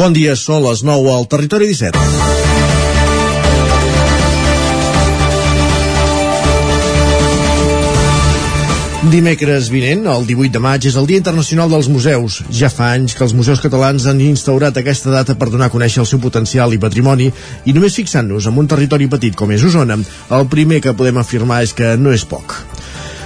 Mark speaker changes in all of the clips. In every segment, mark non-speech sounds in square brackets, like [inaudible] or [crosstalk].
Speaker 1: Bon dia, són les 9 al Territori 17. Dimecres vinent, el 18 de maig, és el Dia Internacional dels Museus. Ja fa anys que els museus catalans han instaurat aquesta data per donar a conèixer el seu potencial i patrimoni i només fixant-nos en un territori petit com és Osona, el primer que podem afirmar és que no és poc.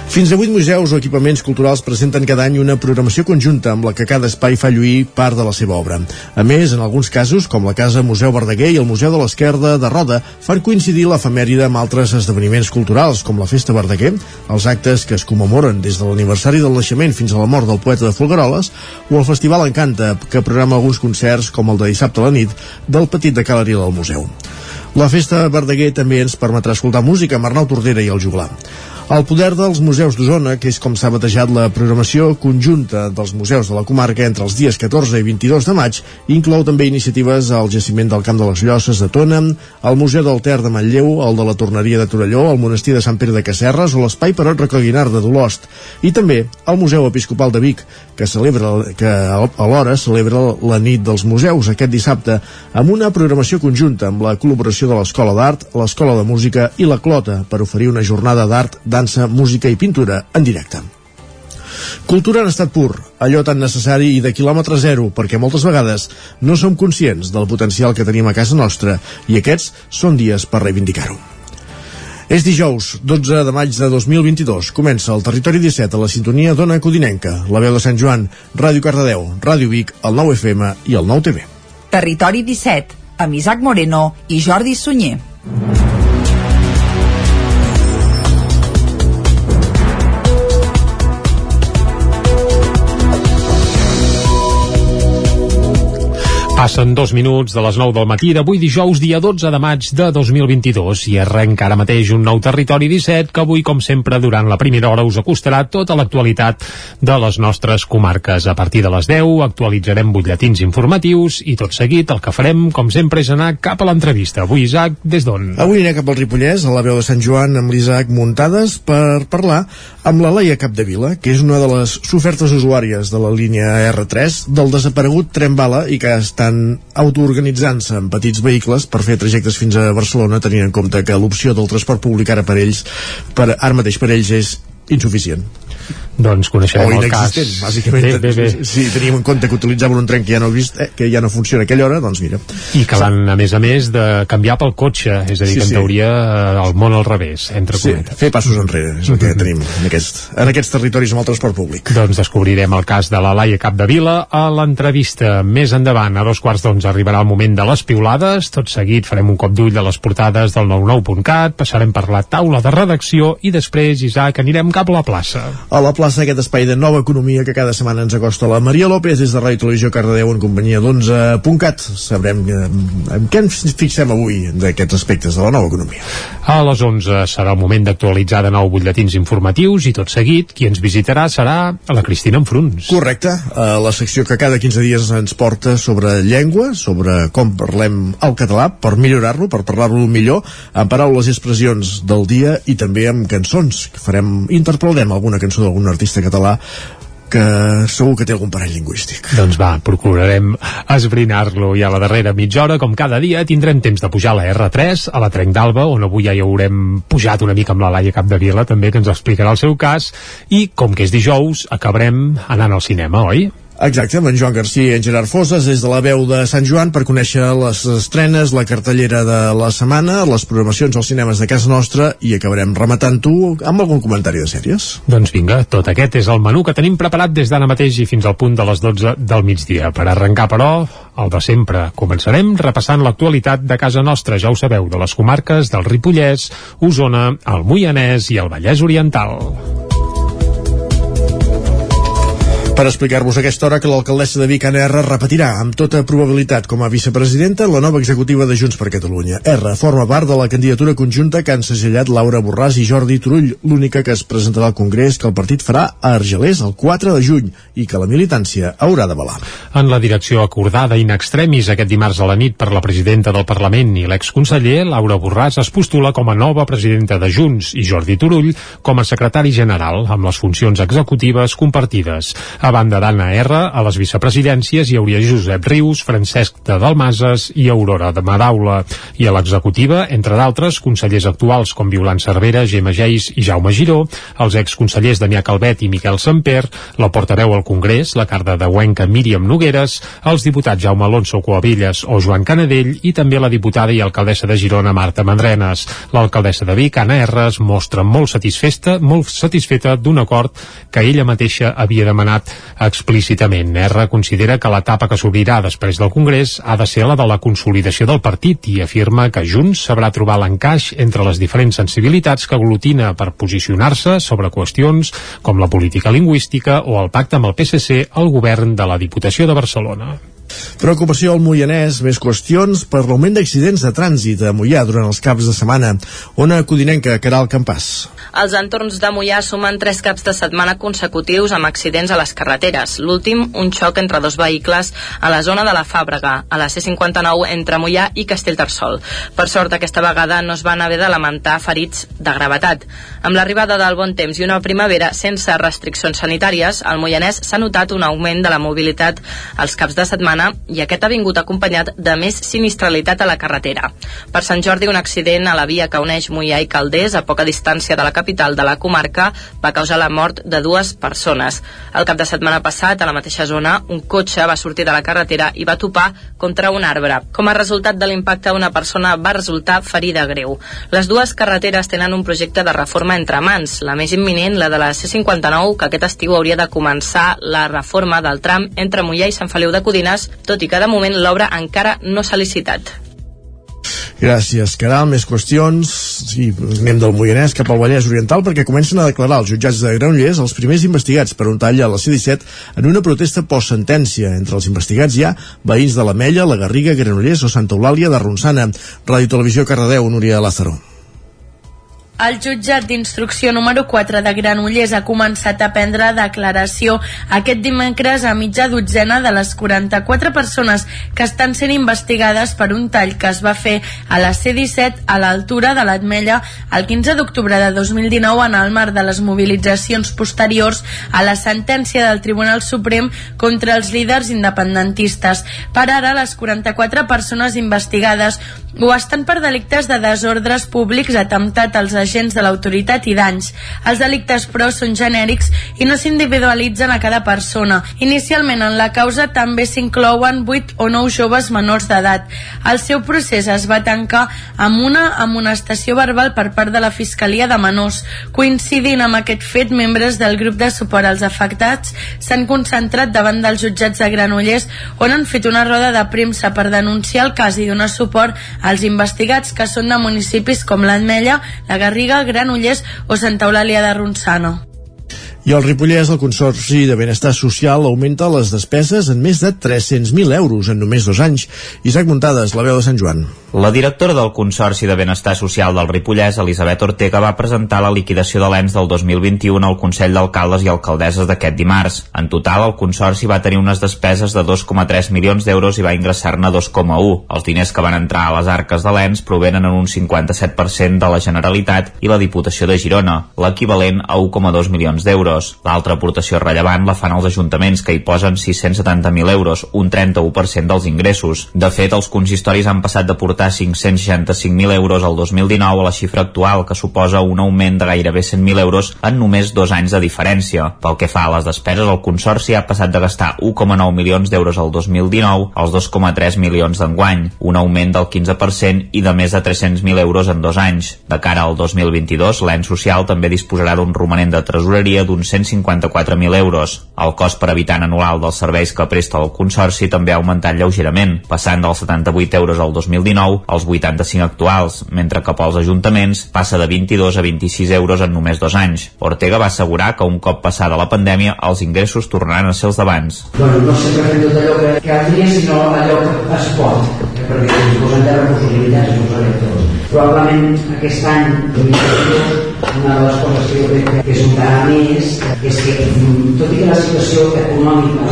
Speaker 1: Fins a 8 museus o equipaments culturals presenten cada any una programació conjunta amb la que cada espai fa lluir part de la seva obra. A més, en alguns casos, com la Casa Museu Verdaguer i el Museu de l'Esquerda de Roda, fan coincidir l'efemèride amb altres esdeveniments culturals, com la Festa Verdaguer, els actes que es commemoren des de l'aniversari del naixement fins a la mort del poeta de Folgueroles, o el Festival Encanta, que programa alguns concerts, com el de dissabte a la nit, del Petit de Calaril del museu. La Festa Verdaguer també ens permetrà escoltar música amb Arnau Tordera i el Juglar. El poder dels museus d'Osona, que és com s'ha batejat la programació conjunta dels museus de la comarca entre els dies 14 i 22 de maig, inclou també iniciatives al jaciment del Camp de les Llosses de Tona, al Museu del Ter de Manlleu, el de la Torneria de Torelló, el Monestir de Sant Pere de Casserres o l'Espai Perot Recoguinar de Dolost, i també el Museu Episcopal de Vic, que celebra que alhora celebra la nit dels museus aquest dissabte amb una programació conjunta amb la col·laboració de l'Escola d'Art, l'Escola de Música i la Clota per oferir una jornada d'art dansa, música i pintura en directe. Cultura en estat pur, allò tan necessari i de quilòmetre zero, perquè moltes vegades no som conscients del potencial que tenim a casa nostra i aquests són dies per reivindicar-ho. És dijous, 12 de maig de 2022. Comença el Territori 17 a la sintonia d'Ona Codinenca, la veu de Sant Joan, Ràdio Cardedeu, Ràdio Vic, el 9 FM i el 9 TV.
Speaker 2: Territori 17, amb Isaac Moreno i Jordi Sunyer.
Speaker 3: Passen dos minuts de les 9 del matí d'avui dijous, dia 12 de maig de 2022 i arrenca ara mateix un nou territori 17 que avui, com sempre, durant la primera hora us acostarà tota l'actualitat de les nostres comarques. A partir de les 10 actualitzarem butlletins informatius i tot seguit el que farem, com sempre, és anar cap a l'entrevista. Avui, Isaac, des d'on?
Speaker 1: Avui anirem cap al Ripollès, a la veu de Sant Joan, amb l'Isaac Muntades, per parlar amb la Laia Capdevila, que és una de les sofertes usuàries de la línia R3 del desaparegut tren bala i que està estan autoorganitzant-se en petits vehicles per fer trajectes fins a Barcelona tenint en compte que l'opció del transport públic ara per ells per, ara mateix per ells és insuficient
Speaker 3: doncs coneixerem
Speaker 1: o
Speaker 3: el cas.
Speaker 1: bàsicament, bé, bé, bé. si teníem en compte que utilitzaven un tren que ja no, vist, eh, que ja no funciona a aquella hora, doncs mira.
Speaker 3: I que l'han a més a més de canviar pel cotxe és a dir, sí, que en sí. teoria eh, el món al revés, entre sí, cometes.
Speaker 1: fer passos enrere, és el que tenim en, aquest, en aquests territoris amb el transport públic.
Speaker 3: Doncs descobrirem el cas de la Laia Capdevila a l'entrevista. Més endavant, a dos quarts d'onze arribarà el moment de les piulades, tot seguit farem un cop d'ull a les portades del 99.cat passarem per la taula de redacció i després, Isaac, anirem cap a la plaça.
Speaker 1: A la plaça aquest espai de nova economia que cada setmana ens acosta la Maria López des de Ràdio Televisió Cardedeu en companyia d'11.cat sabrem eh, en què ens fixem avui d'aquests aspectes de la nova economia.
Speaker 3: A les 11 serà el moment d'actualitzar de nou butlletins informatius i tot seguit qui ens visitarà serà la Cristina Enfruns.
Speaker 1: Correcte, uh, la secció que cada 15 dies ens porta sobre llengua sobre com parlem el català per millorar-lo, per parlar-lo millor amb paraules i expressions del dia i també amb cançons. Que farem, interpretarem alguna cançó d'algun artista català que segur que té algun parell lingüístic.
Speaker 3: Doncs va, procurarem esbrinar-lo i a la darrera mitja hora, com cada dia, tindrem temps de pujar a la R3, a la Trenc d'Alba, on avui ja hi haurem pujat una mica amb la Laia Capdevila, també, que ens explicarà el seu cas, i com que és dijous, acabarem anant al cinema, oi?
Speaker 1: Exacte, amb en Joan Garcia i en Gerard Fosses des de la veu de Sant Joan per conèixer les estrenes, la cartellera de la setmana, les programacions als cinemes de casa nostra i acabarem rematant-ho amb algun comentari de sèries.
Speaker 3: Doncs vinga, tot aquest és el menú que tenim preparat des d'ara mateix i fins al punt de les 12 del migdia. Per arrencar, però, el de sempre. Començarem repassant l'actualitat de casa nostra, ja ho sabeu, de les comarques del Ripollès, Osona, el Moianès i el Vallès Oriental
Speaker 1: per explicar-vos aquesta hora que l'alcaldessa de Vic, Anna R, repetirà amb tota probabilitat com a vicepresidenta la nova executiva de Junts per Catalunya. R forma part de la candidatura conjunta que han segellat Laura Borràs i Jordi Turull, l'única que es presentarà al Congrés que el partit farà a Argelers el 4 de juny i que la militància haurà d'avalar.
Speaker 3: En la direcció acordada in extremis aquest dimarts a la nit per la presidenta del Parlament i l'exconseller, Laura Borràs es postula com a nova presidenta de Junts i Jordi Turull com a secretari general amb les funcions executives compartides. A banda d'Anna R, a les vicepresidències hi hauria Josep Rius, Francesc de Dalmases i Aurora de Madaula. I a l'executiva, entre d'altres, consellers actuals com Violant Cervera, Gemma Geis i Jaume Giró, els exconsellers Damià Calvet i Miquel Samper, la portaveu al Congrés, la carda de Huenca Míriam Nogueres, els diputats Jaume Alonso Coavilles o Joan Canadell i també la diputada i alcaldessa de Girona Marta Mandrenes. L'alcaldessa de Vic, Anna R, es mostra molt satisfesta, molt satisfeta d'un acord que ella mateixa havia demanat explícitament. R considera que l'etapa que s'obrirà després del Congrés ha de ser la de la consolidació del partit i afirma que Junts sabrà trobar l'encaix entre les diferents sensibilitats que aglutina per posicionar-se sobre qüestions com la política lingüística o el pacte amb el PSC al govern de la Diputació de Barcelona.
Speaker 1: Preocupació al Moianès, més qüestions per l'augment d'accidents de trànsit a Mollà durant els caps de setmana. Ona Codinenca, Caral Campàs.
Speaker 4: Els entorns de Mollà sumen tres caps de setmana consecutius amb accidents a les carreteres. L'últim, un xoc entre dos vehicles a la zona de la Fàbrega, a la C-59 entre Mollà i Castellterçol. Per sort, aquesta vegada no es van haver de lamentar ferits de gravetat. Amb l'arribada del bon temps i una primavera sense restriccions sanitàries, al Moianès s'ha notat un augment de la mobilitat als caps de setmana i aquest ha vingut acompanyat de més sinistralitat a la carretera. Per Sant Jordi, un accident a la via que uneix Mollà i Calders, a poca distància de la capital de la comarca va causar la mort de dues persones. El cap de setmana passat, a la mateixa zona, un cotxe va sortir de la carretera i va topar contra un arbre. Com a resultat de l'impacte, una persona va resultar ferida greu. Les dues carreteres tenen un projecte de reforma entre mans, la més imminent, la de la C-59, que aquest estiu hauria de començar la reforma del tram entre Mollà i Sant Feliu de Codines, tot i que de moment l'obra encara no s'ha licitat.
Speaker 1: Gràcies, Caral. Més qüestions. Sí, anem del Moianès cap al Vallès Oriental perquè comencen a declarar els jutjats de Granollers els primers investigats per un tall a la C-17 en una protesta post-sentència. Entre els investigats hi ha veïns de la Mella, la Garriga, Granollers o Santa Eulàlia de Ronçana. Ràdio Televisió Cardedeu, Núria Lázaro.
Speaker 5: El jutjat d'instrucció número 4 de Granollers ha començat a prendre declaració aquest dimecres a mitja dotzena de les 44 persones que estan sent investigades per un tall que es va fer a la C-17 a l'altura de l'Atmella el 15 d'octubre de 2019 en el marc de les mobilitzacions posteriors a la sentència del Tribunal Suprem contra els líders independentistes. Per ara, les 44 persones investigades ho estan per delictes de desordres públics, atemptat als agents de l'autoritat i danys. Els delictes, però, són genèrics i no s'individualitzen a cada persona. Inicialment, en la causa també s'inclouen 8 o 9 joves menors d'edat. El seu procés es va tancar amb una amonestació verbal per part de la Fiscalia de Menors. Coincidint amb aquest fet, membres del grup de suport als afectats s'han concentrat davant dels jutjats de Granollers on han fet una roda de premsa per denunciar el cas i donar suport als investigats que són de municipis com l'Ametlla, la Garriga, Granollers o Santa Eulàlia de Ronçana.
Speaker 1: I el Ripollès, el Consorci de Benestar Social, augmenta les despeses en més de 300.000 euros en només dos anys. Isaac Muntades, la veu de Sant Joan.
Speaker 6: La directora del Consorci de Benestar Social del Ripollès, Elisabet Ortega, va presentar la liquidació de l'ENS del 2021 al Consell d'Alcaldes i Alcaldesses d'aquest dimarts. En total, el Consorci va tenir unes despeses de 2,3 milions d'euros i va ingressar-ne 2,1. Els diners que van entrar a les arques de l'ENS provenen en un 57% de la Generalitat i la Diputació de Girona, l'equivalent a 1,2 milions d'euros euros. L'altra aportació rellevant la fan els ajuntaments, que hi posen 670.000 euros, un 31% dels ingressos. De fet, els consistoris han passat d'aportar 565.000 euros al 2019 a la xifra actual, que suposa un augment de gairebé 100.000 euros en només dos anys de diferència. Pel que fa a les despeses, el Consorci ha passat de gastar 1,9 milions d'euros al 2019 als 2,3 milions d'enguany, un augment del 15% i de més de 300.000 euros en dos anys. De cara al 2022, l'ENS social també disposarà d'un romanent de tresoreria d'un uns 154.000 euros. El cost per habitant anual dels serveis que presta el Consorci també ha augmentat lleugerament, passant dels 78 euros al 2019 als 85 actuals, mentre que pels ajuntaments passa de 22 a 26 euros en només dos anys. Ortega va assegurar que un cop passada la pandèmia els ingressos tornaran a ser els d'abans.
Speaker 7: Bueno, no sempre fem tot allò que caldria, sinó allò que es pot, perquè si ens posem de recursos limitats, no ho tots. Probablement aquest any, 2022, una de les coses que jo crec que és un més és que, mm, tot i que la situació econòmica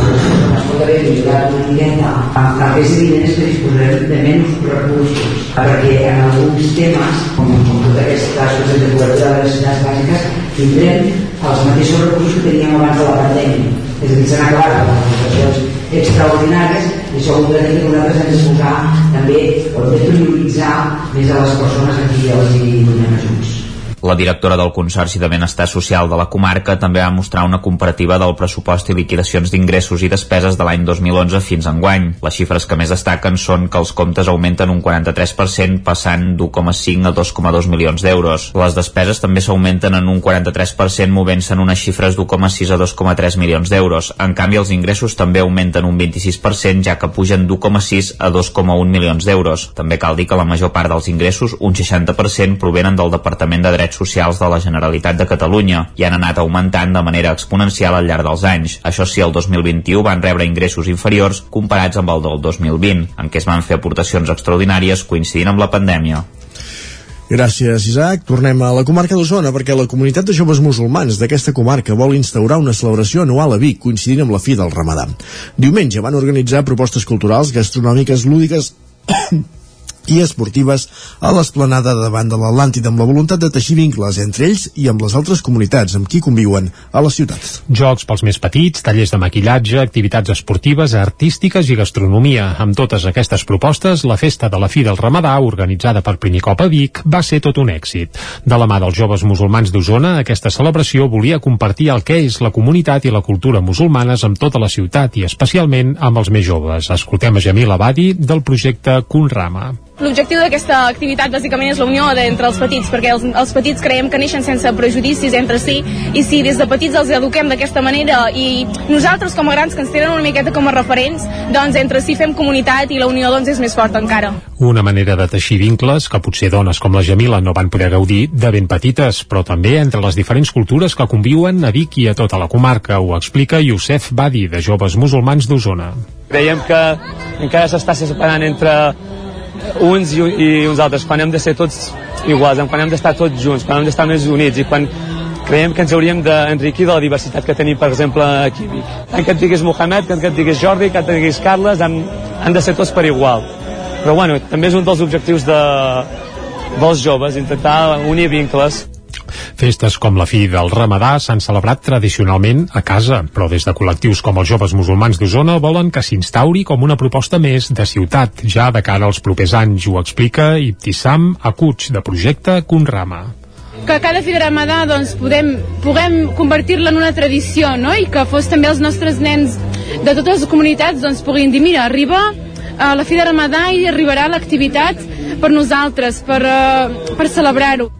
Speaker 7: es pot haver millorat una miqueta, amb de diners que disposarem de menys recursos, perquè en alguns temes, com, com tot aquest cas de cobertura de les necessitats bàsiques, tindrem els mateixos recursos que teníem abans de la pandèmia és a dir, s'han acabat les manifestacions extraordinàries i això vol dir que nosaltres hem de posar també, o de prioritzar més a les persones a qui els hi donem ajuts.
Speaker 6: La directora del Consorci de Benestar Social de la comarca també va mostrar una comparativa del pressupost i liquidacions d'ingressos i despeses de l'any 2011 fins enguany. Les xifres que més destaquen són que els comptes augmenten un 43%, passant d'1,5 a 2,2 milions d'euros. Les despeses també s'augmenten en un 43%, movent-se en unes xifres d'1,6 a 2,3 milions d'euros. En canvi, els ingressos també augmenten un 26%, ja que pugen d'1,6 a 2,1 milions d'euros. També cal dir que la major part dels ingressos, un 60%, provenen del Departament de Drets Drets Socials de la Generalitat de Catalunya i han anat augmentant de manera exponencial al llarg dels anys. Això sí, el 2021 van rebre ingressos inferiors comparats amb el del 2020, en què es van fer aportacions extraordinàries coincidint amb la pandèmia.
Speaker 1: Gràcies, Isaac. Tornem a la comarca d'Osona perquè la comunitat de joves musulmans d'aquesta comarca vol instaurar una celebració anual a Vic coincidint amb la fi del Ramadà. Diumenge van organitzar propostes culturals, gastronòmiques, lúdiques i esportives a l'esplanada davant de l'Atlàntida amb la voluntat de teixir vincles entre ells i amb les altres comunitats amb qui conviuen a la ciutat.
Speaker 3: Jocs pels més petits, tallers de maquillatge, activitats esportives, artístiques i gastronomia. Amb totes aquestes propostes, la festa de la fi del Ramadà, organitzada per primer cop a Vic, va ser tot un èxit. De la mà dels joves musulmans d'Osona, aquesta celebració volia compartir el que és la comunitat i la cultura musulmanes amb tota la ciutat i especialment amb els més joves. Escoltem a Jamil Abadi del projecte Kunrama.
Speaker 8: L'objectiu d'aquesta activitat bàsicament és la unió entre els petits, perquè els, els petits creiem que neixen sense prejudicis entre si, i si des de petits els eduquem d'aquesta manera i nosaltres com a grans que ens tenen una miqueta com a referents, doncs entre si fem comunitat i la unió doncs és més forta encara.
Speaker 3: Una manera de teixir vincles que potser dones com la Jamila no van poder gaudir de ben petites, però també entre les diferents cultures que conviuen a Vic i a tota la comarca, ho explica Youssef Badi, de Joves Musulmans d'Osona.
Speaker 9: Creiem que encara s'està separant entre uns i, i uns altres, quan hem de ser tots iguals, quan hem d'estar tots junts, quan hem d'estar més units i quan creiem que ens hauríem d'enriquir de la diversitat que tenim, per exemple, aquí a. Que et diguis Mohamed, que et diguis Jordi, que et diguis Carles, han, han de ser tots per igual. Però bueno, també és un dels objectius de, dels joves, intentar unir vincles.
Speaker 3: Festes com la fi del Ramadà s'han celebrat tradicionalment a casa, però des de col·lectius com els joves musulmans d'Osona volen que s'instauri com una proposta més de ciutat, ja de cara als propers anys, ho explica Ibtissam Akuch, de projecte Conrama
Speaker 8: que cada fi de Ramadà doncs, podem, puguem convertir-la en una tradició no? i que fos també els nostres nens de totes les comunitats doncs, puguin dir mira, arriba a la fi de Ramadà i arribarà l'activitat per nosaltres, per, uh, per celebrar-ho.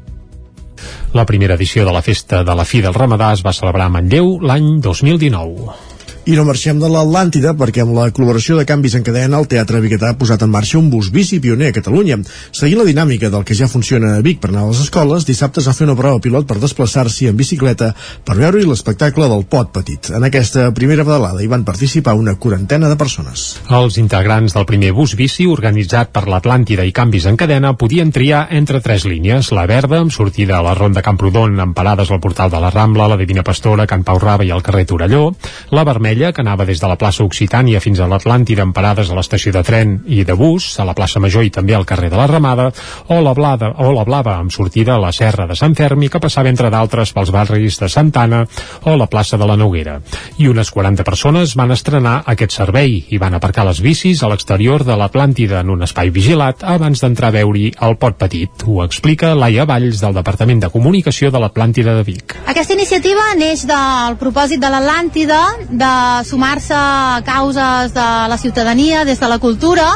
Speaker 3: La primera edició de la Festa de la Fi del Ramadà es va celebrar a Manlleu l'any 2019.
Speaker 1: I no marxem de l'Atlàntida perquè amb la col·laboració de canvis en cadena el Teatre Biguetà ha posat en marxa un bus bici pioner a Catalunya. Seguint la dinàmica del que ja funciona a Vic per anar a les escoles, dissabte es va fer una prova pilot per desplaçar-s'hi en bicicleta per veure-hi l'espectacle del Pot Petit. En aquesta primera pedalada hi van participar una quarantena de persones.
Speaker 3: Els integrants del primer bus bici organitzat per l'Atlàntida i canvis en cadena podien triar entre tres línies. La verda, amb sortida a la Ronda Camprodon, amb parades al portal de la Rambla, la Divina Pastora, Can Pau Raba i al carrer Torelló. La vermella vermella, que anava des de la plaça Occitània fins a l'Atlàntida amb parades a l'estació de tren i de bus, a la plaça Major i també al carrer de la Ramada, o la, blada, o la blava amb sortida a la serra de Sant Fermi, que passava entre d'altres pels barris de Santana o la plaça de la Noguera. I unes 40 persones van estrenar aquest servei i van aparcar les bicis a l'exterior de l'Atlàntida en un espai vigilat abans d'entrar a veure-hi el pot petit. Ho explica Laia Valls del Departament de Comunicació de l'Atlàntida de Vic.
Speaker 10: Aquesta iniciativa neix del propòsit de l'Atlàntida de sumar-se a causes de la ciutadania des de la cultura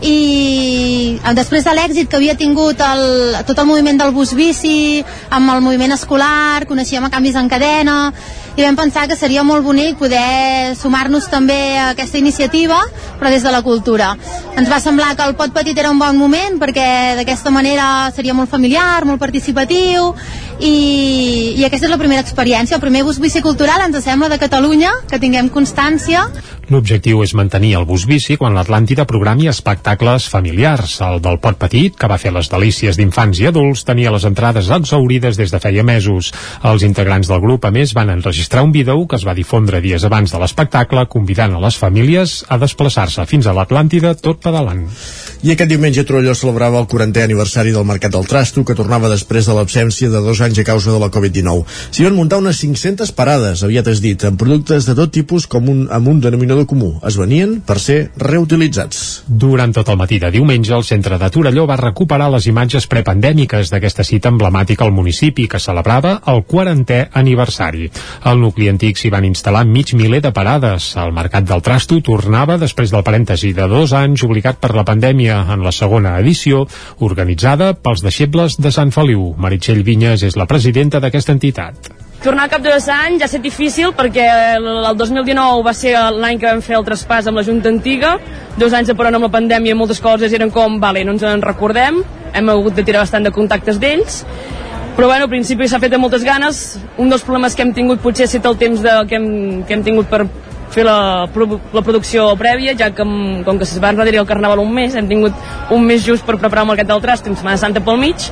Speaker 10: i després de l'èxit que havia tingut el, tot el moviment del bus bici amb el moviment escolar, coneixíem a canvis en cadena i vam pensar que seria molt bonic poder sumar-nos també a aquesta iniciativa, però des de la cultura. Ens va semblar que el Pot Petit era un bon moment perquè d'aquesta manera seria molt familiar, molt participatiu i, i aquesta és la primera experiència. El primer bus bicicultural ens sembla de Catalunya, que tinguem constància.
Speaker 3: L'objectiu és mantenir el bus bici quan l'Atlàntida programi espectacles familiars. El del Pot Petit, que va fer les delícies d'infants i adults, tenia les entrades exaurides des de feia mesos. Els integrants del grup, a més, van enregistrar un vídeo que es va difondre dies abans de l'espectacle, convidant a les famílies a desplaçar-se fins a l'Atlàntida tot pedalant.
Speaker 1: I aquest diumenge Trolló celebrava el 40è aniversari del Mercat del Trasto, que tornava després de l'absència de dos anys a causa de la Covid-19. S'hi van muntar unes 500 parades, aviat has dit, amb productes de tot tipus com un, amb un denominador comú. Es venien per ser reutilitzats.
Speaker 3: Durant tot el matí de diumenge, el centre de Torelló va recuperar les imatges prepandèmiques d'aquesta cita emblemàtica al municipi, que celebrava el 40è aniversari. Al nucli antic s'hi van instal·lar mig miler de parades. El Mercat del Trasto tornava després del parèntesi de dos anys obligat per la pandèmia en la segona edició, organitzada pels deixebles de Sant Feliu. Meritxell Vinyes és la presidenta d'aquesta entitat.
Speaker 11: Tornar cap de dos anys ha estat difícil perquè el 2019 va ser l'any que vam fer el traspàs amb la Junta Antiga, dos anys de parant amb la pandèmia moltes coses eren com, vale, no ens en recordem, hem hagut de tirar bastant de contactes d'ells, però bueno, al principi s'ha fet amb moltes ganes, un dels problemes que hem tingut potser ha estat el temps de, que, hem, que hem tingut per fer la, la producció prèvia, ja que com que es va enrere el Carnaval un mes, hem tingut un mes just per preparar el Mercat del Trast, amb Setmana Santa pel mig,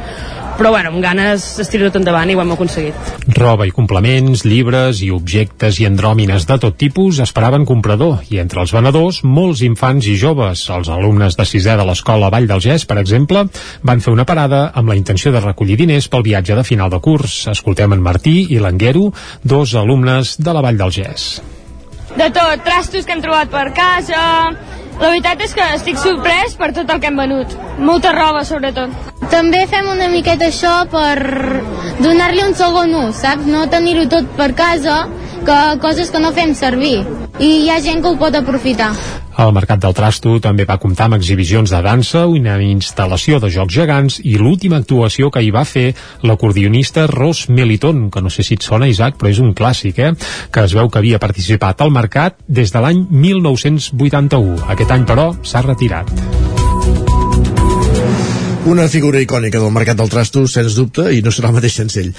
Speaker 11: però bueno, amb ganes es tira tot endavant i ho hem aconseguit.
Speaker 3: Roba i complements, llibres i objectes i andròmines de tot tipus esperaven comprador i entre els venedors molts infants i joves. Els alumnes de sisè de l'escola Vall del Gès, per exemple, van fer una parada amb la intenció de recollir diners pel viatge de final de curs. Escoltem en Martí i l'Anguero, dos alumnes de la Vall del Gès
Speaker 12: de tot, trastos que hem trobat per casa... La veritat és que estic sorprès per tot el que hem venut. Molta roba, sobretot.
Speaker 10: També fem una miqueta això per donar-li un segon ús, saps? No tenir-ho tot per casa, que coses que no fem servir. I hi ha gent que ho pot aprofitar.
Speaker 3: El Mercat del Trasto també va comptar amb exhibicions de dansa, una instal·lació de jocs gegants i l'última actuació que hi va fer l'acordionista Ros Meliton, que no sé si et sona, Isaac, però és un clàssic, eh? que es veu que havia participat al mercat des de l'any 1981. Aquest any, però, s'ha retirat.
Speaker 1: Una figura icònica del mercat del trasto, sens dubte, i no serà el mateix senzill.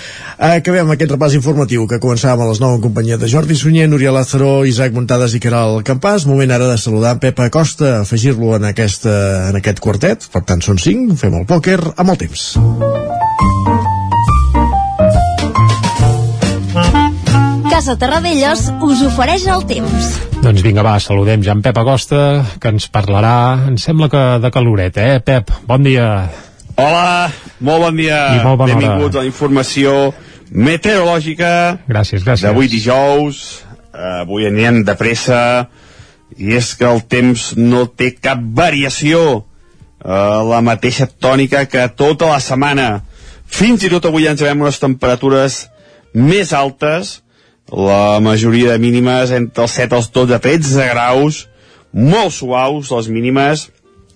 Speaker 1: Acabem aquest repàs informatiu que començàvem a les 9 en companyia de Jordi Sunyer, Núria Lázaro, Isaac Montades i Caral Campàs. Moment ara de saludar Pepa Costa, afegir-lo en, aquesta, en aquest quartet. Per tant, són 5, fem el pòquer amb el temps.
Speaker 13: Casa Terradellos us ofereix el temps.
Speaker 3: Doncs vinga, va, saludem ja en Pep Acosta, que ens parlarà, em sembla que de caloret, eh? Pep, bon dia.
Speaker 14: Hola, molt bon dia.
Speaker 3: I molt bona
Speaker 14: Benvinguts
Speaker 3: hora.
Speaker 14: a la informació meteorològica
Speaker 3: Gràcies, gràcies.
Speaker 14: d'avui dijous. Avui anirem de pressa i és que el temps no té cap variació. Uh, la mateixa tònica que tota la setmana. Fins i tot avui ja ens veiem unes temperatures més altes, la majoria de mínimes entre els 7 els 12 13 graus, molt suaus, les mínimes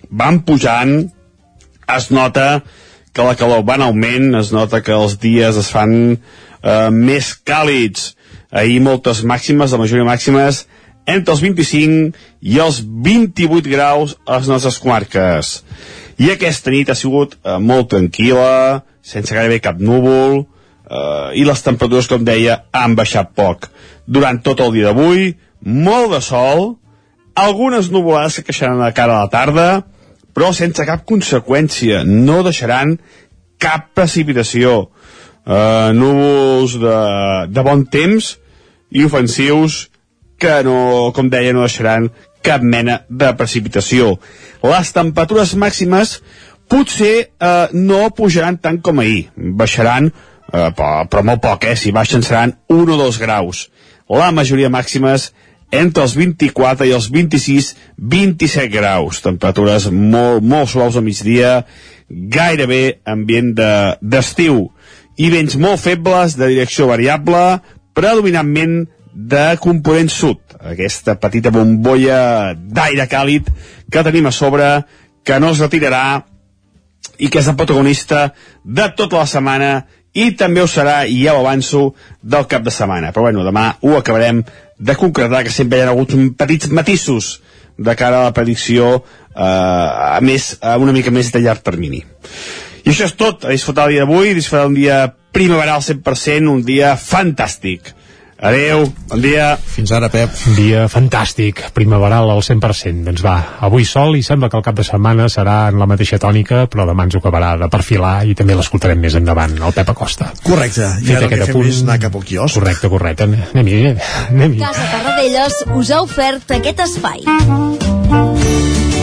Speaker 14: van pujant, es nota que la calor va en augment, es nota que els dies es fan eh, més càlids. Ahir moltes màximes, la majoria màximes, entre els 25 i els 28 graus a les nostres comarques. I aquesta nit ha sigut eh, molt tranquil·la, sense gairebé cap núvol, eh, i les temperatures, com deia, han baixat poc. Durant tot el dia d'avui, molt de sol, algunes nuvolades que queixaran a cara a la tarda, però sense cap conseqüència, no deixaran cap precipitació. Eh, núvols de, de bon temps i ofensius que no, com deia, no deixaran cap mena de precipitació. Les temperatures màximes potser eh, no pujaran tant com ahir, baixaran eh, però, però molt poc, eh? si baixen seran 1 o 2 graus. La majoria màximes entre els 24 i els 26, 27 graus. Temperatures molt, molt suaus al migdia, gairebé ambient d'estiu. De, I vents molt febles, de direcció variable, predominantment de component sud. Aquesta petita bombolla d'aire càlid que tenim a sobre, que no es retirarà i que és el protagonista de tota la setmana i també ho serà, i ja ho avanço, del cap de setmana. Però bueno, demà ho acabarem de concretar, que sempre hi ha hagut petits matisos de cara a la predicció eh, a més, a una mica més de llarg termini. I això és tot, a disfrutar el dia d'avui, disfrutar un dia primaveral 100%, un dia fantàstic. Adeu, bon dia.
Speaker 1: Fins ara, Pep.
Speaker 3: Un dia fantàstic, primaveral al 100%. Doncs va, avui sol i sembla que el cap de setmana serà en la mateixa tònica, però demà ens ho acabarà de perfilar i també l'escoltarem més endavant, el Pep Acosta.
Speaker 1: Correcte, i ara el que fem
Speaker 3: apunt-
Speaker 1: és anar cap al quiosc.
Speaker 3: Correcte, correcte. Anem-hi, anem-hi.
Speaker 13: Casa Tarradellas us ha ofert aquest espai.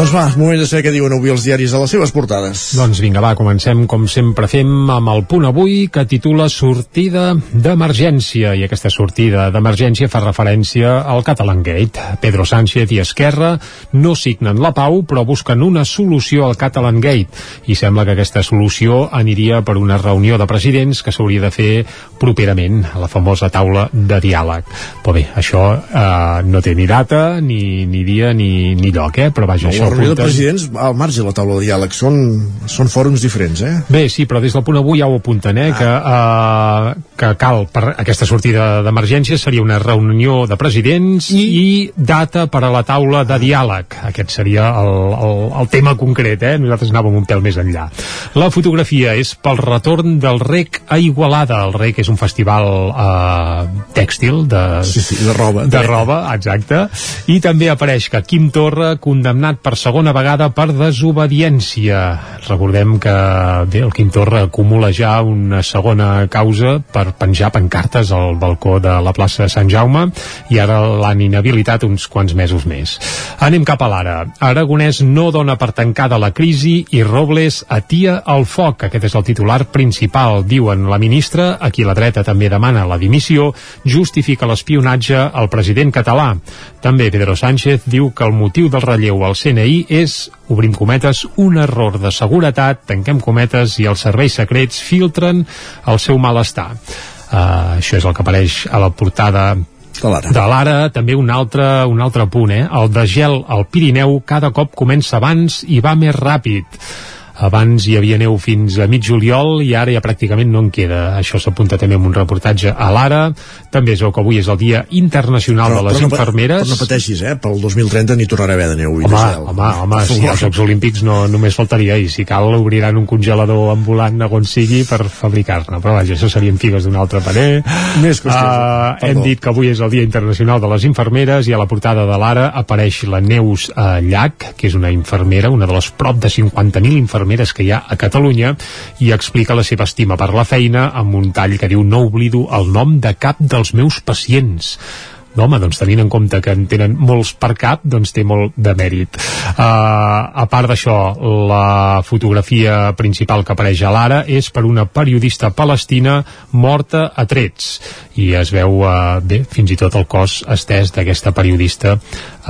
Speaker 1: Doncs va, moment de saber què diuen avui els diaris a les seves portades.
Speaker 3: Doncs vinga, va, comencem com sempre fem amb el punt avui que titula Sortida d'emergència i aquesta sortida d'emergència fa referència al Catalan Gate. Pedro Sánchez i Esquerra no signen la pau però busquen una solució al Catalan Gate i sembla que aquesta solució aniria per una reunió de presidents que s'hauria de fer properament a la famosa taula de diàleg. Però bé, això eh, no té ni data, ni, ni dia, ni, ni lloc, eh? però vaja,
Speaker 1: No,
Speaker 3: això
Speaker 1: la reunió de presidents al marge de la taula de diàleg són, són fòrums diferents, eh?
Speaker 3: Bé, sí, però des del punt avui ja ho apunten, eh, que, uh, que cal per aquesta sortida d'emergència seria una reunió de presidents i, i data per a la taula de diàleg. Aquest seria el, el, el tema concret, eh? Nosaltres anàvem un pèl més enllà. La fotografia és pel retorn del REC a Igualada. El REC és un festival uh, tèxtil de,
Speaker 1: sí, sí, de roba.
Speaker 3: De roba, exacte. I també apareix que Quim Torra, condemnat per segona vegada per desobediència. Recordem que bé, el Quim Torra acumula ja una segona causa per penjar pancartes al balcó de la plaça Sant Jaume i ara l'han inhabilitat uns quants mesos més. Anem cap a l'ara. Aragonès no dona per tancada la crisi i Robles atia el foc. Aquest és el titular principal, diuen la ministra, a qui la dreta també demana la dimissió, justifica l'espionatge al president català. També Pedro Sánchez diu que el motiu del relleu al CNI és, obrim cometes, un error de seguretat, tanquem cometes, i els serveis secrets filtren el seu malestar. Uh, això és el que apareix a la portada de l'ara, també un altre, un altre punt, eh? El de gel al Pirineu cada cop comença abans i va més ràpid. Abans hi havia neu fins a mig juliol i ara ja pràcticament no en queda. Això s'apunta també en un reportatge a l'Ara. També es veu que avui és el Dia Internacional de les
Speaker 1: però no,
Speaker 3: Infermeres.
Speaker 1: Però no pateixis, eh? Pel 2030 n'hi tornarà a haver de neu.
Speaker 3: Home,
Speaker 1: gel.
Speaker 3: home, home, si
Speaker 1: favor.
Speaker 3: als Jocs Olímpics no, només faltaria i si cal obriran un congelador ambulant on sigui per fabricar-ne, però vaja, això serien figues d'un altre parer
Speaker 1: Més qüestions,
Speaker 3: uh,
Speaker 1: perdó.
Speaker 3: hem dit que avui és el Dia Internacional de les Infermeres i a la portada de l'Ara apareix la Neus uh, Llach, que és una infermera una de les prop de 50.000 infermeres que hi ha a Catalunya i explica la seva estima per la feina amb un tall que diu no oblido el nom de cap dels meus pacients Home, doncs tenint en compte que en tenen molts per cap, doncs té molt de mèrit. Uh, a part d'això, la fotografia principal que apareix a l'ara és per una periodista palestina morta a trets. I es veu, uh, bé, fins i tot el cos estès d'aquesta periodista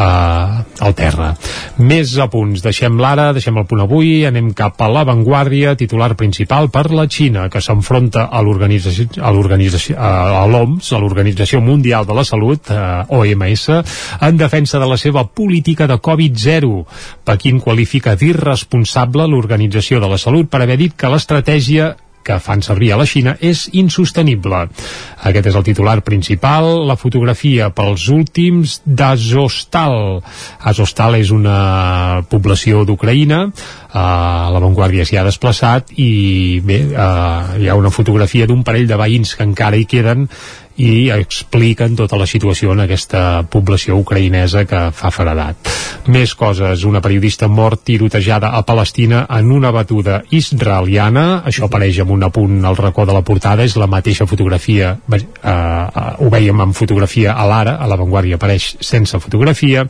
Speaker 3: uh, al terra. Més apunts. Deixem l'ara, deixem el punt avui, anem cap a l'avantguàrdia, titular principal per la Xina, que s'enfronta a a l'organització a l'OMS, a l'Organització Mundial de la Salut, eh, OMS, en defensa de la seva política de Covid-0. Pequín qualifica d'irresponsable l'Organització de la Salut per haver dit que l'estratègia que fan servir a la Xina és insostenible. Aquest és el titular principal, la fotografia pels últims d'Azostal. Azostal és una població d'Ucraïna, uh, l'avantguàrdia s'hi ha desplaçat i bé, uh, hi ha una fotografia d'un parell de veïns que encara hi queden i expliquen tota la situació en aquesta població ucraïnesa que fa feredat. Més coses, una periodista mort tirotejada a Palestina en una batuda israeliana, això apareix amb un apunt al racó de la portada, és la mateixa fotografia, eh, ho veiem amb fotografia a l'ara, a l'avantguàrdia apareix sense fotografia,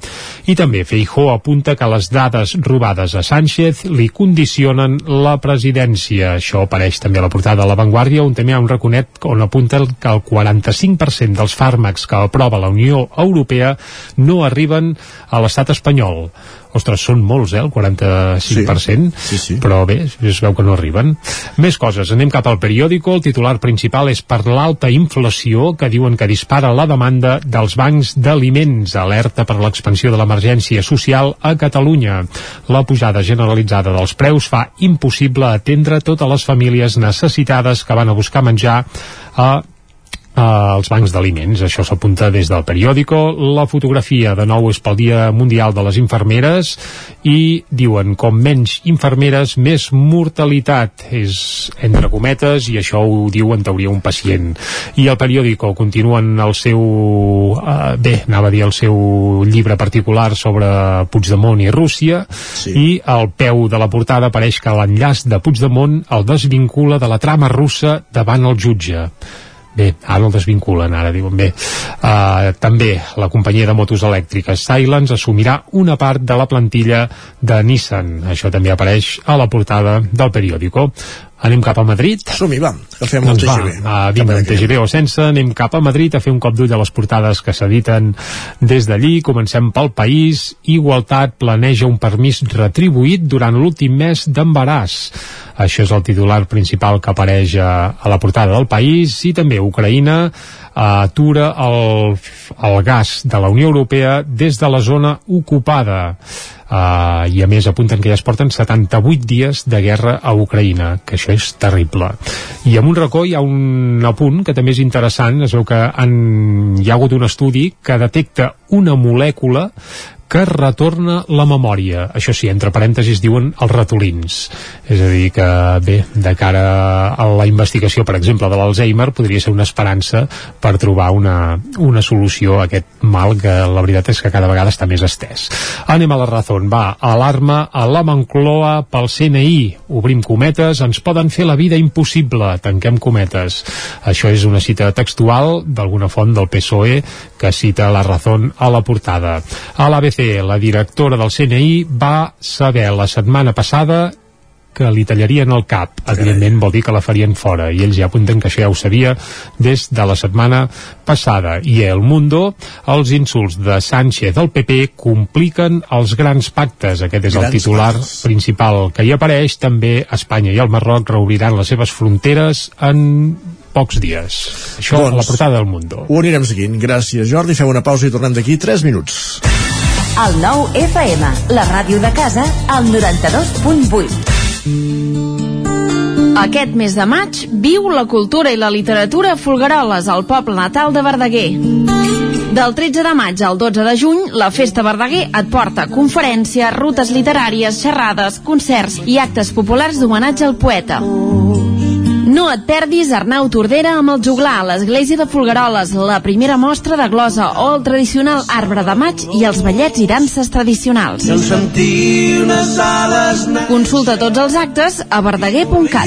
Speaker 3: i també Feijó apunta que les dades robades a Sánchez li condicionen la presidència. Això apareix també a la portada de l'avantguàrdia, on també hi ha un raconet on apunta que el 47 45% dels fàrmacs que aprova la Unió Europea no arriben a l'estat espanyol ostres, són molts, eh, el 45%, sí, sí, sí. però bé, es veu que no arriben. Més coses, anem cap al periòdico, el titular principal és per l'alta inflació, que diuen que dispara la demanda dels bancs d'aliments, alerta per l'expansió de l'emergència social a Catalunya. La pujada generalitzada dels preus fa impossible atendre totes les famílies necessitades que van a buscar menjar a als bancs d'aliments. Això s'apunta des del periòdico. La fotografia, de nou, és pel Dia Mundial de les Infermeres i diuen, com menys infermeres, més mortalitat. És entre cometes i això ho diu en teoria un pacient. I el periòdico continuen el seu... Eh, bé, anava a dir el seu llibre particular sobre Puigdemont i Rússia sí. i al peu de la portada apareix que l'enllaç de Puigdemont el desvincula de la trama russa davant el jutge Bé, ara el desvinculen, ara diuen bé. Uh, també la companyia de motos elèctriques Silence assumirà una part de la plantilla de Nissan. Això també apareix a la portada del periòdico. Anem cap a Madrid.
Speaker 1: Som-hi, va, que fem doncs el TGV.
Speaker 3: Va, uh, vinga, el TGV o sense, anem cap a Madrid a fer un cop d'ull a les portades que s'editen des d'allí. Comencem pel país. Igualtat planeja un permís retribuït durant l'últim mes d'embaràs. Això és el titular principal que apareix a, a la portada del país i també Ucraïna atura el, el gas de la Unió Europea des de la zona ocupada uh, i a més apunten que ja es porten 78 dies de guerra a Ucraïna, que això és terrible. I amb un racó hi ha un apunt que també és interessant, es veu que han, hi ha hagut un estudi que detecta una molècula que retorna la memòria. Això sí, entre parèntesis diuen els ratolins. És a dir, que bé, de cara a la investigació, per exemple, de l'Alzheimer, podria ser una esperança per trobar una, una solució a aquest mal que la veritat és que cada vegada està més estès. Anem a la raó. Va, alarma a la Moncloa pel CNI. Obrim cometes, ens poden fer la vida impossible. Tanquem cometes. Això és una cita textual d'alguna font del PSOE que cita la raó a la portada. A l'ABC la directora del CNI, va saber la setmana passada que li tallarien el cap. Evidentment vol dir que la farien fora i ells ja apunten que això ja ho sabia des de la setmana passada. I El Mundo, els insults de Sánchez del PP compliquen els grans pactes. Aquest és grans el titular pactes. principal que hi apareix. També Espanya i el Marroc reobriran les seves fronteres en pocs dies. Això doncs, a la portada del Mundo.
Speaker 1: Ho anirem seguint. Gràcies, Jordi. Fem una pausa i tornem d'aquí 3 minuts.
Speaker 13: El nou FM, la ràdio de casa, al 92.8.
Speaker 5: Aquest mes de maig viu la cultura i la literatura Folgueroles al poble natal de Verdaguer. Del 13 de maig al 12 de juny, la Festa Verdaguer et porta conferències, rutes literàries, xerrades, concerts i actes populars d'homenatge al poeta. No et perdis Arnau Tordera amb el juglar a l'església de Folgueroles, la primera mostra de glosa o el tradicional arbre de maig i els ballets i danses tradicionals. Consulta tots els actes a verdaguer.cat.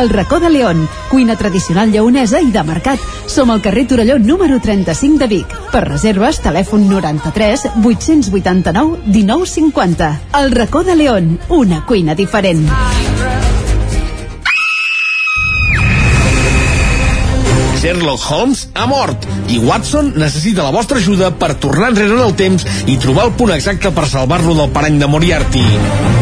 Speaker 15: El racó de León, cuina tradicional lleonesa i de mercat. Som al carrer Torelló número 35 de Vic. Per reserves, telèfon 93 889 1950. El racó de León, una cuina diferent.
Speaker 16: Sherlock Holmes ha mort i Watson necessita la vostra ajuda per tornar enrere en el temps i trobar el punt exacte per salvar-lo del parany de Moriarty.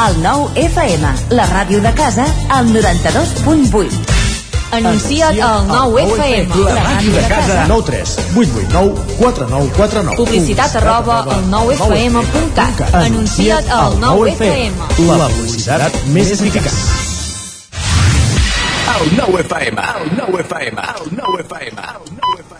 Speaker 13: El 9 FM, la ràdio de casa, al 92.8. Anuncia't al 9FM.
Speaker 1: La ràdio de casa. 9 3 8 8 9 4 9 4 9.
Speaker 13: Publicitat arroba al 9FM.cat. Anuncia't al 9FM.
Speaker 1: La publicitat més eficaç.
Speaker 16: El 9FM. El 9FM. El 9FM. El 9FM.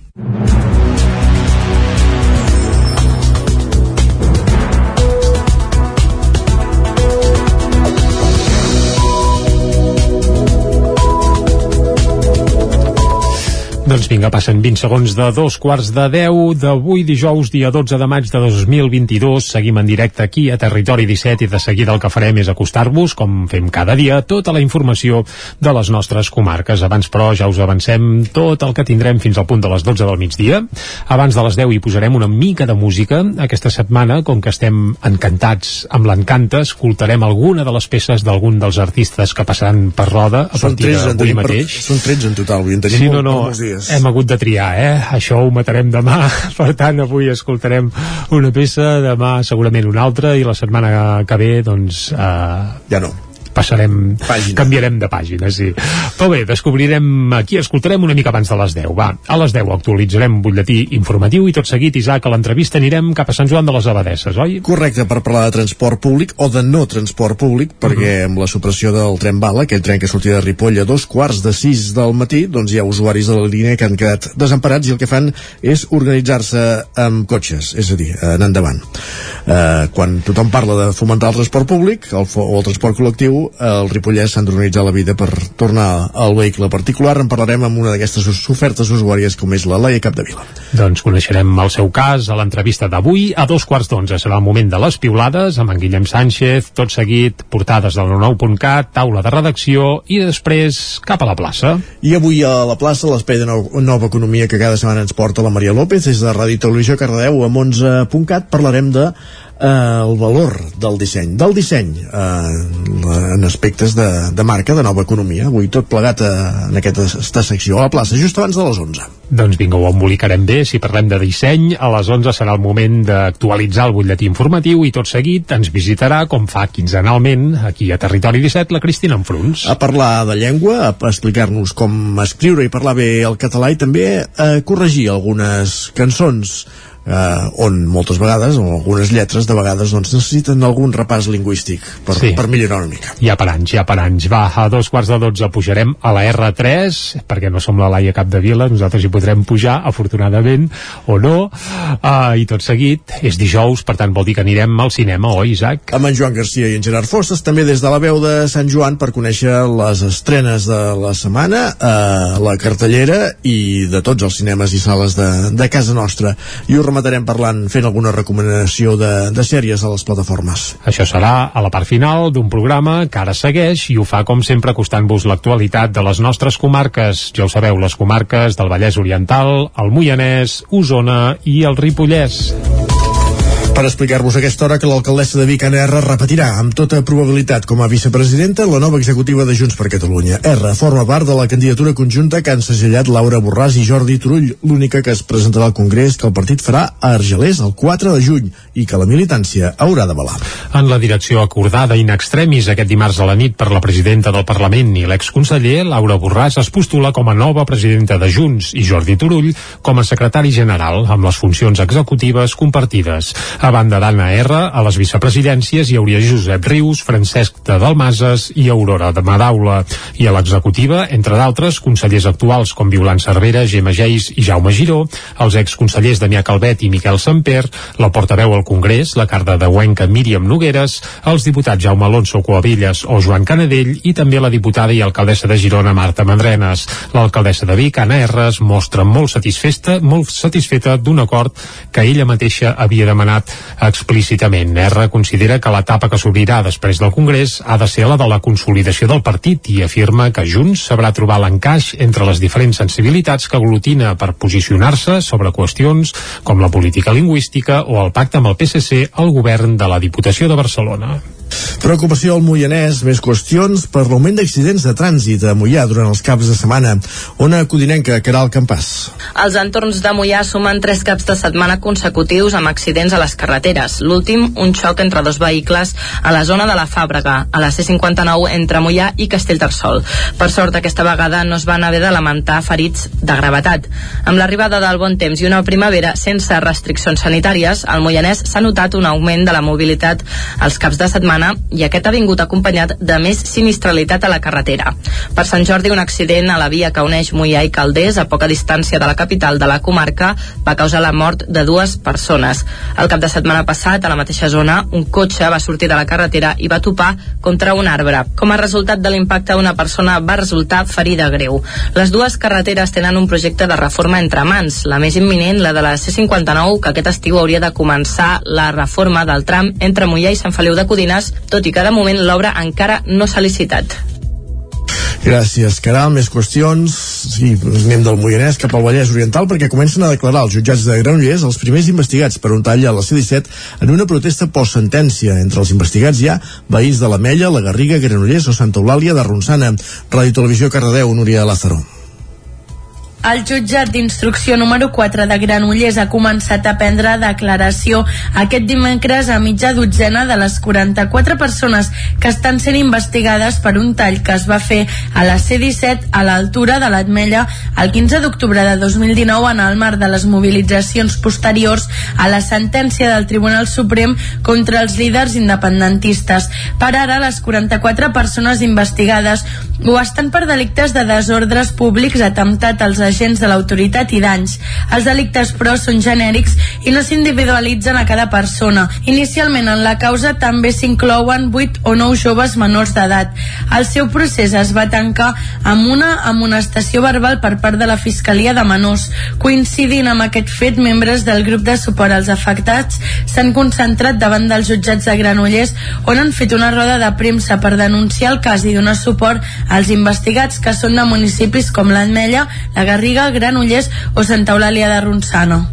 Speaker 3: Doncs vinga, passen 20 segons de dos quarts de 10 d'avui dijous, dia 12 de maig de 2022. Seguim en directe aquí a Territori 17 i de seguida el que farem és acostar-vos, com fem cada dia, tota la informació de les nostres comarques. Abans, però, ja us avancem tot el que tindrem fins al punt de les 12 del migdia. Abans de les 10 hi posarem una mica de música. Aquesta setmana, com que estem encantats amb l'encanta, escoltarem alguna de les peces d'algun dels artistes que passaran per roda a
Speaker 1: Són
Speaker 3: partir
Speaker 1: 13, en
Speaker 3: d'avui
Speaker 1: tenim per,
Speaker 3: mateix.
Speaker 1: són 13 en total, avui en tenim
Speaker 3: Sí, no, no,
Speaker 1: molts dies.
Speaker 3: Hem hagut de triar, eh? Això ho matarem demà, [laughs] per tant, avui escoltarem una peça, demà segurament una altra, i la setmana que ve, doncs... Eh,
Speaker 1: ja no
Speaker 3: passarem, Pàgina. canviarem de pàgina, sí. Però bé, descobrirem aquí, escoltarem una mica abans de les 10. Va, a les 10 actualitzarem un butlletí informatiu i tot seguit, Isaac, a l'entrevista anirem cap a Sant Joan de les Abadesses, oi?
Speaker 1: Correcte, per parlar de transport públic o de no transport públic, perquè amb la supressió del tren bala, aquell tren que sortia de Ripoll a dos quarts de sis del matí, doncs hi ha usuaris de la línia que han quedat desemparats i el que fan és organitzar-se amb cotxes, és a dir, anar endavant. Eh, quan tothom parla de fomentar el transport públic el, o el transport col·lectiu, el Ripollès s'han d'organitzar la vida per tornar al vehicle particular. En parlarem amb una d'aquestes ofertes usuàries com és la Laia Capdevila.
Speaker 3: Doncs coneixerem el seu cas a l'entrevista d'avui. A dos quarts d'onze serà el moment de les piulades amb en Guillem Sánchez, tot seguit portades del 99.cat, taula de redacció i després cap a la plaça.
Speaker 1: I avui a la plaça, l'espai de nou, Nova Economia que cada setmana ens porta la Maria López, des de Ràdio Televisió Cardedeu amb 11.cat, parlarem de eh, el valor del disseny, del disseny eh, en aspectes de, de marca, de nova economia. Avui tot plegat eh, en aquesta secció a la plaça, just abans de les 11.
Speaker 3: Doncs vinga, ho embolicarem bé. Si parlem de disseny, a les 11 serà el moment d'actualitzar el butlletí informatiu i tot seguit ens visitarà, com fa quinzenalment, aquí a Territori 17, la Cristina Enfruns.
Speaker 1: A parlar de llengua, a explicar-nos com escriure i parlar bé el català i també a corregir algunes cançons eh, on moltes vegades, o algunes lletres de vegades doncs, necessiten algun repàs lingüístic per,
Speaker 3: Sí.
Speaker 1: per millorar una mica.
Speaker 3: Ja per anys, ja per anys. Va, a dos quarts de dotze pujarem a la R3, perquè no som la Laia Capdevila, nosaltres hi podrem pujar, afortunadament, o no. Uh, I tot seguit, és dijous, per tant vol dir que anirem al cinema, oi, Isaac?
Speaker 1: Amb en Joan Garcia i en Gerard Fosses, també des de la veu de Sant Joan per conèixer les estrenes de la setmana, eh, la cartellera i de tots els cinemes i sales de, de casa nostra. I ho rematarem parlant, fent alguna recomanació de, de sèries a les plataformes.
Speaker 3: Això serà a la part final d'un programa que ara segueix i ho fa, com sempre, acostant-vos l'actualitat de les nostres comarques. Ja ho sabeu, les comarques del Vallès Oriental, el Moianès, Osona i el Ripollès.
Speaker 1: Per explicar-vos aquesta hora que l'alcaldessa de Vic, Anna R, repetirà amb tota probabilitat com a vicepresidenta la nova executiva de Junts per Catalunya. R forma part de la candidatura conjunta que han segellat Laura Borràs i Jordi Turull, l'única que es presentarà al Congrés que el partit farà a Argelers el 4 de juny i que la militància haurà d'avalar.
Speaker 3: En la direcció acordada in extremis aquest dimarts a la nit per la presidenta del Parlament i l'exconseller, Laura Borràs es postula com a nova presidenta de Junts i Jordi Turull com a secretari general amb les funcions executives compartides. A banda d'Anna R, a les vicepresidències hi hauria Josep Rius, Francesc de Dalmases i Aurora de Madaula. I a l'executiva, entre d'altres, consellers actuals com Violant Cervera, Gemma Geis i Jaume Giró, els exconsellers Damià Calvet i Miquel Samper, la portaveu al Congrés, la carda de Huenca Míriam Nogueres, els diputats Jaume Alonso Coavillas o Joan Canadell i també la diputada i alcaldessa de Girona Marta Mandrenes. L'alcaldessa de Vic, Anna R, es mostra molt satisfeta, molt satisfeta d'un acord que ella mateixa havia demanat explícitament. R considera que l'etapa que s'obrirà després del Congrés ha de ser la de la consolidació del partit i afirma que Junts sabrà trobar l'encaix entre les diferents sensibilitats que aglutina per posicionar-se sobre qüestions com la política lingüística o el pacte amb el PSC al govern de la Diputació de Barcelona.
Speaker 1: Preocupació al Moianès, més qüestions per l'augment d'accidents de trànsit a Moià durant els caps de setmana. Ona Codinenca, Caral Campàs.
Speaker 4: Els entorns de Moià sumen tres caps de setmana consecutius amb accidents a les carreteres. L'últim, un xoc entre dos vehicles a la zona de la Fàbrega, a la C-59 entre Moià i Castellterçol. Per sort, aquesta vegada no es van haver de lamentar ferits de gravetat. Amb l'arribada del bon temps i una primavera sense restriccions sanitàries, al Moianès s'ha notat un augment de la mobilitat als caps de setmana setmana i aquest ha vingut acompanyat de més sinistralitat a la carretera. Per Sant Jordi, un accident a la via que uneix Mollà i Calders, a poca distància de la capital de la comarca, va causar la mort de dues persones. El cap de setmana passat, a la mateixa zona, un cotxe va sortir de la carretera i va topar contra un arbre. Com a resultat de l'impacte, una persona va resultar ferida greu. Les dues carreteres tenen un projecte de reforma entre mans, la més imminent, la de la C-59, que aquest estiu hauria de començar la reforma del tram entre Mollà i Sant Feliu de Codines tot i que de moment l'obra encara no s'ha licitat.
Speaker 1: Gràcies, Caral. Més qüestions. Sí, anem del Moianès cap al Vallès Oriental perquè comencen a declarar els jutjats de Granollers els primers investigats per un tall a la C-17 en una protesta post-sentència. Entre els investigats hi ha veïns de la Mella, la Garriga, Granollers o Santa Eulàlia de Ronçana. Ràdio Televisió Cardedeu, Núria Lázaro.
Speaker 5: El jutjat d'instrucció número 4 de Granollers ha començat a prendre declaració aquest dimecres a mitja dotzena de les 44 persones que estan sent investigades per un tall que es va fer a la C-17 a l'altura de l'Atmella el 15 d'octubre de 2019 en el marc de les mobilitzacions posteriors a la sentència del Tribunal Suprem contra els líders independentistes. Per ara, les 44 persones investigades ho estan per delictes de desordres públics, atemptat als agents de l'autoritat i danys. Els delictes, però, són genèrics i no s'individualitzen a cada persona. Inicialment, en la causa també s'inclouen 8 o 9 joves menors d'edat. El seu procés es va tancar amb una amonestació verbal per part de la Fiscalia de Menors. Coincidint amb aquest fet, membres del grup de suport als afectats s'han concentrat davant dels jutjats de Granollers on han fet una roda de premsa per denunciar el cas i donar suport als investigats que són de municipis com l'Ametlla, la Garriga, Granollers o Santa Eulàlia de Ronçana.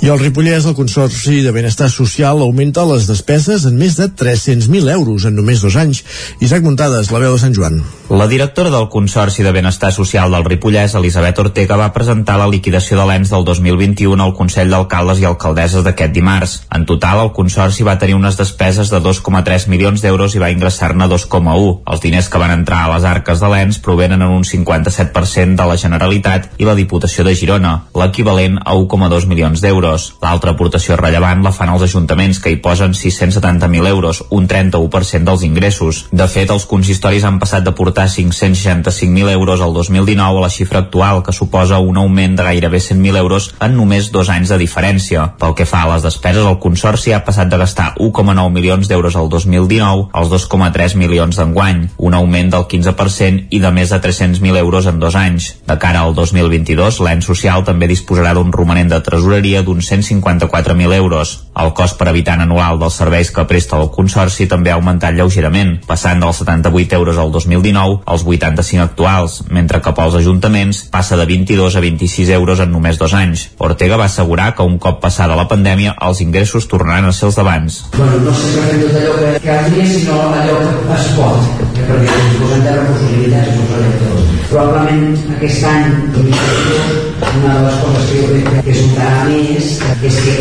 Speaker 1: I al Ripollès, el Consorci de Benestar Social augmenta les despeses en més de 300.000 euros en només dos anys. Isaac Muntades, la veu de Sant Joan.
Speaker 6: La directora del Consorci de Benestar Social del Ripollès, Elisabet Ortega, va presentar la liquidació de l'ENS del 2021 al Consell d'Alcaldes i Alcaldesses d'aquest dimarts. En total, el Consorci va tenir unes despeses de 2,3 milions d'euros i va ingressar-ne 2,1. Els diners que van entrar a les arques de l'ENS provenen en un 57% de la Generalitat i la Diputació de Girona, l'equivalent a 1,2 milions d'euros euros. L'altra aportació rellevant la fan els ajuntaments, que hi posen 670.000 euros, un 31% dels ingressos. De fet, els consistoris han passat de portar 565.000 euros al 2019 a la xifra actual, que suposa un augment de gairebé 100.000 euros en només dos anys de diferència. Pel que fa a les despeses, el Consorci ha passat de gastar 1,9 milions d'euros al 2019 als 2,3 milions d'enguany, un augment del 15% i de més de 300.000 euros en dos anys. De cara al 2022, l'ENS social també disposarà d'un romanent de tresoreria d'un d'uns 154.000 euros. El cost per habitant anual dels serveis que presta el Consorci també ha augmentat lleugerament, passant dels 78 euros al 2019 als 85 actuals, mentre que pels ajuntaments passa de 22 a 26 euros en només dos anys. Ortega va assegurar que un cop passada la pandèmia els ingressos tornaran a ser els d'abans.
Speaker 7: Bueno, no sé fem tot allò que caldria, sinó allò que es pot, eh, perquè posem de recursos limitats electors. Probablement aquest any, 2022, una de les coses que jo crec que es notarà més és que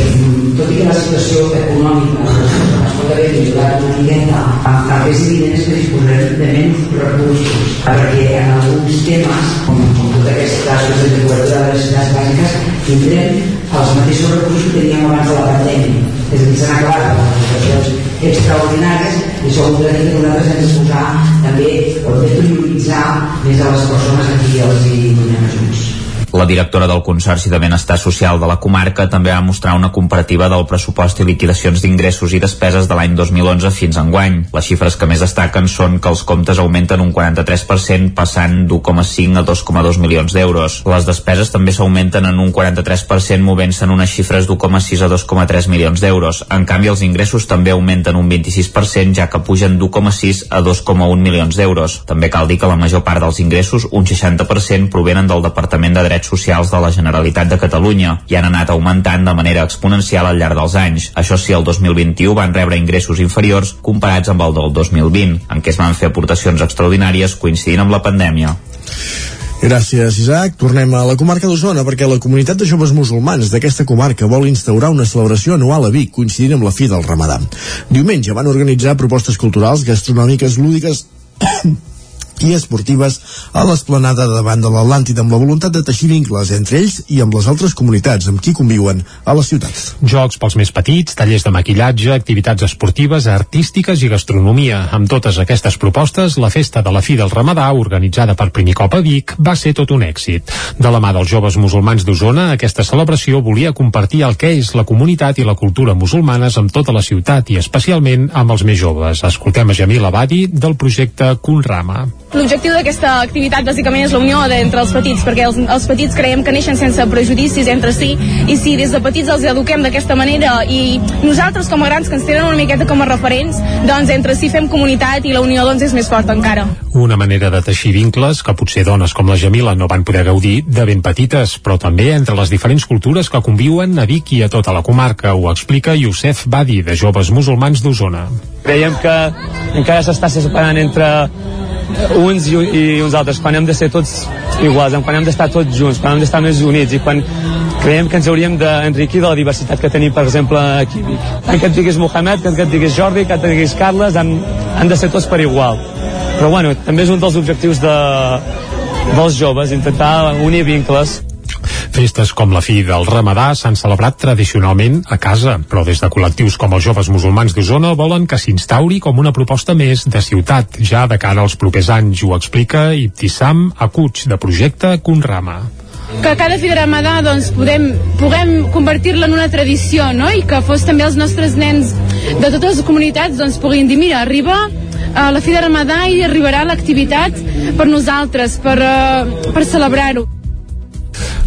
Speaker 7: tot i que la situació econòmica es pot haver millorat una miqueta és evident és que disposarem de menys recursos perquè en alguns temes com, com totes aquestes coses de cobertura de les necessitats bàsiques tindrem els mateixos recursos que teníem abans de la pandèmia. És a dir, s'han acabat les situacions extraordinàries i això vol dir que nosaltres hem de posar també o de prioritzar més a les persones a qui els hi donem ajuts
Speaker 6: La directora del Consorci de Benestar Social de la comarca també va mostrar una comparativa del pressupost i liquidacions d'ingressos i despeses de l'any 2011 fins a enguany. Les xifres que més destaquen són que els comptes augmenten un 43% passant d'1,5 a 2,2 milions d'euros. Les despeses també s'augmenten en un 43% movent-se en unes xifres d'1,6 a 2,3 milions d'euros. En canvi, els ingressos també augmenten un 26% ja que pugen d'1,6 a 2,1 milions d'euros. També cal dir que la major part dels ingressos, un 60%, provenen del Departament de Drets Socials de la Generalitat de Catalunya i han anat augmentant de manera exponencial al llarg dels anys. Això sí, el 2021 van rebre ingressos inferiors comparats amb el del 2020, en què es van fer aportacions extraordinàries coincidint amb la pandèmia.
Speaker 1: Gràcies, Isaac. Tornem a la comarca d'Osona perquè la comunitat de joves musulmans d'aquesta comarca vol instaurar una celebració anual a Vic coincidint amb la fi del Ramadà. Diumenge van organitzar propostes culturals, gastronòmiques, lúdiques i esportives a l'esplanada davant de l'Atlàntida amb la voluntat de teixir vincles entre ells i amb les altres comunitats amb qui conviuen a la ciutat.
Speaker 3: Jocs pels més petits, tallers de maquillatge, activitats esportives, artístiques i gastronomia. Amb totes aquestes propostes, la festa de la fi del Ramadà, organitzada per primer cop a Vic, va ser tot un èxit. De la mà dels joves musulmans d'Osona, aquesta celebració volia compartir el que és la comunitat i la cultura musulmanes amb tota la ciutat i especialment amb els més joves. Escoltem a Jamil Abadi del projecte Kunrama.
Speaker 8: L'objectiu d'aquesta activitat bàsicament és la unió entre els petits, perquè els, els petits creiem que neixen sense prejudicis entre si, i si des de petits els eduquem d'aquesta manera i nosaltres com a grans que ens tenen una miqueta com a referents, doncs entre si fem comunitat i la unió doncs és més forta encara.
Speaker 3: Una manera de teixir vincles que potser dones com la Jamila no van poder gaudir de ben petites, però també entre les diferents cultures que conviuen a Vic i a tota la comarca, ho explica Youssef Badi, de Joves Musulmans d'Osona.
Speaker 9: Creiem que encara s'està separant entre uns i, i uns altres, quan hem de ser tots iguals, quan hem d'estar tots junts, quan hem d'estar més units i quan creiem que ens hauríem d'enriquir de la diversitat que tenim, per exemple, aquí a Vic. Que et diguis Mohamed, que et diguis Jordi, que et diguis Carles, han, han de ser tots per igual. Però bueno, també és un dels objectius de, dels joves, intentar unir vincles
Speaker 3: Festes com la fi del Ramadà s'han celebrat tradicionalment a casa, però des de col·lectius com els joves musulmans d'Osona volen que s'instauri com una proposta més de ciutat, ja de cara als propers anys, ho explica Ibtissam Acuig, de projecte Conrama
Speaker 8: que cada fi de Ramadà doncs, podem, puguem convertir-la en una tradició no? i que fos també els nostres nens de totes les comunitats doncs, puguin dir mira, arriba a la fi de Ramadà i arribarà l'activitat per nosaltres, per, uh, per celebrar-ho.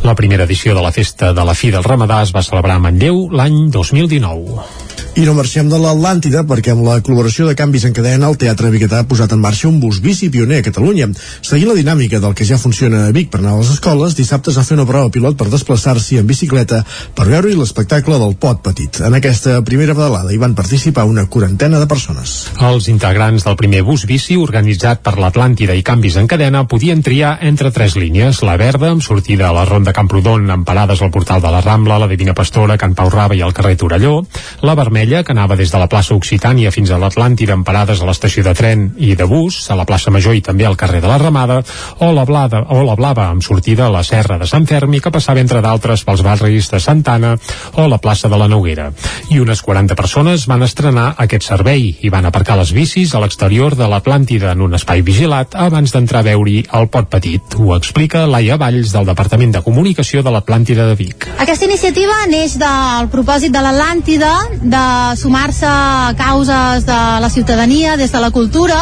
Speaker 3: La primera edició de la festa de la fi del Ramadà es va celebrar a Manlleu l'any 2019.
Speaker 1: I no marxem de l'Atlàntida perquè amb la col·laboració de canvis en cadena el Teatre Biguetà ha posat en marxa un bus bici pioner a Catalunya. Seguint la dinàmica del que ja funciona a Vic per anar a les escoles, dissabte es va fer una prova pilot per desplaçar-s'hi en bicicleta per veure-hi l'espectacle del Pot Petit. En aquesta primera pedalada hi van participar una quarantena de persones.
Speaker 3: Els integrants del primer bus bici organitzat per l'Atlàntida i canvis en cadena podien triar entre tres línies. La verda, amb sortida a la Ronda Camprodon, amb parades al portal de la Rambla, la Divina Pastora, Can Pau Raba i al carrer Torelló. La vermella que anava des de la plaça Occitània fins a l'Atlàntida amb parades a l'estació de tren i de bus, a la plaça Major i també al carrer de la Ramada, o la, blada, o la blava amb sortida a la serra de Sant Fermi, que passava entre d'altres pels barris de Santana o la plaça de la Noguera. I unes 40 persones van estrenar aquest servei i van aparcar les bicis a l'exterior de l'Atlàntida en un espai vigilat abans d'entrar a veure-hi el pot petit. Ho explica Laia Valls del Departament de Comunicació de l'Atlàntida de Vic.
Speaker 10: Aquesta iniciativa neix del propòsit de l'Atlàntida de sumar-se a causes de la ciutadania des de la cultura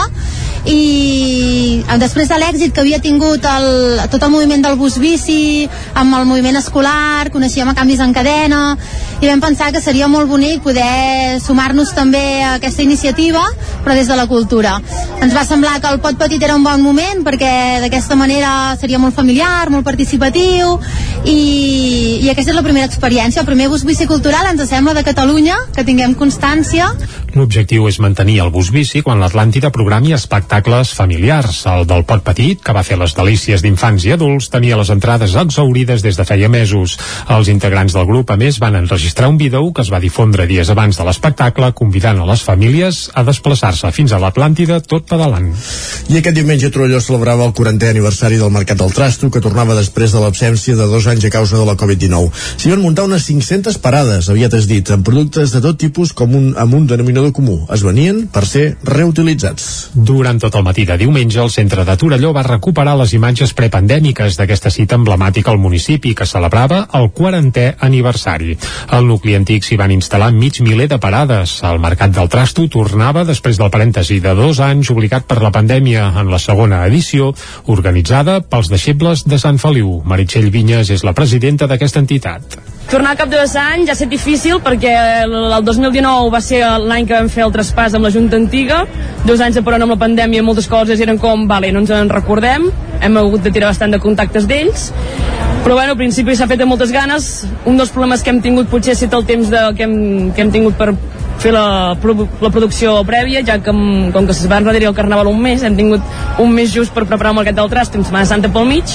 Speaker 10: i després de l'èxit que havia tingut el, tot el moviment del bus bici amb el moviment escolar, coneixíem a canvis en cadena i vam pensar que seria molt bonic poder sumar-nos també a aquesta iniciativa però des de la cultura. Ens va semblar que el pot petit era un bon moment perquè d'aquesta manera seria molt familiar molt participatiu i, i aquesta és la primera experiència. El primer bus bici cultural ens sembla de Catalunya que tinguem constància
Speaker 3: L'objectiu és mantenir el bus bici quan l'Atlàntida programi espectacles familiars. El del Pot Petit, que va fer les delícies d'infants i adults, tenia les entrades exaurides des de feia mesos. Els integrants del grup, a més, van enregistrar un vídeo que es va difondre dies abans de l'espectacle, convidant a les famílies a desplaçar-se fins a l'Atlàntida tot pedalant.
Speaker 1: I aquest diumenge Trolló celebrava el 40è aniversari del Mercat del Trasto, que tornava després de l'absència de dos anys a causa de la Covid-19. S'hi van muntar unes 500 parades, aviat has dit, amb productes de tot tipus com un, amb un denominador comú. Es venien per ser reutilitzats.
Speaker 3: Durant tot el matí de diumenge, el centre de Torelló va recuperar les imatges prepandèmiques d'aquesta cita emblemàtica al municipi que celebrava el 40è aniversari. Al nucli antic s'hi van instal·lar mig miler de parades. El mercat del Trasto tornava després del parèntesi de dos anys obligat per la pandèmia en la segona edició, organitzada pels deixebles de Sant Feliu. Meritxell Vinyes és la presidenta d'aquesta entitat.
Speaker 11: Tornar cap de dos anys ja ha estat difícil perquè el 2019 va ser l'any que vam fer el traspàs amb la Junta Antiga, dos anys de peron amb la pandèmia moltes coses eren com, vale, no ens en recordem, hem hagut de tirar bastant de contactes d'ells, però bueno, al principi s'ha fet amb moltes ganes, un dels problemes que hem tingut potser ha estat el temps de, que, hem, que hem tingut per fer la, la producció prèvia, ja que com, com que es va enrere el Carnaval un mes, hem tingut un mes just per preparar el Mercat del Trast, amb Setmana Santa pel mig,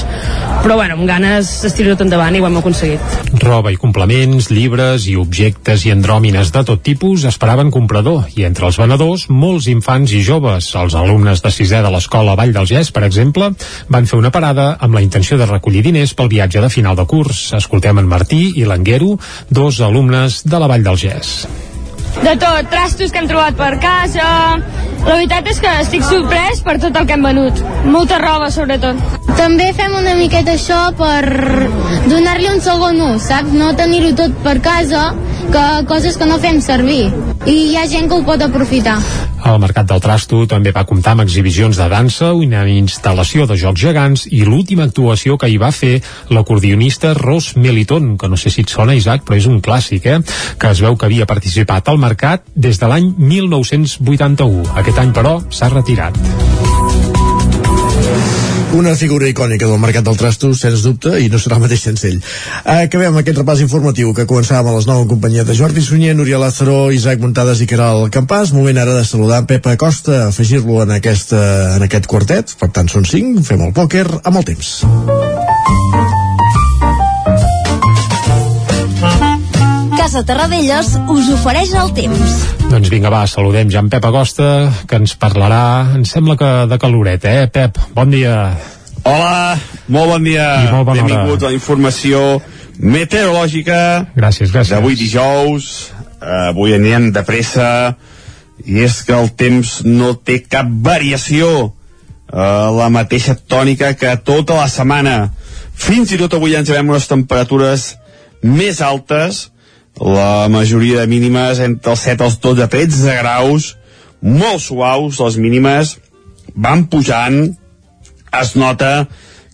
Speaker 11: però bueno, amb ganes estirar tot endavant i ho hem aconseguit.
Speaker 3: Roba i complements, llibres i objectes i andròmines de tot tipus esperaven comprador i entre els venedors molts infants i joves. Els alumnes de sisè de l'escola Vall del Gès, per exemple, van fer una parada amb la intenció de recollir diners pel viatge de final de curs. Escoltem en Martí i l'Anguero, dos alumnes de la Vall del Gès
Speaker 12: de tot, trastos que hem trobat per casa... La veritat és que estic sorprès per tot el que hem venut. Molta roba, sobretot.
Speaker 8: També fem una miqueta això per donar-li un segon ús, saps? No tenir-ho tot per casa, que coses que no fem servir. I hi ha gent que ho pot aprofitar.
Speaker 3: El Mercat del Trasto també va comptar amb exhibicions de dansa, una instal·lació de jocs gegants i l'última actuació que hi va fer l'acordionista Ros Meliton, que no sé si et sona, Isaac, però és un clàssic, eh? que es veu que havia participat al mercat des de l'any 1981. Aquest any, però, s'ha retirat.
Speaker 1: Una figura icònica del mercat del trasto, sens dubte, i no serà el mateix sense ell. Acabem aquest repàs informatiu que començàvem a les 9 en companyia de Jordi Sunyer, Núria Lázaro, Isaac Montades i Caral Campàs. Moment ara de saludar Pepa Costa, afegir-lo en, aquesta, en aquest quartet. Per tant, són 5, fem el pòquer amb el temps.
Speaker 13: Casa Terradellos us ofereix el temps.
Speaker 3: Doncs vinga, va, saludem ja en Pep Agosta, que ens parlarà, em sembla que de caloret, eh? Pep, bon dia.
Speaker 14: Hola, molt bon dia.
Speaker 3: I molt bona
Speaker 14: Benvinguts
Speaker 3: hora.
Speaker 14: a la informació meteorològica
Speaker 3: gràcies, gràcies.
Speaker 14: d'avui dijous. Uh, avui anirem de pressa i és que el temps no té cap variació uh, la mateixa tònica que tota la setmana. Fins i tot avui ens veiem unes temperatures més altes, la majoria de mínimes entre els 7 als 12 13 graus, molt suaus, les mínimes van pujant, es nota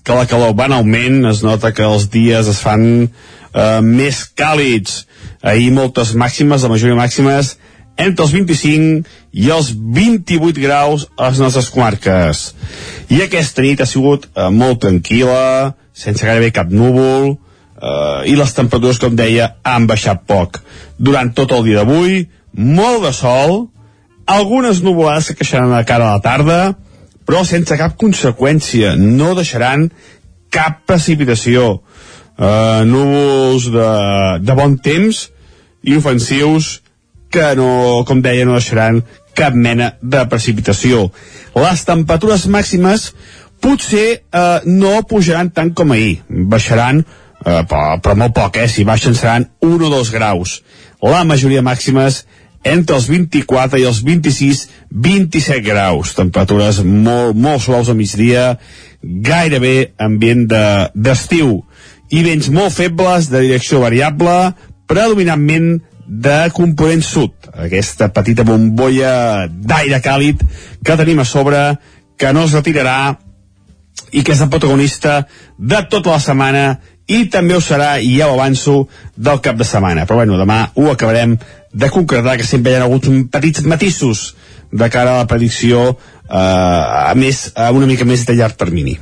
Speaker 14: que la calor va en augment, es nota que els dies es fan eh, més càlids. Ahir moltes màximes, la majoria màximes, entre els 25 i els 28 graus a les nostres comarques. I aquesta nit ha sigut eh, molt tranquil·la, sense gairebé cap núvol, eh, i les temperatures, com deia, han baixat poc. Durant tot el dia d'avui, molt de sol, algunes nuvolades que queixaran a cara a la tarda, però sense cap conseqüència, no deixaran cap precipitació. Uh, núvols de, de bon temps i ofensius que no, com deia, no deixaran cap mena de precipitació. Les temperatures màximes potser eh, no pujaran tant com ahir, baixaran eh, però, però molt poc, eh? si baixen seran 1 o 2 graus. La majoria màximes entre els 24 i els 26, 27 graus. Temperatures molt, molt suaus a migdia, gairebé ambient d'estiu. De, I vents molt febles de direcció variable, predominantment de component sud. Aquesta petita bombolla d'aire càlid que tenim a sobre, que no es retirarà i que és el protagonista de tota la setmana i també ho serà, i ja ho avanço, del cap de setmana. Però bueno, demà ho acabarem de concretar, que sempre hi ha hagut petits matisos de cara a la predicció eh, a més, a una mica més de llarg termini.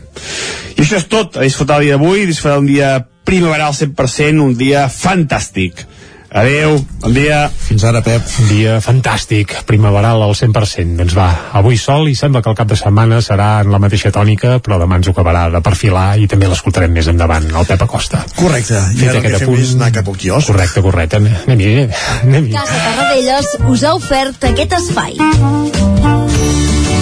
Speaker 14: I això és tot, a disfrutar el dia d'avui, disfrutar un dia primaveral 100%, un dia fantàstic. Adeu, bon dia.
Speaker 1: Fins ara, Pep.
Speaker 3: Un dia fantàstic, primaveral al 100%. Doncs va, avui sol i sembla que el cap de setmana serà en la mateixa tònica, però demà ens ho acabarà de perfilar i també l'escoltarem més endavant, el Pep Acosta.
Speaker 1: Correcte. I
Speaker 3: Fet
Speaker 1: ara el que fem
Speaker 3: apunt-
Speaker 1: és anar cap al quiosc.
Speaker 3: Correcte, correcte. Anem-hi, anem-hi.
Speaker 13: Casa Tarradellas us ha ofert aquest espai.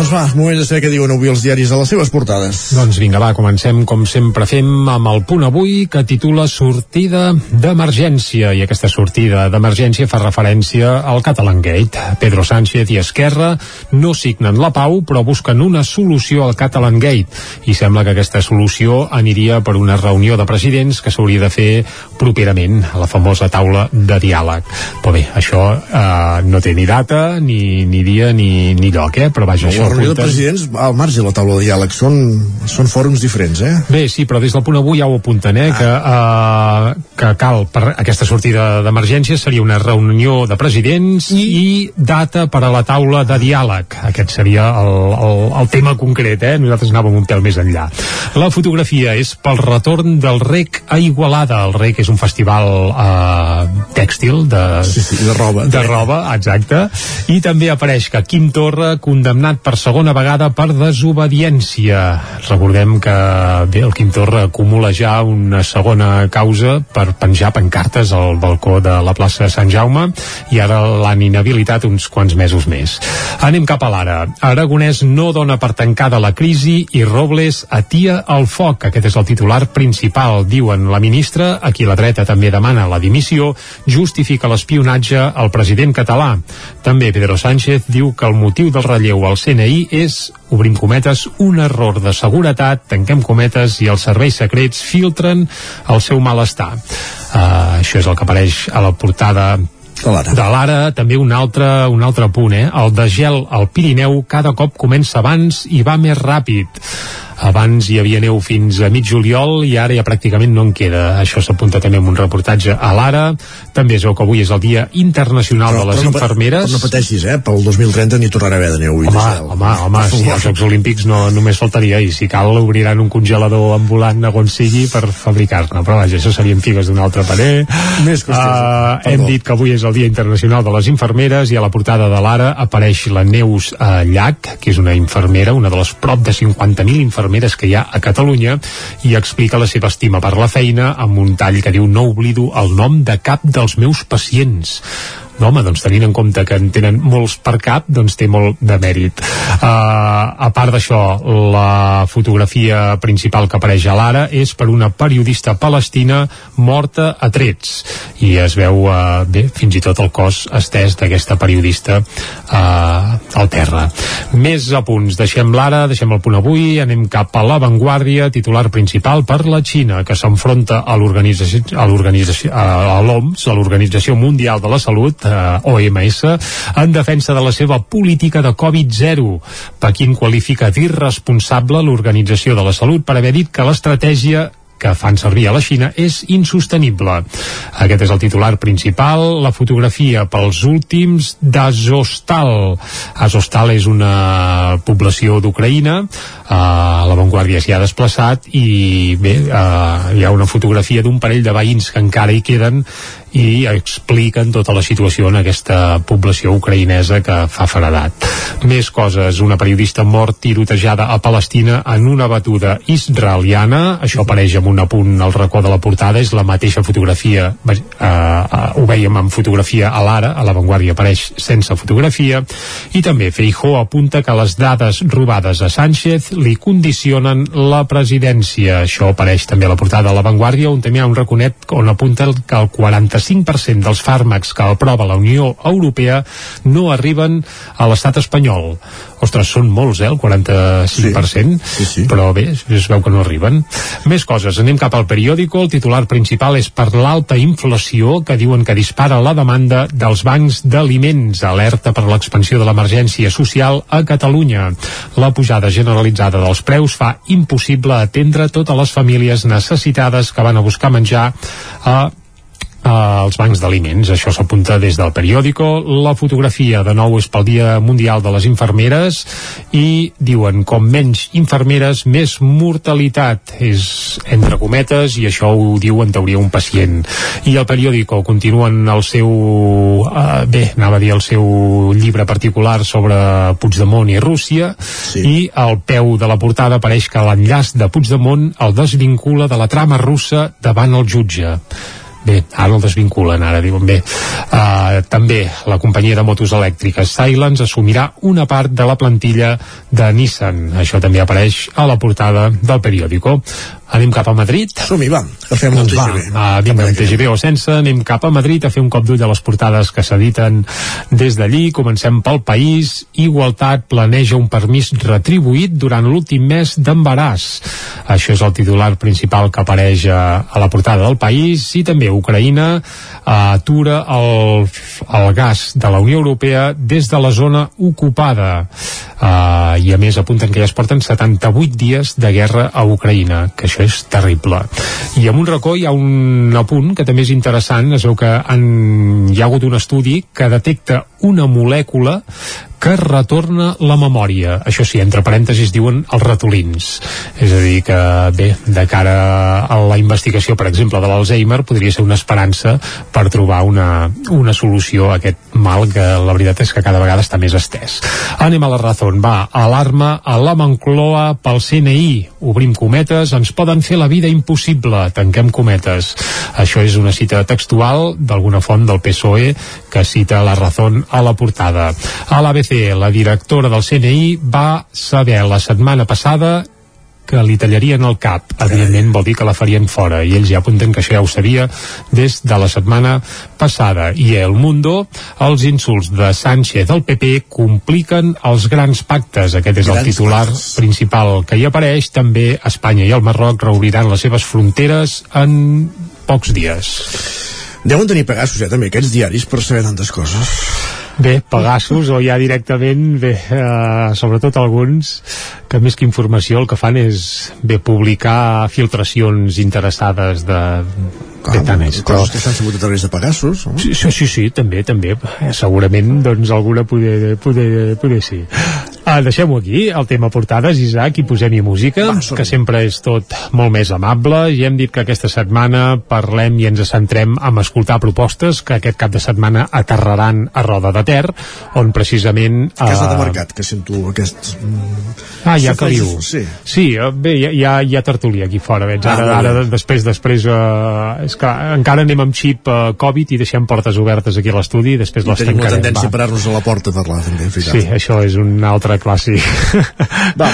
Speaker 1: Doncs va, moment de saber què diuen avui els diaris a les seves portades.
Speaker 3: Doncs vinga, va, comencem com sempre fem amb el punt avui que titula Sortida d'emergència i aquesta sortida d'emergència fa referència al Catalan Gate. Pedro Sánchez i Esquerra no signen la pau però busquen una solució al Catalan Gate i sembla que aquesta solució aniria per una reunió de presidents que s'hauria de fer properament a la famosa taula de diàleg. Però bé, això eh, no té ni data, ni, ni dia, ni, ni lloc, eh? però vaja, això
Speaker 1: la reunió de presidents al marge de la taula de diàleg són, són fòrums diferents, eh?
Speaker 3: Bé, sí, però des del punt avui ja ho apunten, eh, que, uh, que cal per aquesta sortida d'emergència seria una reunió de presidents i, i data per a la taula de diàleg. Aquest seria el, el, el tema concret, eh? Nosaltres anàvem un pèl més enllà. La fotografia és pel retorn del REC a Igualada. El REC és un festival uh, tèxtil de,
Speaker 1: sí, sí, de roba.
Speaker 3: De roba, exacte. I també apareix que Quim Torra, condemnat per segona vegada per desobediència. Recordem que bé, el Quim Torra acumula ja una segona causa per penjar pancartes al balcó de la plaça de Sant Jaume i ara l'han inhabilitat uns quants mesos més. Anem cap a l'ara. Aragonès no dona per tancada la crisi i Robles atia el foc. Aquest és el titular principal, diuen la ministra, a qui la dreta també demana la dimissió, justifica l'espionatge al president català. També Pedro Sánchez diu que el motiu del relleu al CNI és, obrim cometes, un error de seguretat, tanquem cometes, i els serveis secrets filtren el seu malestar. Uh, això és el que apareix a la portada de l'ara, també un altre, un altre punt, eh? El de gel al Pirineu cada cop comença abans i va més ràpid. Abans hi havia neu fins a mig juliol i ara ja pràcticament no en queda. Això s'apunta també en un reportatge a l'Ara. També es veu que avui és el Dia Internacional
Speaker 1: Però-
Speaker 3: de les
Speaker 1: però no
Speaker 3: Infermeres.
Speaker 1: però no pateixis, eh? Pel 2030 n'hi tornarà a haver de neu.
Speaker 3: Home, home, home,
Speaker 1: Per
Speaker 3: si als Jocs Olímpics no només faltaria i si cal obriran un congelador ambulant a on sigui per fabricar-ne, però vaja, això serien figues d'un altre parer.
Speaker 1: Més qüestions,
Speaker 3: uh, hem dit que avui és el Dia Internacional de les Infermeres i a la portada de l'Ara apareix la Neus uh, Llach, que és una infermera, una de les prop de 50.000 infermeres que hi ha a Catalunya i explica la seva estima per la feina amb un tall que diu no oblido el nom de cap dels meus pacients no, home, doncs tenint en compte que en tenen molts per cap, doncs té molt de mèrit. Uh, a part d'això, la fotografia principal que apareix a l'ara és per una periodista palestina morta a trets. I es veu, uh, bé, fins i tot el cos estès d'aquesta periodista uh, al terra. Més apunts. Deixem l'ara, deixem el punt avui, anem cap a l'avantguàrdia, titular principal per la Xina, que s'enfronta a a l'organització a l'OMS, a l'Organització Mundial de la Salut, eh, OMS, en defensa de la seva política de Covid-0. Pequín qualifica d'irresponsable l'Organització de la Salut per haver dit que l'estratègia que fan servir a la Xina és insostenible. Aquest és el titular principal, la fotografia pels últims d'Azostal. Azostal és una població d'Ucraïna, uh, l'avantguàrdia s'hi ha desplaçat i bé, uh, hi ha una fotografia d'un parell de veïns que encara hi queden i expliquen tota la situació en aquesta població ucraïnesa que fa faradat. Més coses, una periodista mort tirotejada a Palestina en una batuda israeliana, això apareix amb un apunt al racó de la portada, és la mateixa fotografia, eh, eh, ho veiem en fotografia a l'ara, a l'avantguàrdia apareix sense fotografia, i també Feijó apunta que les dades robades a Sánchez li condicionen la presidència. Això apareix també a la portada de l'avantguàrdia, on també hi ha un raconet on apunta que el 45% dels fàrmacs que aprova la Unió Europea no arriben a l'estat espanyol. Ostres, són molts, eh, el 45%, sí, sí, sí. però bé, es veu que no arriben. Més coses, anem cap al periòdico, el titular principal és per l'alta inflació, que diuen que dispara la demanda dels bancs d'aliments, alerta per l'expansió de l'emergència social a Catalunya. La pujada generalitzada dels preus fa impossible atendre totes les famílies necessitades que van a buscar menjar a als bancs d'aliments. Això s'apunta des del periòdico. La fotografia, de nou, és pel Dia Mundial de les Infermeres i diuen, com menys infermeres, més mortalitat. És entre cometes i això ho diu en teoria un pacient. I el periòdico continuen el seu... Eh, bé, anava a dir el seu llibre particular sobre Puigdemont i Rússia sí. i al peu de la portada apareix que l'enllaç de Puigdemont el desvincula de la trama russa davant el jutge Bé, ara el desvinculen, ara diuen bé. Uh, també la companyia de motos elèctriques Silence assumirà una part de la plantilla de Nissan. Això també apareix a la portada del periòdico. Anem cap a Madrid?
Speaker 1: Som-hi, va. Agafem doncs va, TGV.
Speaker 3: Uh, vinga, amb TGV o sense, anem cap a Madrid a fer un cop d'ull a les portades que s'editen des d'allí. Comencem pel país. Igualtat planeja un permís retribuït durant l'últim mes d'embaràs. Això és el titular principal que apareix a, a la portada del país i també Ucraïna atura el, el gas de la Unió Europea des de la zona ocupada. Uh, I a més apunten que ja es porten 78 dies de guerra a Ucraïna, que això és terrible. I amb un racó hi ha un apunt que també és interessant, es veu que han, hi ha hagut un estudi que detecta una molècula que retorna la memòria. Això sí, entre parèntesis diuen els ratolins. És a dir, que bé, de cara a la investigació, per exemple, de l'Alzheimer, podria ser una esperança per trobar una, una solució a aquest mal que la veritat és que cada vegada està més estès. Anem a la raó. Va, alarma a la Moncloa pel CNI. Obrim cometes, ens poden fer la vida impossible. Tanquem cometes. Això és una cita textual d'alguna font del PSOE que cita la raó a la portada. A l'ABC, la directora del CNI va saber la setmana passada que li tallarien el cap. Evidentment vol dir que la farien fora i ells ja apunten que això ja ho sabia des de la setmana passada. I El Mundo, els insults de Sánchez al PP compliquen els grans pactes. Aquest és grans el titular pactes. principal que hi apareix. També Espanya i el Marroc reobriran les seves fronteres en pocs dies.
Speaker 1: Deuen tenir pegassos, eh, també, aquests diaris, per saber tantes coses.
Speaker 3: Bé, Pegasus o ja directament, bé, eh, sobretot alguns que més que informació el que fan és bé publicar filtracions interessades de,
Speaker 1: Clar, tant és, però... que s'han sabut a través de Pegasus no?
Speaker 3: sí, sí, sí, sí, també, també. Eh, segurament doncs alguna poder, poder, poder sí. Ah, deixem-ho aquí, el tema portades Isaac, i posem-hi música Va, que sempre és tot molt més amable. I hem dit que aquesta setmana parlem i ens centrem en escoltar propostes que aquest cap de setmana aterraran a Roda de Ter on precisament
Speaker 1: que has anat a mercat, que sento aquest
Speaker 3: ah, ja que diu sí, sí eh, bé, hi ha, hi ha, tertúlia aquí fora veig, ah, ara, ara després, després és que encara anem amb xip uh, Covid i deixem portes obertes aquí a l'estudi i després I les tancarem.
Speaker 1: Tenim la tendència va. a parar-nos a la porta a parlar també,
Speaker 3: Sí, això és un altre clàssic. [laughs] Va.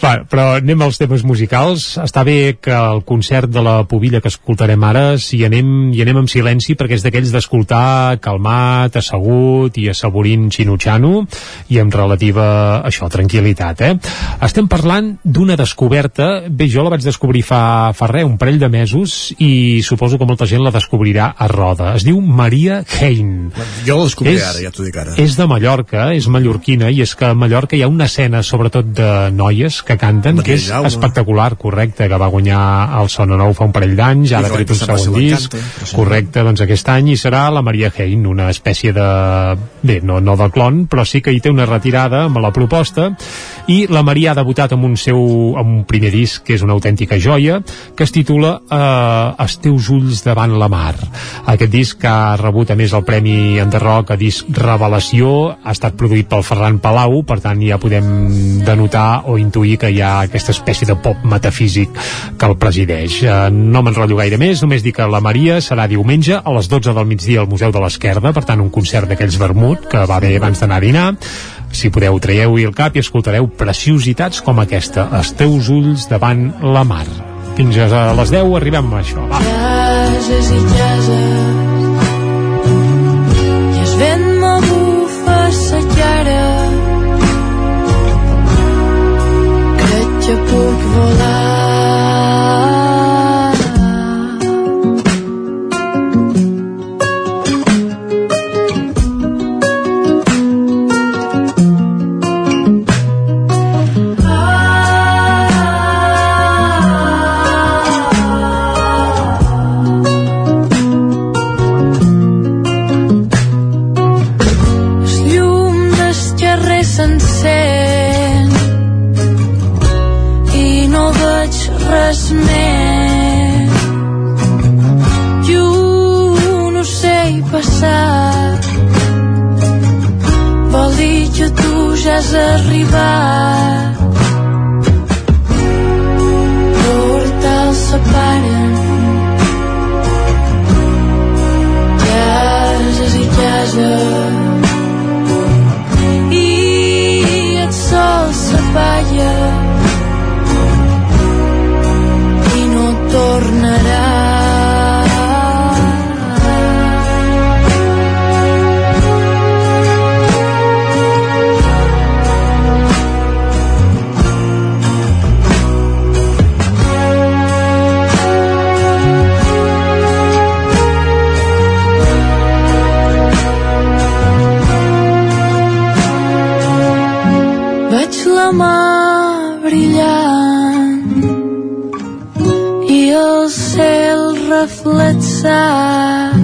Speaker 3: va, però anem als temes musicals. Està bé que el concert de la Pobilla que escoltarem ara si anem, i anem amb silenci perquè és d'aquells d'escoltar calmat, assegut i assaborint xinutxano i amb relativa, això, tranquil·litat, eh? Estem parlant d'una descoberta, bé, jo la vaig descobrir fa, fa res, un parell de mesos i suposo suposo que molta gent la descobrirà a Roda. Es diu Maria Hein.
Speaker 1: Jo la descobriré és, ara, ja t'ho dic ara.
Speaker 3: És de Mallorca, és mallorquina, i és que a Mallorca hi ha una escena, sobretot de noies que canten, Maria que és Jaume. espectacular, correcte, que va guanyar el Sona Nou fa un parell d'anys, ara ha tret un segon disc, sí. correcte, doncs aquest any, i serà la Maria Hein, una espècie de... bé, no, no de clon, però sí que hi té una retirada amb la proposta, i la Maria ha debutat amb un seu amb un primer disc, que és una autèntica joia, que es titula eh, Els teus ulls davant la mar. Aquest disc ha rebut a més el Premi Enderroc a disc Revelació, ha estat produït pel Ferran Palau, per tant ja podem denotar o intuir que hi ha aquesta espècie de pop metafísic que el presideix. Eh, no m'enrotllo gaire més, només dic que la Maria serà diumenge a les 12 del migdia al Museu de l'Esquerda, per tant un concert d'aquells vermut que va bé abans d'anar a dinar si podeu, traieu-hi el cap i escoltareu preciositats com aquesta, els teus ulls davant la mar. Fins a les 10 arribem a això. Va. Jases i jases
Speaker 17: reflexat un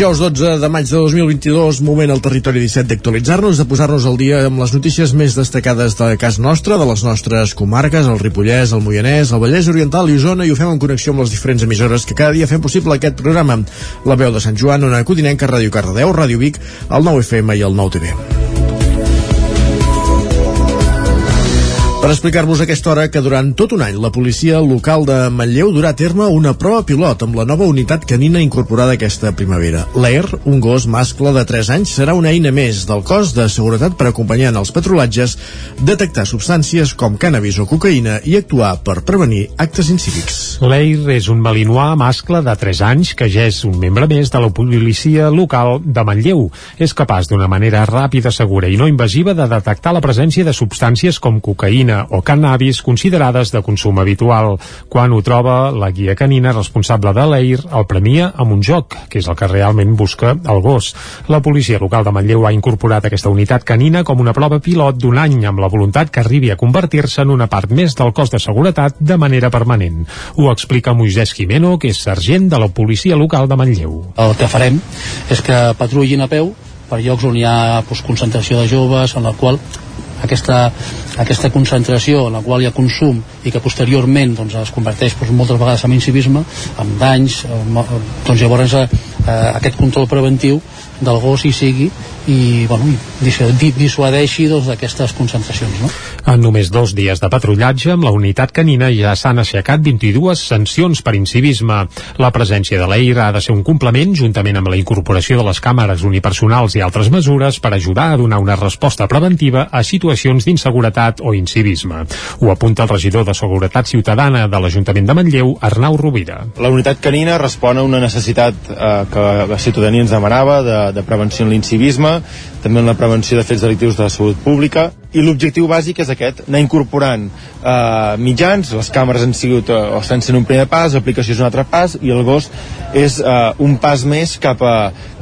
Speaker 1: Dijous 12 de maig de 2022, moment al territori 17 d'actualitzar-nos, de posar-nos al dia amb les notícies més destacades de cas nostre, de les nostres comarques, el Ripollès, el Moianès, el Vallès Oriental i Osona, i ho fem en connexió amb les diferents emissores que cada dia fem possible aquest programa. La veu de Sant Joan, Ona Codinenca, Ràdio Cardedeu, Ràdio Vic, el 9 FM i el 9 Per explicar-vos aquesta hora que durant tot un any la policia local de Manlleu durà a terme una prova pilot amb la nova unitat canina incorporada aquesta primavera. L'AIR, un gos mascle de 3 anys, serà una eina més del cos de seguretat per acompanyar en els patrullatges, detectar substàncies com cannabis o cocaïna i actuar per prevenir actes incívics.
Speaker 3: L'Air és un malinois mascle de 3 anys que ja és un membre més de la policia local de Manlleu. És capaç d'una manera ràpida, segura i no invasiva de detectar la presència de substàncies com cocaïna o cannabis considerades de consum habitual. Quan ho troba, la guia canina responsable de l'EIR el premia amb un joc, que és el que realment busca el gos. La policia local de Manlleu ha incorporat aquesta unitat canina com una prova pilot d'un any amb la voluntat que arribi a convertir-se en una part més del cos de seguretat de manera permanent. Ho explica Moisès Jimeno, que és sergent de la policia local de Manlleu.
Speaker 18: El que farem és que patrullin a peu per llocs on hi ha doncs, concentració de joves, en la qual aquesta, aquesta concentració en la qual hi ha consum i que posteriorment doncs, es converteix doncs, moltes vegades en incivisme, amb danys, amb, doncs llavors eh, aquest control preventiu del gos hi sigui i, bueno, i dissuadeixi doncs, d'aquestes concentracions. No?
Speaker 3: En només dos dies de patrullatge amb la unitat canina ja s'han aixecat 22 sancions per incivisme. La presència de l'EIR ha de ser un complement juntament amb la incorporació de les càmeres unipersonals i altres mesures per ajudar a donar una resposta preventiva a situacions d'inseguretat o incivisme. Ho apunta el regidor de Seguretat Ciutadana de l'Ajuntament de Manlleu, Arnau Rovira.
Speaker 19: La unitat canina respon a una necessitat eh, que la ciutadania ens demanava de, de prevenció en l'incivisme, també en la prevenció de fets delictius de la salut pública i l'objectiu bàsic és aquest, anar incorporant eh, mitjans, les càmeres han sigut eh, o estan sent un primer pas, l'aplicació és un altre pas i el gos és eh, un pas més cap a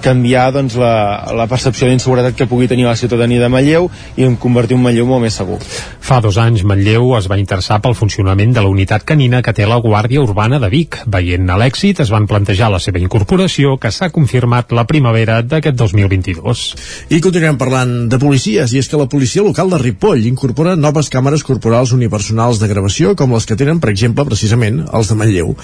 Speaker 19: canviar doncs, la, la percepció d'inseguretat que pugui tenir la ciutadania de Manlleu i en convertir un Manlleu molt més segur.
Speaker 3: Fa dos anys Manlleu es va interessar pel funcionament de la unitat canina que té la Guàrdia Urbana de Vic. Veient l'èxit es van plantejar la seva incorporació que s'ha confirmat la primavera d'aquest 2022.
Speaker 1: I continuem parlant de policies i és que la policia local de Ripoll incorpora noves càmeres corporals unipersonals de gravació com les que tenen, per exemple, precisament els de Manlleu.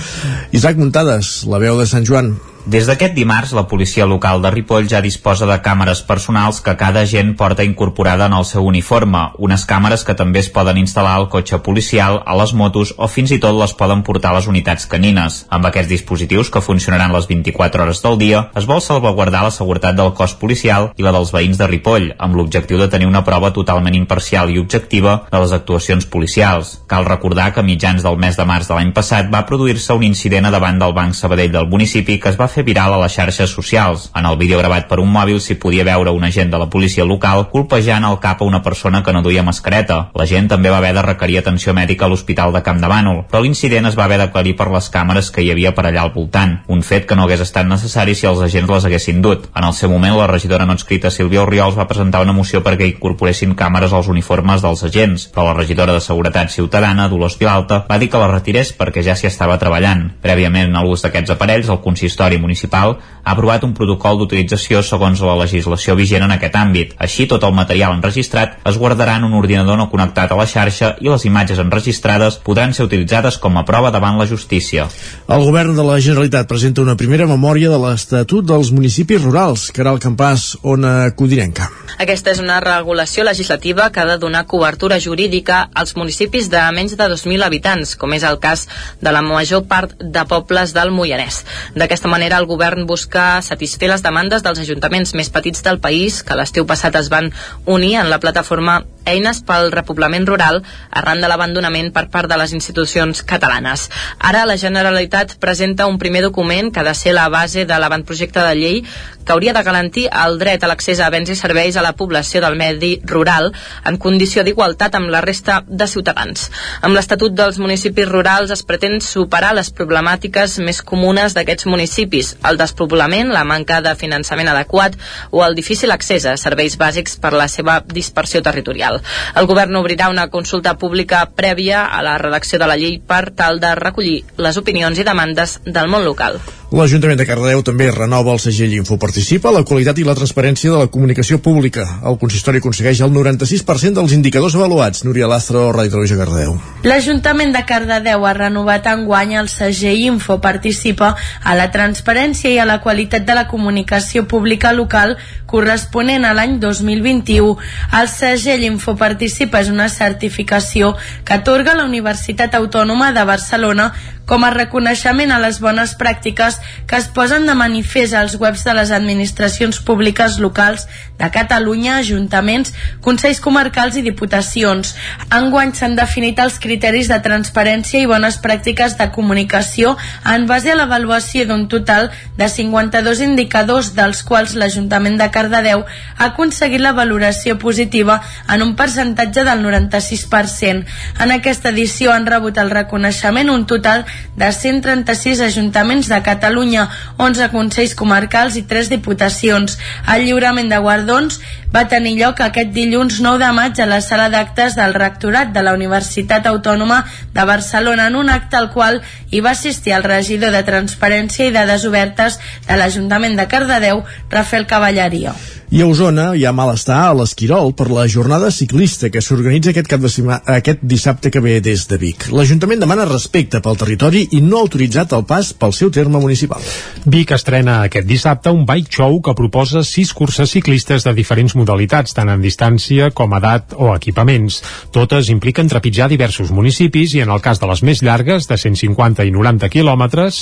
Speaker 1: Isaac Muntades, la veu de Sant Joan.
Speaker 6: Des d'aquest dimarts, la policia local de Ripoll ja disposa de càmeres personals que cada agent porta incorporada en el seu uniforme, unes càmeres que també es poden instal·lar al cotxe policial, a les motos o fins i tot les poden portar a les unitats canines. Amb aquests dispositius, que funcionaran les 24 hores del dia, es vol salvaguardar la seguretat del cos policial i la dels veïns de Ripoll, amb l'objectiu de tenir una prova totalment imparcial i objectiva de les actuacions policials. Cal recordar que a mitjans del mes de març de l'any passat va produir-se un incident a davant del Banc Sabadell del municipi que es va fer viral a les xarxes socials. En el vídeo gravat per un mòbil s'hi podia veure un agent de la policia local colpejant el cap a una persona que no duia mascareta. La gent també va haver de requerir atenció mèdica a l'Hospital de Camp de Bànol, però l'incident es va haver d'aclarir per les càmeres que hi havia per allà al voltant, un fet que no hagués estat necessari si els agents les haguessin dut. En el seu moment, la regidora no escrita Sílvia Oriols va presentar una moció perquè incorporessin càmeres als uniformes dels agents, però la regidora de Seguretat Ciutadana, Dolors Vilalta, va dir que la retirés perquè ja s'hi estava treballant. Prèviament a l'ús d'aquests aparells, el consistori municipal ha aprovat un protocol d'utilització segons la legislació vigent en aquest àmbit. Així, tot el material enregistrat es guardarà en un ordinador no connectat a la xarxa i les imatges enregistrades podran ser utilitzades com a prova davant la justícia.
Speaker 1: El govern de la Generalitat presenta una primera memòria de l'Estatut dels municipis rurals, que era el campàs Ona Codinenca.
Speaker 4: Aquesta és una regulació legislativa que ha de donar cobertura jurídica als municipis de menys de 2.000 habitants, com és el cas de la major part de pobles del Moianès. D'aquesta manera, el govern busca satisfer les demandes dels ajuntaments més petits del país que l'estiu passat es van unir en la plataforma Eines pel repoblament rural arran de l'abandonament per part de les institucions catalanes. Ara la Generalitat presenta un primer document que ha de ser la base de l'avantprojecte de llei que hauria de garantir el dret a l'accés a béns i serveis a la població del medi rural en condició d'igualtat amb la resta de ciutadans. Amb l'Estatut dels municipis rurals es pretén superar les problemàtiques més comunes d'aquests municipis, el despoblament, la manca de finançament adequat o el difícil accés a serveis bàsics per la seva dispersió territorial. El govern obrirà una consulta pública prèvia a la redacció de la llei per tal de recollir les opinions i demandes del món local.
Speaker 1: L'Ajuntament de Cardedeu també renova el segell Infoparticipa, la qualitat i la transparència de la comunicació pública. El consistori aconsegueix el 96% dels indicadors avaluats. Núria Lastro, Ràdio Televisió Cardedeu.
Speaker 5: L'Ajuntament de Cardedeu ha renovat enguany el segell Infoparticipa a la transparència i a la qualitat de la comunicació pública local corresponent a l'any 2021. El segell Infoparticipa és una certificació que atorga la Universitat Autònoma de Barcelona com a reconeixement a les bones pràctiques que es posen de manifest als webs de les administracions públiques locals de Catalunya, ajuntaments, consells comarcals i diputacions. Enguany s'han definit els criteris de transparència i bones pràctiques de comunicació en base a l'avaluació d'un total de 52 indicadors dels quals l'Ajuntament de Cardedeu ha aconseguit la valoració positiva en un percentatge del 96%. En aquesta edició han rebut el reconeixement un total de 136 ajuntaments de Catalunya, 11 consells comarcals i 3 diputacions. El lliurament de guardons va tenir lloc aquest dilluns 9 de maig a la sala d'actes del Rectorat de la Universitat Autònoma de Barcelona en un acte al qual hi va assistir el regidor de Transparència i Dades Obertes de l'Ajuntament de Cardedeu, Rafael Cavalleria.
Speaker 1: I a Osona hi ha malestar a l'Esquirol per la jornada ciclista que s'organitza aquest, cap de sema, aquest dissabte que ve des de Vic. L'Ajuntament demana respecte pel territori i no ha autoritzat el pas pel seu terme municipal.
Speaker 3: Vic estrena aquest dissabte un bike show que proposa sis curses ciclistes de diferents modalitats, tant en distància com edat o equipaments. Totes impliquen trepitjar diversos municipis i, en el cas de les més llargues, de 150 i 90 quilòmetres,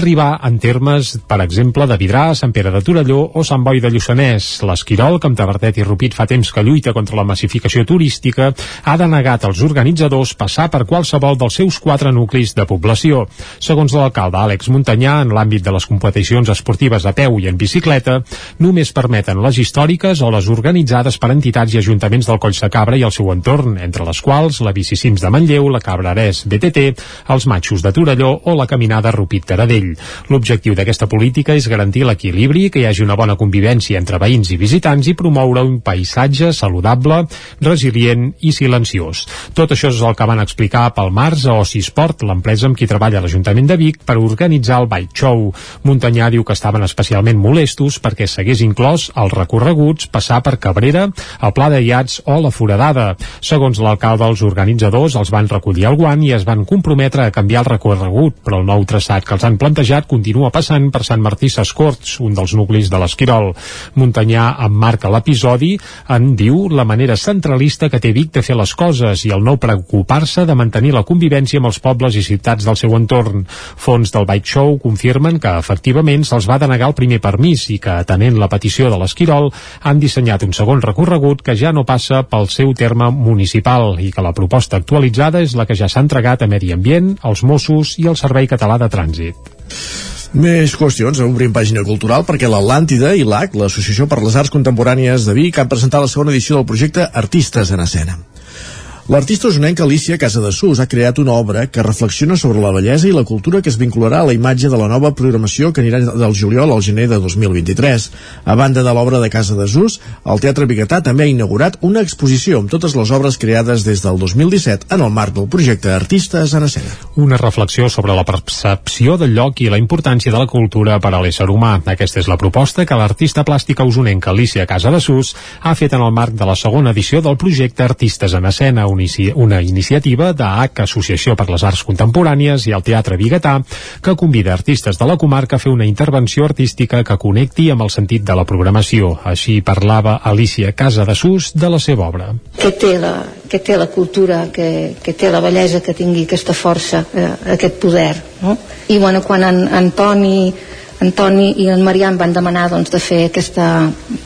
Speaker 3: arribar en termes, per exemple, de Vidrà, Sant Pere de Torelló o Sant Boi de Lluçanès. L'Esquirol, que amb Tavertet i Rupit fa temps que lluita contra la massificació turística, ha denegat als organitzadors passar per qualsevol dels seus quatre nuclis de població. Segons l'alcalde Àlex Muntanyà, en l'àmbit de les competicions esportives a peu i en bicicleta, només permeten les històriques o les organitzades per entitats i ajuntaments del Coll de Cabra i el seu entorn, entre les quals la Bicicims de Manlleu, la Cabrarès BTT, els Matxos de Torelló o la Caminada Rupit Taradell. L'objectiu d'aquesta política és garantir l'equilibri, que hi hagi una bona convivència entre veïns i visitants i promoure un paisatge saludable, resilient i silenciós. Tot això és el que van explicar pel març a Oci Sport, l'empresa amb qui treballa l'Ajuntament de Vic per organitzar el Bike Show. Muntanyà diu que estaven especialment molestos perquè s'hagués inclòs els recorreguts passar per Cabrera, el Pla de Iats o la Foradada. Segons l'alcalde, els organitzadors els van recollir el guant i es van comprometre a canviar el recorregut, però el nou traçat que els han plantejat continua passant per Sant Martí Sescorts, un dels nuclis de l'Esquirol. Muntanyà emmarca l'episodi en diu la manera centralista que té Vic de fer les coses i el no preocupar-se de mantenir la convivència amb els pobles i ciutats del seu entorn. Fons del Bike Show confirmen que efectivament se'ls va denegar el primer permís i que, atenent la petició de l'Esquirol, han dissenyat un segon recorregut que ja no passa pel seu terme municipal i que la proposta actualitzada és la que ja s'ha entregat a Medi Ambient, als Mossos i al Servei Català de Trànsit.
Speaker 1: Més qüestions, obrim pàgina cultural perquè l'Atlàntida i l'AC, l'Associació per les Arts Contemporànies de Vic, han presentat la segona edició del projecte Artistes en Escena. L'artista usonenca Alicia Casadesús ha creat una obra que reflexiona sobre la bellesa i la cultura que es vincularà a la imatge de la nova programació que anirà del juliol al gener de 2023. A banda de l'obra de Casa Desús, el Teatre Biguetà també ha inaugurat una exposició amb totes les obres creades des del 2017 en el marc del projecte Artistes en Escena.
Speaker 3: Una reflexió sobre la percepció del lloc i la importància de la cultura per a l'ésser humà. Aquesta és la proposta que l'artista plàstica usonenca Alicia Casadesús ha fet en el marc de la segona edició del projecte Artistes en Escena, una iniciativa d'AH, Associació per les Arts Contemporànies i el Teatre Biguetà, que convida artistes de la comarca a fer una intervenció artística que connecti amb el sentit de la programació. Així parlava Alicia Casa de Sus de la seva obra.
Speaker 20: Que té la, que té la cultura, que, que té la bellesa, que tingui aquesta força, eh, aquest poder. No? I bueno, quan en, Antoni Antoni i en Marià em van demanar doncs, de fer aquesta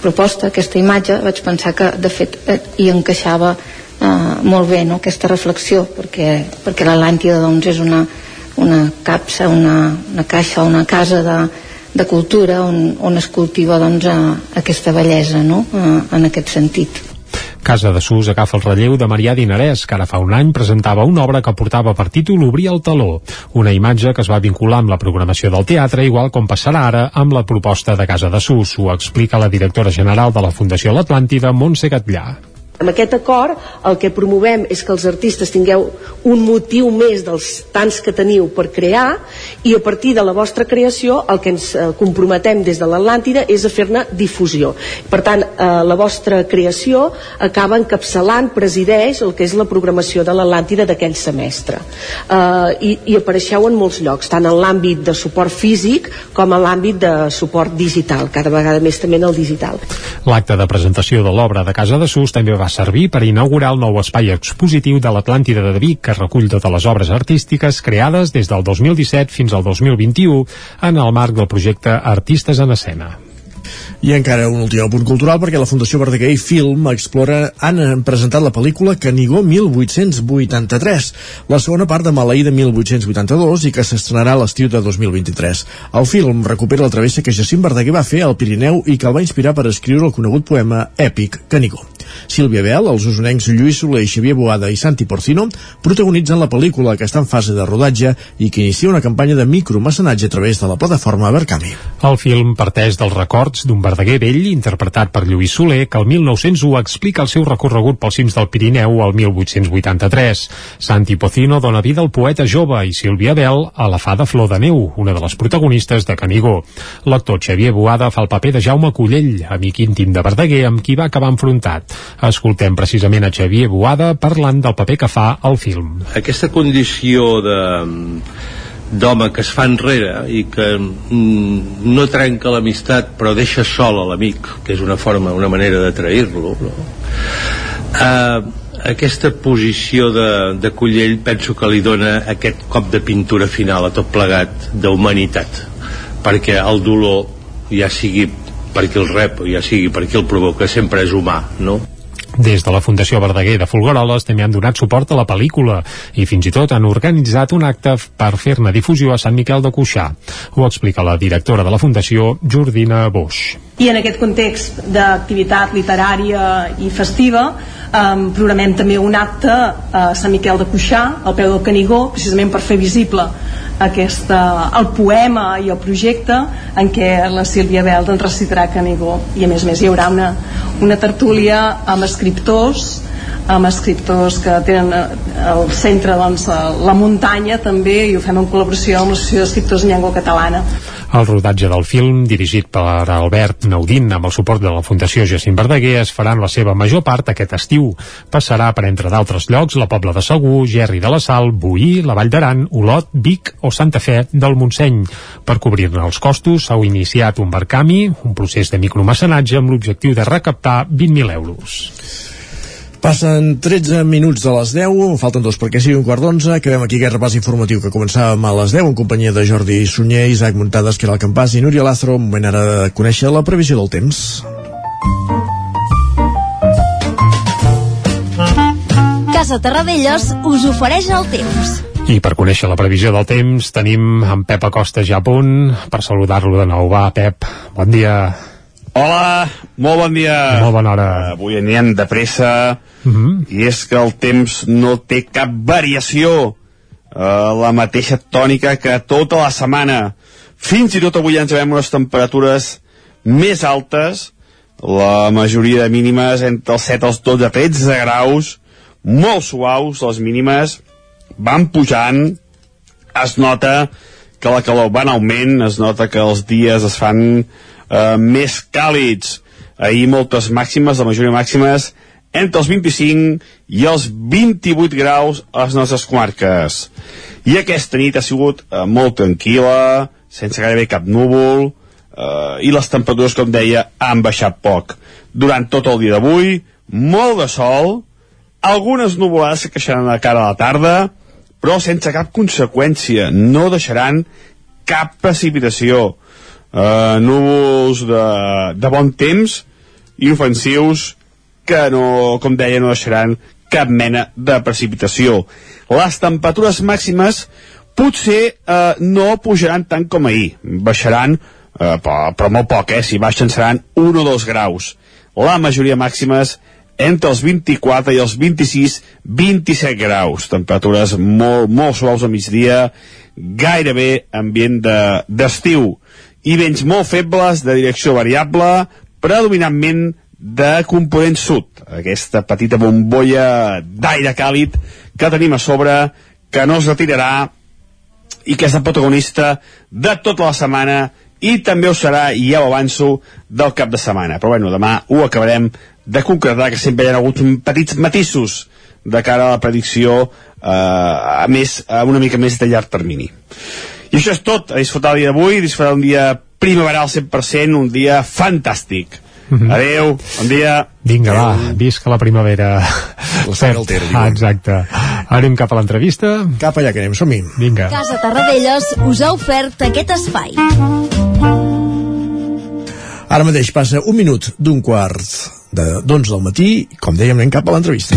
Speaker 20: proposta, aquesta imatge, vaig pensar que de fet eh, hi encaixava eh, molt bé no, aquesta reflexió perquè, perquè l'Atlàntida doncs, és una, una capsa, una, una caixa, una casa de, de cultura on, on es cultiva doncs, eh, aquesta bellesa no? eh, en aquest sentit.
Speaker 3: Casa de Sus agafa el relleu de Marià Dinarès, que ara fa un any presentava una obra que portava per títol Obrir el taló, una imatge que es va vincular amb la programació del teatre, igual com passarà ara amb la proposta de Casa de Sus, ho explica la directora general de la Fundació L'Atlàntida, Montse Gatllà.
Speaker 21: Amb aquest acord el que promovem és que els artistes tingueu un motiu més dels tants que teniu per crear i a partir de la vostra creació el que ens eh, comprometem des de l'Atlàntida és a fer-ne difusió. Per tant, eh, la vostra creació acaba encapçalant, presideix el que és la programació de l'Atlàntida d'aquell semestre. Eh, i, I apareixeu en molts llocs, tant en l'àmbit de suport físic com en l'àmbit de suport digital, cada vegada més també en el digital.
Speaker 3: L'acte de presentació de l'obra de Casa de Sus també va va servir per inaugurar el nou espai expositiu de l'Atlàntida de Vic que recull totes les obres artístiques creades des del 2017 fins al 2021 en el marc del projecte Artistes en Escena.
Speaker 1: I encara un últim punt cultural perquè la Fundació Verdaguer i Film explora han presentat la pel·lícula Canigó 1883, la segona part de Maleïda 1882 i que s'estrenarà a l'estiu de 2023. El film recupera la travessa que Jacint Verdaguer va fer al Pirineu i que el va inspirar per escriure el conegut poema èpic Canigó. Sílvia Bel, els usonencs Lluís Soler, Xavier Boada i Santi Porcino protagonitzen la pel·lícula que està en fase de rodatge i que inicia una campanya de micromecenatge a través de la plataforma Verkami.
Speaker 3: El film parteix dels records d'un Verdaguer vell, interpretat per Lluís Soler, que el 1901 explica el seu recorregut pels cims del Pirineu al 1883. Santi Pocino dona vida al poeta jove i Sílvia Bel a la fada Flor de Neu, una de les protagonistes de Canigó. L'actor Xavier Boada fa el paper de Jaume Collell, amic íntim de Verdaguer, amb qui va acabar enfrontat. Escoltem precisament a Xavier Boada parlant del paper que fa al film.
Speaker 22: Aquesta condició de d'home que es fa enrere i que mm, no trenca l'amistat però deixa sol a l'amic que és una forma, una manera de trair-lo no? eh, aquesta posició de, de Collell penso que li dona aquest cop de pintura final a tot plegat d'humanitat perquè el dolor ja sigui per qui el rep ja sigui per qui el provoca sempre és humà no?
Speaker 3: Des de la Fundació Verdaguer de Folgueroles també han donat suport a la pel·lícula i fins i tot han organitzat un acte per fer-ne difusió a Sant Miquel de Cuixà. Ho explica la directora de la Fundació, Jordina Boix.
Speaker 23: I en aquest context d'activitat literària i festiva um, programem també un acte a Sant Miquel de Cuixà, al peu del Canigó, precisament per fer visible aquesta, el poema i el projecte en què la Sílvia Bel doncs, recitarà Canigó. I a més a més hi haurà una, una tertúlia amb escriptors amb escriptors que tenen al eh, centre doncs, la muntanya també i ho fem en col·laboració amb l'Associació d'Escriptors en Llengua Catalana
Speaker 3: el rodatge del film, dirigit per Albert Naudín amb el suport de la Fundació Jacint Verdaguer, es farà en la seva major part aquest estiu. Passarà per, entre d'altres llocs, la Pobla de Segur, Gerri de la Sal, Boí, la Vall d'Aran, Olot, Vic o Santa Fe del Montseny. Per cobrir-ne els costos s'ha iniciat un barcami, un procés de micromecenatge amb l'objectiu de recaptar 20.000 euros.
Speaker 1: Passen 13 minuts de les 10, falten dos perquè sigui un quart d'onze. Acabem aquí aquest repàs informatiu que començàvem a les 10 en companyia de Jordi Sunyer, Isaac Muntades, Caral Campàs i Núria Lázaro. Un moment ara de conèixer la previsió del temps.
Speaker 13: Casa Terradellos us ofereix el temps.
Speaker 3: I per conèixer la previsió del temps tenim en Pep Acosta ja a punt per saludar-lo de nou. Va, Pep, bon dia.
Speaker 14: Hola, molt bon dia.
Speaker 3: Molt bona hora.
Speaker 14: Uh, avui anem de pressa
Speaker 3: uh -huh.
Speaker 14: i és que el temps no té cap variació. Uh, la mateixa tònica que tota la setmana. Fins i tot avui ens veiem unes temperatures més altes, la majoria de mínimes entre els 7 als 12, 13 graus, molt suaus les mínimes, van pujant, es nota que la calor va en augment, es nota que els dies es fan eh, més càlids. Ahir moltes màximes, la majoria màximes, entre els 25 i els 28 graus a les nostres comarques. I aquesta nit ha sigut eh, molt tranquil·la, sense gairebé cap núvol, eh, i les temperatures, com deia, han baixat poc. Durant tot el dia d'avui, molt de sol, algunes nuvolades que queixaran a cara a la tarda, però sense cap conseqüència, no deixaran cap precipitació. Uh, núvols de, de bon temps, inofensius, que no, com deia, no deixaran cap mena de precipitació. Les temperatures màximes potser eh, no pujaran tant com ahir, baixaran, eh, però, però molt poc, eh? si baixen seran 1 o 2 graus. La majoria màximes entre els 24 i els 26, 27 graus, temperatures molt, molt suaus a migdia, gairebé ambient d'estiu, de, i vents molt febles de direcció variable, predominantment de component sud, aquesta petita bombolla d'aire càlid que tenim a sobre, que no es retirarà i que és el protagonista de tota la setmana i també ho serà, i ja ho avanço, del cap de setmana. Però bueno, demà ho acabarem de concretar, que sempre hi ha hagut petits matisos de cara a la predicció eh, a més, a una mica més de llarg termini. I això és tot, a disfrutar el dia d'avui, disfrutar un dia primaveral 100%, un dia fantàstic. Mm -hmm. Adeu, bon dia.
Speaker 3: Vinga, va, visca la primavera.
Speaker 1: Cert. El ter,
Speaker 3: ah, exacte. Anem cap a l'entrevista.
Speaker 1: Cap allà que anem, som-hi.
Speaker 3: Vinga.
Speaker 13: Casa Tarradellas us ha ofert aquest espai.
Speaker 1: Ara mateix passa un minut d'un quart de d'11 del matí com dèiem, anem cap a l'entrevista.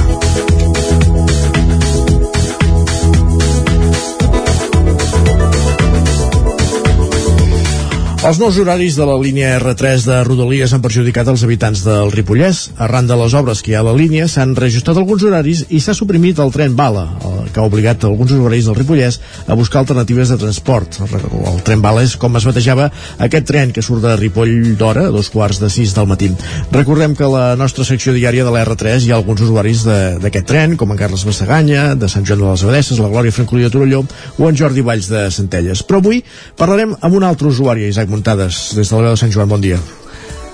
Speaker 1: Els nous horaris de la línia R3 de Rodalies han perjudicat els habitants del Ripollès. Arran de les obres que hi ha a la línia, s'han reajustat alguns horaris i s'ha suprimit el tren Bala, que ha obligat alguns usuaris del Ripollès a buscar alternatives de transport. El tren Bala és com es batejava aquest tren que surt de Ripoll d'hora, a dos quarts de sis del matí. Recordem que la nostra secció diària de la R3 hi ha alguns usuaris d'aquest tren, com en Carles Bassaganya, de Sant Joan de les Abadesses, la Glòria Francolí de Torelló o en Jordi Valls de Centelles. Però avui parlarem amb un altre usuari, Isaac Muntades, des de veu de Sant Joan. Bon dia.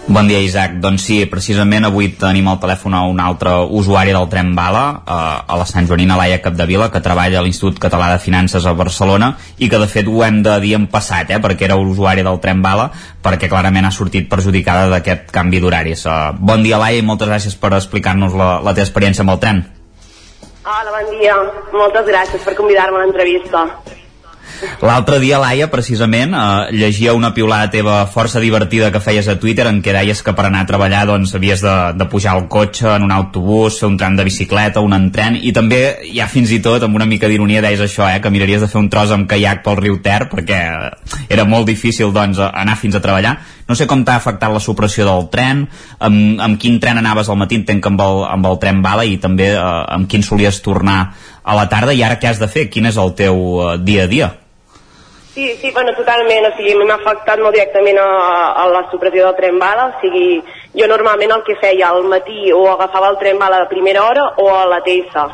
Speaker 6: Bon dia, Isaac. Doncs sí, precisament avui tenim al telèfon a un altre usuari del tren Bala, eh, a la Sant Joanina Laia Capdevila, que treballa a l'Institut Català de Finances a Barcelona i que de fet ho hem de dir en passat, eh, perquè era usuari del tren Bala, perquè clarament ha sortit perjudicada d'aquest canvi d'horaris. Eh, bon dia, Laia, i moltes gràcies per explicar-nos la, la teva experiència amb el tren.
Speaker 24: Hola, bon dia. Moltes gràcies per convidar-me a l'entrevista.
Speaker 6: L'altre dia, Laia, precisament, eh, llegia una piulada teva força divertida que feies a Twitter en què deies que per anar a treballar doncs, havies de, de pujar al cotxe, en un autobús, fer un tram de bicicleta, un entren, i també, ja fins i tot, amb una mica d'ironia, deies això, eh, que miraries de fer un tros amb caiac pel riu Ter, perquè era molt difícil doncs, anar fins a treballar. No sé com t'ha afectat la supressió del tren, amb, amb quin tren anaves al matí, entenc que amb el, amb el tren bala, i també eh, amb quin solies tornar a la tarda, i ara què has de fer? Quin és el teu eh, dia a dia?
Speaker 24: Sí, sí, bueno, totalment, o sigui, m'ha afectat molt directament a, a la supressió del tren bala, o sigui, jo normalment el que feia al matí o agafava el tren bala de primera hora o a la TS,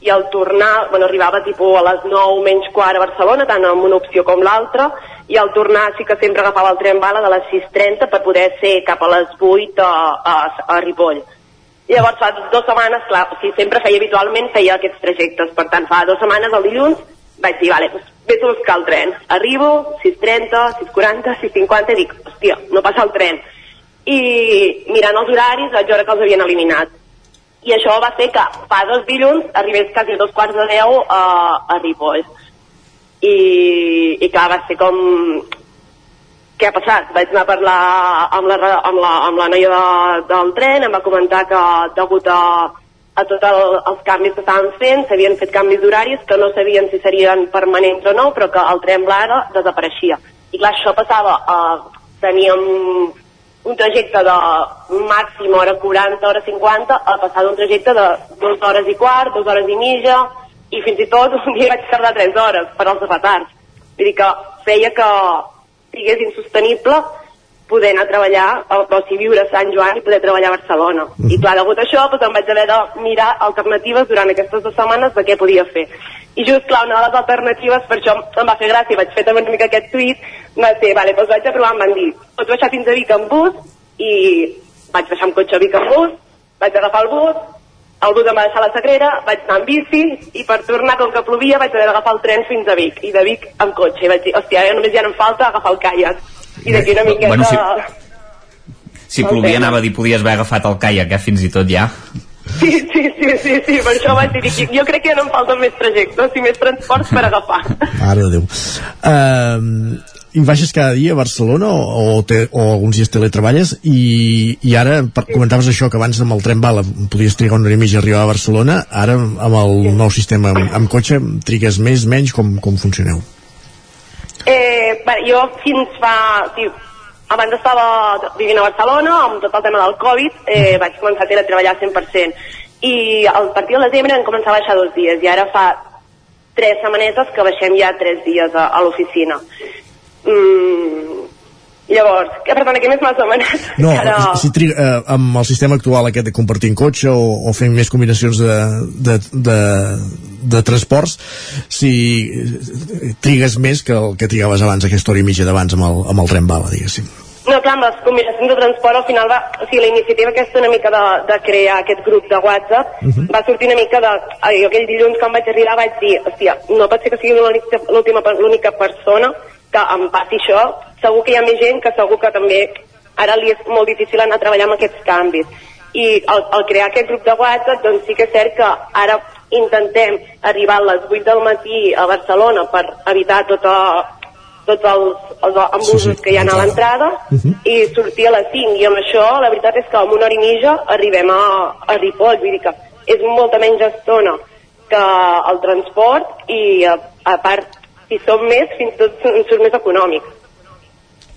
Speaker 24: i al tornar, bueno, arribava tipus a les 9 menys quart a Barcelona, tant amb una opció com l'altra, i al tornar sí que sempre agafava el tren bala de les 6.30 per poder ser cap a les 8 a, a, a Ripoll. I llavors fa dues setmanes, clar, o sigui, sempre feia habitualment, feia aquests trajectes, per tant fa dues setmanes, el dilluns, vaig dir, vale, doncs vés a buscar el tren. Arribo, 6.30, 6.40, 6.50, i dic, hòstia, no passa el tren. I mirant els horaris vaig veure que els havien eliminat. I això va fer que fa dos dilluns arribés quasi dos quarts de deu a, a Ripoll. I, i clar, va ser com... Què ha passat? Vaig anar a parlar amb la, amb la, amb la noia de, del tren, em va comentar que degut a, a tots el, els canvis que estaven fent, s'havien fet canvis d'horaris que no sabien si serien permanents o no, però que el tren Blada desapareixia. I clar, això passava, eh, teníem un trajecte de màxim hora 40, hora 50, a passar d'un trajecte de dues hores i quart, dues hores i mitja, i fins i tot un dia vaig tardar 3 hores per als retards. Vull dir que feia que sigués insostenible poder anar a treballar, o, si viure a Sant Joan i poder treballar a Barcelona. Mm -hmm. I clar, degut a això, doncs, em vaig haver de mirar alternatives durant aquestes dues setmanes de què podia fer. I just, clar, una de les alternatives, per això em va fer gràcia, vaig fer també una mica aquest tuit, va ser, vale, doncs vaig a provar, em van dir, pots baixar fins a Vic en bus, i vaig baixar amb cotxe a Vic en bus, vaig agafar el bus, el bus em va deixar a la Sagrera, vaig anar amb bici, i per tornar, com que plovia, vaig haver d'agafar el tren fins a Vic, i de Vic amb cotxe, i vaig dir, hòstia, ja només ja em falta agafar el caiac i d'aquí una miqueta...
Speaker 6: Bueno, si, si plovia anava a dir podies haver agafat el caiac, eh, fins i tot ja.
Speaker 24: Sí, sí, sí, sí, sí, per això vaig dir que jo crec que ja no em falten més trajectes i més transports per agafar.
Speaker 1: Mare de Déu. Uh, i baixes cada dia a Barcelona o, o, te, o alguns dies teletreballes i, i ara per, comentaves això que abans amb el tren bala podies trigar una hora i mitja a arribar a Barcelona ara amb el sí. nou sistema amb, amb cotxe trigues més, menys, com, com funcioneu?
Speaker 24: Eh, bé, jo fins fa... Sí, abans estava vivint a Barcelona amb tot el tema del Covid, eh, vaig començar a treballar 100%. I al partir de desembre em començava a baixar dos dies i ara fa tres setmanetes que baixem ja tres dies a, a l'oficina. Mm, Llavors, que, perdona, què més m'has demanat?
Speaker 1: No, Ara... si triga, eh, amb el sistema actual aquest de compartir cotxe o, o fent més combinacions de, de, de, de transports, si trigues més que el que trigaves abans, aquesta hora i mitja d'abans amb, el, amb el tren bala, diguéssim.
Speaker 24: No, clar, amb les combinacions de transport al final va... O sigui, la iniciativa aquesta una mica de, de crear aquest grup de WhatsApp uh
Speaker 1: Mhm.
Speaker 24: -huh. va sortir una mica de... Jo aquell dilluns quan vaig arribar vaig dir, hòstia, no pot ser que sigui l'única persona que em passi això. Segur que hi ha més gent que segur que també ara li és molt difícil anar a treballar amb aquests canvis. I al, al crear aquest grup de WhatsApp, doncs sí que és cert que ara intentem arribar a les 8 del matí a Barcelona per evitar tota, tots els, els embusos sí, sí, que hi ha a l'entrada
Speaker 1: Mhm.
Speaker 24: i sortir a les 5 i amb això la veritat és que en una hora i mitja arribem a, a Ripoll vull dir que és molta menys estona que el transport i a, a part si som més fins i tot surt més econòmic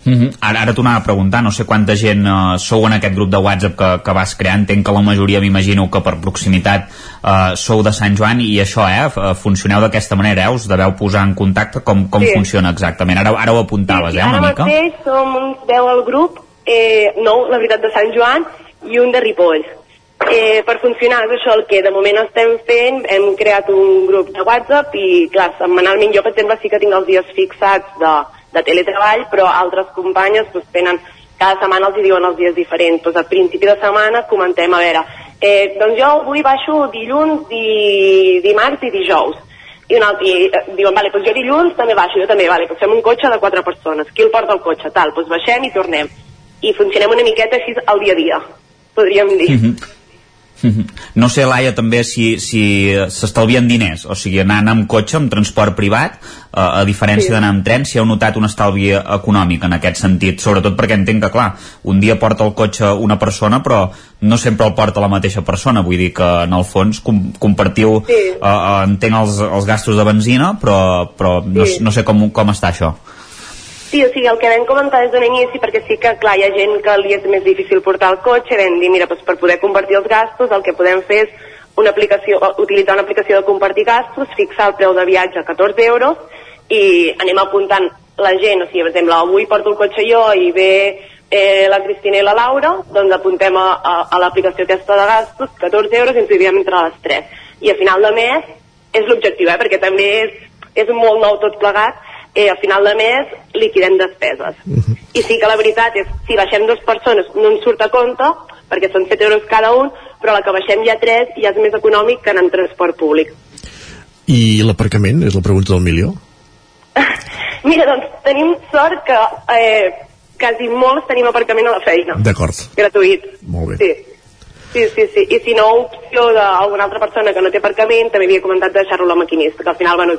Speaker 6: Mm -hmm. Ara, ara t'ho anava a preguntar, no sé quanta gent uh, sou en aquest grup de WhatsApp que, que vas crear, entenc que la majoria m'imagino que per proximitat uh, sou de Sant Joan i això, eh, f- funcioneu d'aquesta manera, eh, us deveu posar en contacte com, com
Speaker 24: Sí.
Speaker 6: funciona exactament, ara, ara ho apuntaves, eh,
Speaker 24: Ara
Speaker 6: una mica
Speaker 24: mateix som uns 10 al grup, eh, nou, la veritat, de Sant Joan i un de Ripoll. Eh, per funcionar és això el que de moment estem fent, hem creat un grup de WhatsApp i, clar, setmanalment jo, per exemple, sí que tinc els dies fixats de, de teletreball, però altres companyes doncs, tenen, cada setmana els hi diuen els dies diferents. Doncs a principi de setmana comentem, a veure, eh, doncs jo avui baixo dilluns, di, dimarts i dijous i un altre, i, eh, diuen, vale, doncs jo dilluns també baixo, jo també, vale, doncs fem un cotxe de quatre persones, qui el porta el cotxe, tal, doncs baixem i tornem. I funcionem una miqueta així al dia a dia, podríem dir.
Speaker 6: Mhm. Mhm. No sé, Laia, també si si s'estalvien diners, o sigui, anant amb cotxe, amb transport privat, eh, a diferència
Speaker 24: Sí.
Speaker 6: d'anar amb tren, si heu notat un estalvi econòmic en aquest sentit, sobretot perquè entenc que, clar, un dia porta el cotxe una persona, però no sempre el porta la mateixa persona, vull dir que, en el fons, com, compartiu,
Speaker 24: Sí.
Speaker 6: eh, eh, entenc els, els gastos de benzina, però, però no,
Speaker 24: Sí.
Speaker 6: no sé com, com està això.
Speaker 24: Sí, o sigui, el que vam comentar des d'un inici, perquè sí que, clar, hi ha gent que li és més difícil portar el cotxe, vam dir, mira, doncs per poder convertir els gastos, el que podem fer és una aplicació, utilitzar una aplicació de compartir gastos, fixar el preu de viatge a 14 euros i anem apuntant la gent, o sigui, per exemple, avui porto el cotxe jo i ve eh, la Cristina i la Laura, doncs apuntem a, a, a l'aplicació aquesta de gastos, 14 euros i ens dividim entre les tres. I a final de mes és l'objectiu, eh, perquè també és, és molt nou tot plegat, eh, a final de mes liquidem despeses. I sí que la veritat és, si baixem dues persones no ens surt a compte, perquè són 7 euros cada un, però la que baixem ja 3 ja és més econòmic que anar en transport públic.
Speaker 1: I l'aparcament? És la pregunta del milió? [laughs]
Speaker 24: Mira, doncs tenim sort que eh, quasi molts tenim aparcament a la feina.
Speaker 1: D'acord.
Speaker 24: Gratuït.
Speaker 1: Molt bé.
Speaker 24: Sí. Sí, sí, sí. I si no, opció d'alguna altra persona que no té aparcament, també havia comentat de deixar-lo a la maquinista, que al final, bueno,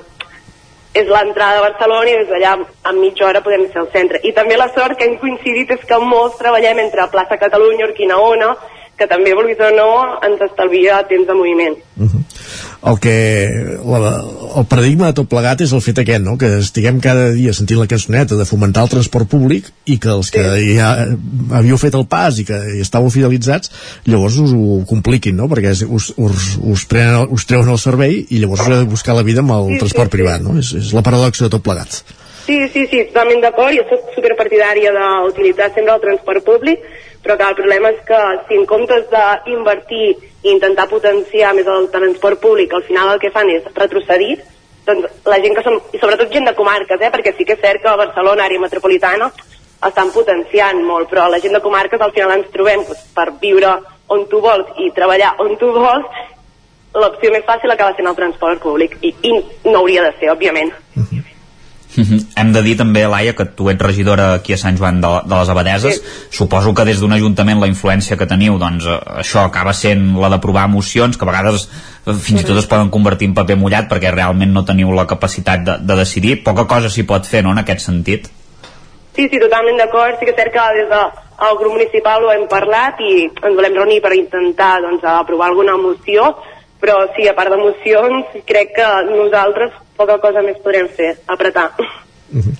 Speaker 24: és l'entrada de Barcelona i des d'allà en mitja hora podem ser al centre. I també la sort que hem coincidit és que molts treballem entre plaça Catalunya, Urquinaona, que també, vulguis o no, ens estalvia temps de moviment.
Speaker 1: Uh -huh. El que la, el paradigma de tot plegat és el fet aquest, no? que estiguem cada dia sentint la cançoneta de fomentar el transport públic i que els que sí. ja havíeu fet el pas i que hi estàveu fidelitzats llavors us ho compliquin, no? perquè us, us, us, prenen, us treuen el servei i llavors us heu de buscar la vida amb el sí, transport sí, privat, no? És, és la paradoxa de tot plegat.
Speaker 24: Sí, sí, sí, totalment d'acord. Jo soc superpartidària d'utilitzar sempre el transport públic, però que el problema és que si en comptes d'invertir i intentar potenciar més el transport públic, al final el que fan és retrocedir, doncs la gent que som, i sobretot gent de comarques, eh, perquè sí que és cert que a Barcelona, àrea metropolitana, estan potenciant molt, però la gent de comarques al final ens trobem doncs, per viure on tu vols i treballar on tu vols, l'opció més fàcil acaba sent el transport públic, i, i no hauria de ser, òbviament. Uh mhm. -huh.
Speaker 6: Hem de dir també, Laia, que tu ets regidora aquí a Sant Joan de, de les Abadeses. Sí. Suposo que des d'un ajuntament la influència que teniu, doncs eh, això acaba sent la d'aprovar mocions, que a vegades eh, fins i tot es poden convertir en paper mullat perquè realment no teniu la capacitat de, de decidir. Poca cosa s'hi pot fer, no?, en aquest sentit.
Speaker 24: Sí, sí, totalment d'acord. Sí que és cert que des del de, grup municipal ho hem parlat i ens volem reunir per intentar doncs, aprovar alguna moció, però sí, a part de mocions, crec que nosaltres poca cosa més podrem fer, apretar. Uh
Speaker 1: -huh.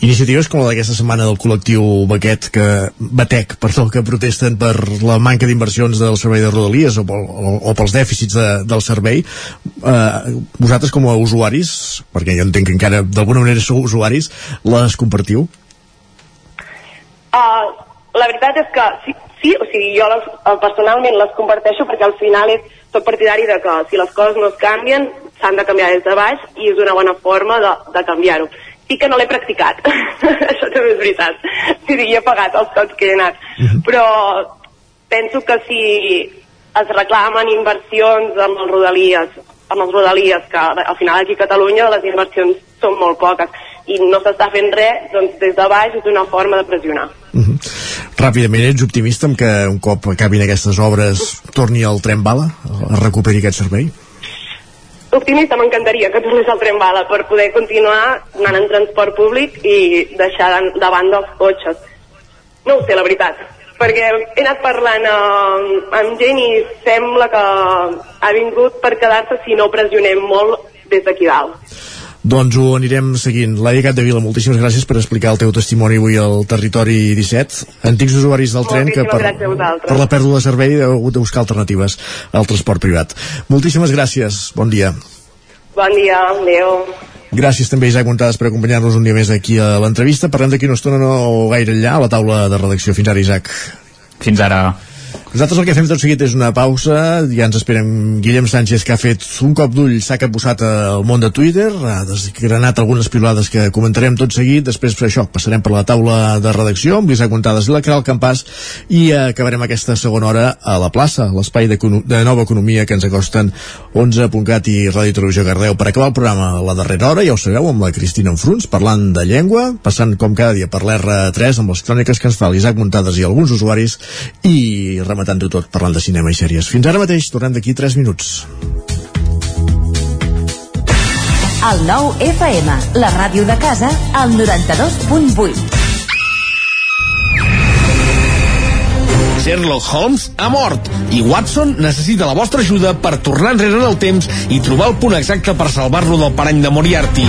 Speaker 1: Iniciatives com la d'aquesta setmana del col·lectiu Baquet que, Batec, perdó, que protesten per la manca d'inversions del servei de Rodalies o, o, o pels dèficits de, del servei eh, vosaltres com a usuaris perquè jo entenc que encara d'alguna manera sou usuaris les compartiu?
Speaker 24: Uh, la veritat és que sí, sí o sigui, jo les, personalment les comparteixo perquè al final és, soc partidari de que si les coses no es canvien s'han de canviar des de baix i és una bona forma de, de canviar-ho. Sí que no l'he practicat, [laughs] això també és veritat. Sí, hi he pagat els cops que he anat. Uh mhm. -huh. Però penso que si es reclamen inversions amb els rodalies, amb els rodalies, que al final aquí a Catalunya les inversions són molt poques i no s'està fent res, doncs des de baix és una forma de pressionar. Uh mhm. -huh.
Speaker 1: Ràpidament, ets optimista en que un cop acabin aquestes obres torni el tren bala, a recuperi aquest servei?
Speaker 24: Optimista m'encantaria que tornés el tren bala per poder continuar anant en transport públic i deixar de, de banda els cotxes. No ho sé, la veritat, perquè he anat parlant uh, amb gent i sembla que ha vingut per quedar-se si no pressionem molt des d'aquí dalt.
Speaker 1: Doncs ho anirem seguint. Laia Capdevila, moltíssimes gràcies per explicar el teu testimoni avui al Territori 17. Antics usuaris del tren que per, per la pèrdua de servei heu hagut de buscar alternatives al transport privat. Moltíssimes gràcies. Bon dia.
Speaker 24: Bon dia, adeu.
Speaker 1: Gràcies també, Isaac Montades, per acompanyar-nos un dia més aquí a l'entrevista. Parlem d'aquí una estona no gaire enllà, a la taula de redacció. Fins ara, Isaac.
Speaker 6: Fins ara.
Speaker 1: Nosaltres el que fem tot seguit és una pausa, ja ens esperem Guillem Sánchez, que ha fet un cop d'ull, s'ha capbussat al món de Twitter, ha desgranat algunes pilades que comentarem tot seguit, després per això passarem per la taula de redacció amb l'Isaac Montades i la Caral Campàs i acabarem aquesta segona hora a la plaça, l'espai de, de nova economia que ens acosten 11.cat i Ràdio Televisió Gardeu. Per acabar el programa a la darrera hora, ja ho sabeu, amb la Cristina Enfruns, parlant de llengua, passant com cada dia per l'R3 amb les cròniques que ens fa l'Isaac Montades i alguns usuaris i rematant rematant-ho tot parlant de cinema i sèries. Fins ara mateix, tornem d'aquí 3 minuts.
Speaker 13: El nou FM, la ràdio de casa, al 92.8.
Speaker 16: Sherlock Holmes ha mort i Watson necessita la vostra ajuda per tornar enrere en el temps i trobar el punt exacte per salvar-lo del parany de Moriarty.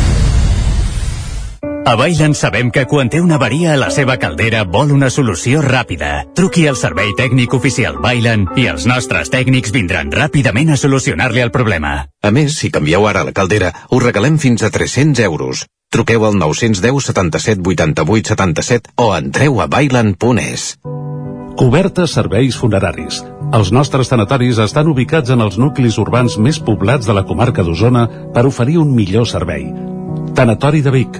Speaker 25: A Bailen sabem que quan té una avaria a la seva caldera vol una solució ràpida. Truqui al servei tècnic oficial Bailen i els nostres tècnics vindran ràpidament a solucionar-li el problema.
Speaker 26: A més, si canvieu ara la caldera, us regalem fins a 300 euros. Truqueu al 910 77 88 77 o entreu a bailen.es.
Speaker 27: Cobertes serveis funeraris. Els nostres tanatoris estan ubicats en els nuclis urbans més poblats de la comarca d'Osona per oferir un millor servei. Tanatori de Vic,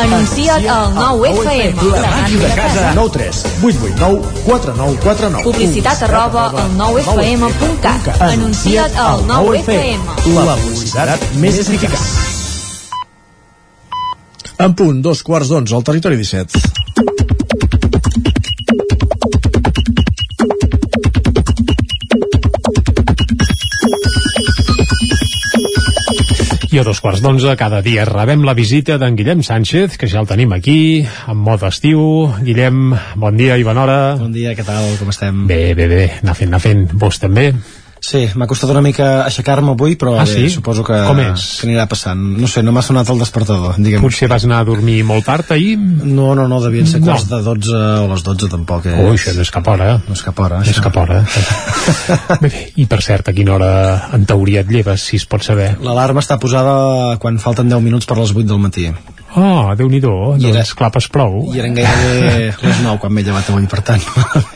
Speaker 13: Anuncia't al 9 FM, la ràdio de casa.
Speaker 1: 9 3 8 8 9 4 9 4 9
Speaker 13: Publicitat arroba al 9fm.cat. Anuncia't al 9FM.
Speaker 1: La publicitat més eficaç. En punt, dos quarts d'onze, al territori 17.
Speaker 3: I a dos quarts d'onze cada dia rebem la visita d'en Guillem Sánchez, que ja el tenim aquí, en mode estiu. Guillem, bon dia i bona hora.
Speaker 28: Bon dia, què tal, com estem?
Speaker 3: Bé, bé, bé, anar fent, anar fent. Vos també?
Speaker 28: Sí, m'ha costat una mica aixecar-me avui, però
Speaker 3: Ah,
Speaker 28: bé,
Speaker 3: sí?
Speaker 28: suposo que,
Speaker 3: Com és?
Speaker 28: que anirà passant. No sé, no m'ha sonat el despertador, diguem.
Speaker 3: Potser vas anar a dormir molt tard ahir?
Speaker 28: No, no, no, devien ser
Speaker 3: No.
Speaker 28: quarts de 12 o les 12 tampoc. Eh?
Speaker 3: Ui, això no és cap hora.
Speaker 28: No és cap hora,
Speaker 3: No és
Speaker 28: això.
Speaker 3: cap hora. bé, [laughs] bé, i per cert, a quina hora en teoria et lleves, si es pot saber?
Speaker 28: L'alarma està posada quan falten 10 minuts per les 8 del matí.
Speaker 3: Oh, déu nhi doncs clapes prou.
Speaker 28: I eren gairebé les 9 quan m'he llevat avui, per tant.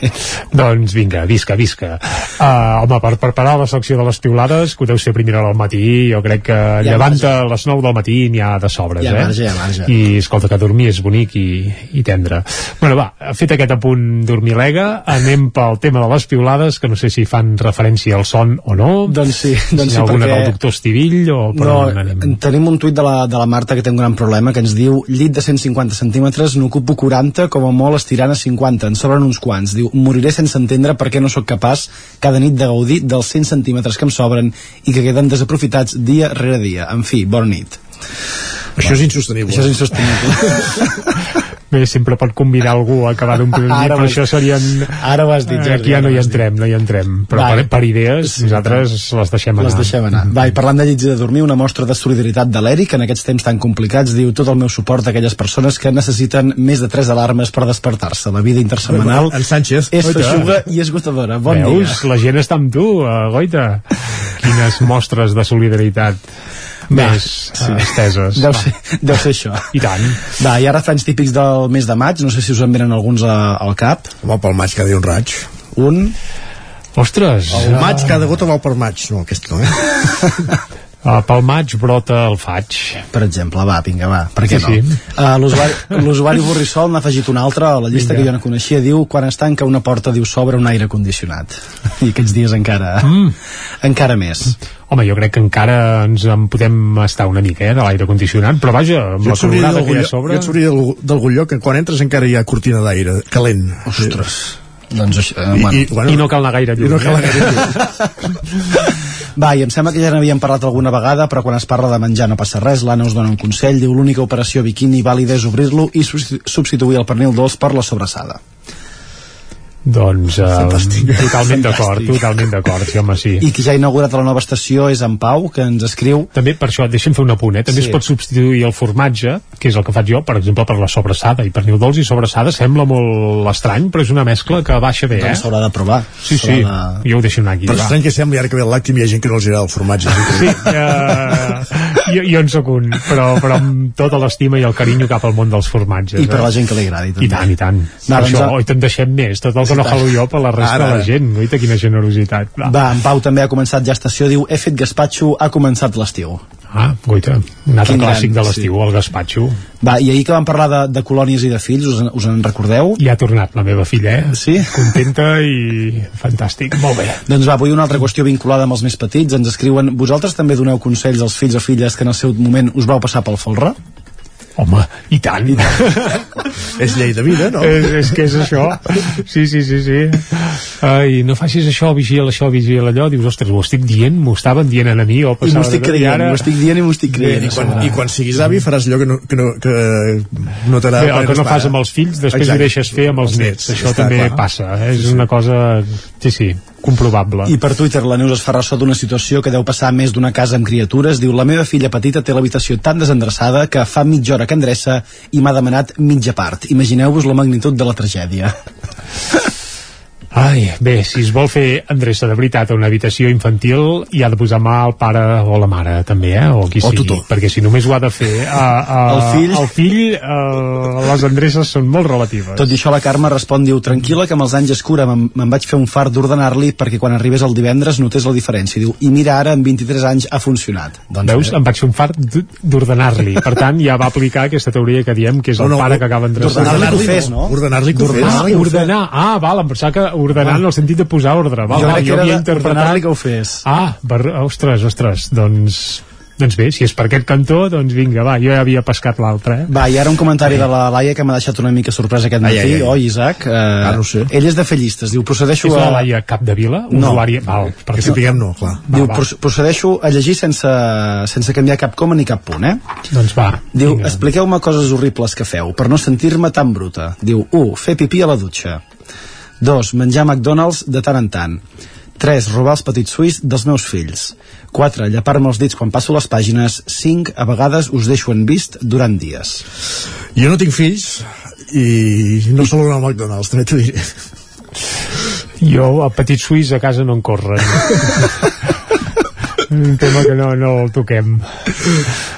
Speaker 28: [laughs]
Speaker 3: Doncs vinga, visca, visca. Uh, home, per preparar la secció de les piulades, que ho deu ser primera hora al matí, jo crec que
Speaker 28: ha
Speaker 3: llevant a les 9 del matí n'hi ha de sobres,
Speaker 28: ha
Speaker 3: eh?
Speaker 28: marge, ha marge.
Speaker 3: I escolta, que dormir és bonic i, i tendre. Bueno, va, fet aquest apunt dormilega, anem pel tema de les piulades, que no sé si fan referència al son o no.
Speaker 28: Doncs sí,
Speaker 3: si
Speaker 28: doncs
Speaker 3: hi
Speaker 28: sí,
Speaker 3: alguna
Speaker 28: perquè-
Speaker 3: del doctor Estivill o per
Speaker 28: no,
Speaker 3: anem?
Speaker 28: tenim un tuit de la, de la Marta que té un gran problema que ens diu llit de 150 centímetres n'ocupo 40 com a molt estirant a 50 en sobren uns quants, diu moriré sense entendre per què no sóc capaç cada nit de gaudir dels 100 centímetres que em sobren i que queden desaprofitats dia rere dia. En fi, bona nit.
Speaker 1: Això és insostenible.
Speaker 28: això és insostenible [laughs]
Speaker 3: Bé, sempre pot convidar algú a acabar d'omplir el [laughs] llit,
Speaker 28: Ara
Speaker 3: però això serien...
Speaker 28: ara ho has dit, Jordi,
Speaker 3: Aquí ja no hi entrem, no hi entrem. Però per, per idees, nosaltres les deixem anar.
Speaker 28: Les deixem anar. Va, i parlant de llits i de dormir, una mostra de solidaritat de l'Eric en aquests temps tan complicats diu tot el meu suport a aquelles persones que necessiten més de 3 alarmes per despertar-se. La vida intersetmanal
Speaker 1: En Sánchez.
Speaker 28: és feixuga i esgotadora. Bon
Speaker 3: Veus?
Speaker 28: dia.
Speaker 3: La gent està amb tu, uh, Goita. Quines mostres de solidaritat més sí. esteses.
Speaker 28: Deu
Speaker 3: Va.
Speaker 28: ser, deu ser això.
Speaker 3: I tant.
Speaker 28: Va, i ara refranys típics del mes de maig, no sé si us en venen alguns a, al cap.
Speaker 1: Home, pel maig cada dia un raig.
Speaker 28: Un?
Speaker 3: Ostres!
Speaker 1: El maig, cada gota val per maig. No, aquest no, eh? [laughs]
Speaker 3: Uh, pel maig brota el faig.
Speaker 28: Per exemple, va, vinga, va, per què
Speaker 3: Sí,
Speaker 28: no?
Speaker 3: sí.
Speaker 28: Uh, L'usuari l'usuari Borrissol n'ha afegit un altre a la llista
Speaker 3: Vinga.
Speaker 28: que jo no coneixia, diu quan es tanca una porta diu s'obre un aire condicionat [laughs] i aquests dies encara
Speaker 3: Mm.
Speaker 28: encara més
Speaker 3: Home, jo crec que encara ens en podem estar una mica, eh, de l'aire condicionat, però vaja, amb
Speaker 1: Jo
Speaker 3: la calorada que hi ha a sobre...
Speaker 1: jo et sortiria d'algun- lloc que quan entres encara hi ha cortina d'aire calent.
Speaker 28: Ostres. Doncs eh,
Speaker 1: I,
Speaker 28: bueno.
Speaker 1: i, bueno,
Speaker 3: I no cal anar gaire
Speaker 1: I
Speaker 3: lluny.
Speaker 1: no cal anar
Speaker 3: eh?
Speaker 1: gaire lluny. [laughs]
Speaker 28: Va, i em sembla que ja n'havíem parlat alguna vegada, però quan es parla de menjar no passa res, l'Anna us dona un consell, diu l'única operació biquini vàlida és obrir-lo i substitu- substituir el pernil dolç per la sobrassada.
Speaker 3: Doncs uh, totalment d'acord, totalment d'acord, sí, home, sí.
Speaker 28: I qui ja ha inaugurat la nova estació és en Pau, que ens escriu...
Speaker 3: També, per això, deixa'm fer un apunt, eh? També sí. es pot substituir el formatge, que és el que faig jo, per exemple, per la sobrassada, i per niu dolç i sobrassada sembla molt estrany, però és una mescla que baixa bé, eh?
Speaker 28: Doncs s'haurà de provar.
Speaker 3: Sí, sí, de... jo ho deixo anar aquí.
Speaker 1: Per estrany que sembli, ara que ve el làctim hi ha gent que no els agrada el formatge.
Speaker 3: Sí, uh, jo, jo en sóc un, però, però amb tota l'estima i el carinyo cap al món dels formatges.
Speaker 28: I per
Speaker 3: eh?
Speaker 28: la gent que li agradi,
Speaker 3: també. I tant, i tant.
Speaker 28: Va,
Speaker 3: per
Speaker 28: doncs
Speaker 3: això,
Speaker 28: a-
Speaker 3: oi, te'n deixem més, tot el que no per la resta
Speaker 28: Ara,
Speaker 3: de la gent. Uita, quina generositat. Va.
Speaker 28: Va, en Pau també ha començat ja estació, diu, he fet gaspatxo, ha començat l'estiu.
Speaker 3: Ah, guaita, un altre
Speaker 28: Quin
Speaker 3: clàssic
Speaker 28: gran,
Speaker 3: de l'estiu, el gaspatxo.
Speaker 28: Va, i ahir que vam parlar de, de colònies i de fills, us, en- us en recordeu?
Speaker 3: Ja ha tornat la meva filla, eh?
Speaker 28: Sí? [laughs]
Speaker 3: Contenta i fantàstic, molt bé.
Speaker 28: Doncs va, avui una altra qüestió vinculada amb els més petits. Ens escriuen, vosaltres també doneu consells als fills o filles que en el seu moment us vau passar pel folre?
Speaker 3: Home, i tant. I [laughs]
Speaker 1: és llei de vida, no?
Speaker 3: És, és que és això. Sí, sí, sí, sí. Ai, no facis això, vigila això, vigila allò. Dius, ostres, ho estic dient, m'ho estaven dient a mi, o
Speaker 28: I m'ho estic creient,
Speaker 3: ara-
Speaker 28: m'ho estic dient i m'ho estic creient.
Speaker 1: I quan, I quan siguis avi faràs allò que no, que no, que notarà
Speaker 3: Bé, el que no fas amb els fills, després
Speaker 1: Exacte.
Speaker 3: ho deixes fer amb els nets. Això
Speaker 1: està
Speaker 3: també
Speaker 1: clar.
Speaker 3: passa. Eh? És una cosa, sí, sí, comprovable.
Speaker 28: I per Twitter la Neus es fa ressò d'una situació que deu passar més d'una casa amb criatures. Diu, la meva filla petita té l'habitació tan desendreçada que fa mitja hora que endreça i m'ha demanat mitja part. Imagineu-vos la magnitud de la tragèdia. [laughs]
Speaker 3: Ai, bé, si es vol fer endreça de veritat a una habitació infantil hi ha de posar mà al pare o la mare també, eh? o qui
Speaker 1: O
Speaker 3: sigui,
Speaker 1: tutor.
Speaker 3: perquè si només ho ha de fer a, a,
Speaker 28: El fill.
Speaker 3: el fill eh, les endreces són molt relatives
Speaker 28: Tot i això la Carme respon, diu, tranquil·la que amb els anys es cura, me'n vaig fer un fart d'ordenar-li perquè quan arribés el divendres notés la diferència. Diu, i mira ara, amb 23 anys ha funcionat. Doncs
Speaker 3: Veus? Em vaig fer un fart d'ordenar-li. Per tant, ja va aplicar aquesta teoria que diem que és el
Speaker 1: No, no,
Speaker 3: pare que acaba endreçant.
Speaker 28: d'ordenar-li que ho fes, no?
Speaker 1: Ordenar-li que ho fes.
Speaker 3: Ah, ordenar. Ah, val, em pensava que ordenar en el sentit de posar ordre. Val,
Speaker 28: Jo crec que
Speaker 3: jo
Speaker 28: era
Speaker 3: havia
Speaker 28: de- ordenar-li que ho fes.
Speaker 3: Ah, bar... ostres, ostres, doncs... Doncs bé, si és per aquest cantó, doncs vinga, va, jo ja havia pescat l'altre, eh?
Speaker 28: Va, i ara un comentari de la Laia que m'ha deixat una mica sorpresa aquest
Speaker 3: Ai,
Speaker 28: matí,
Speaker 3: ai, ai.
Speaker 28: oi, Isaac? Eh,
Speaker 1: Ah, no ho sé.
Speaker 28: Ell és de fer llistes, diu, procedeixo
Speaker 3: És
Speaker 28: a...
Speaker 3: la Laia Capdevila,
Speaker 28: No.
Speaker 3: usuària... Val, per
Speaker 1: Que sapiguem no, clar.
Speaker 28: Diu,
Speaker 3: va.
Speaker 28: "Proce- procedeixo a llegir sense, sense canviar cap coma ni cap punt, eh?
Speaker 3: Doncs va.
Speaker 28: Diu, expliqueu-me coses horribles que feu, per no sentir-me tan bruta. Diu, 1. Fer pipí a la dutxa. 2. Menjar McDonald's de tant en tant. 3. Robar els petits suís dels meus fills. 4. Llepar-me els dits quan passo les pàgines. 5. A vegades us deixo en vist durant dies.
Speaker 1: Jo no tinc fills i no saludo al McDonald's, també t'ho diré.
Speaker 3: Jo, el petit suís a casa no en corren. [laughs] un tema que no, no el toquem.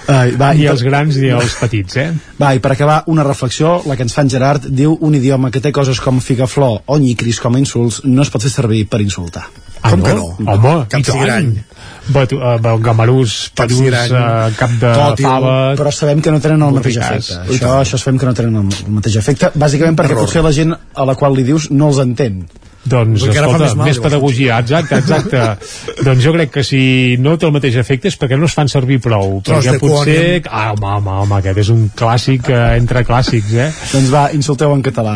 Speaker 28: Ai, va,
Speaker 3: Ni
Speaker 28: i,
Speaker 3: els grans ni els petits, eh?
Speaker 28: va, i per acabar, una reflexió, la que ens fa en Gerard, diu un idioma que té coses com figaflor o nyicris com a insults no es pot fer servir per insultar.
Speaker 3: Ah,
Speaker 1: Com que no?
Speaker 3: Home,
Speaker 1: Cap
Speaker 3: i tant. Batu, uh, gamarús,
Speaker 1: Cap
Speaker 3: perús, uh, cap de
Speaker 28: Tòtil,
Speaker 3: fava...
Speaker 28: però sabem que no tenen el mateix efecte. Això, això sabem que no tenen el, el mateix efecte, bàsicament perquè
Speaker 1: Error.
Speaker 28: potser la gent a la qual li dius no els entén.
Speaker 3: Doncs,
Speaker 1: Perquè ara fa
Speaker 3: escolta,
Speaker 1: més mal,
Speaker 3: més pedagogia, exacte, exacte. [laughs] doncs jo crec que si no té el mateix efecte és perquè no es fan servir prou.
Speaker 1: Tros
Speaker 3: perquè
Speaker 1: de
Speaker 3: potser... Ah, home, home, home, aquest és un clàssic eh, entre clàssics, eh?
Speaker 28: Doncs va, insulteu en català.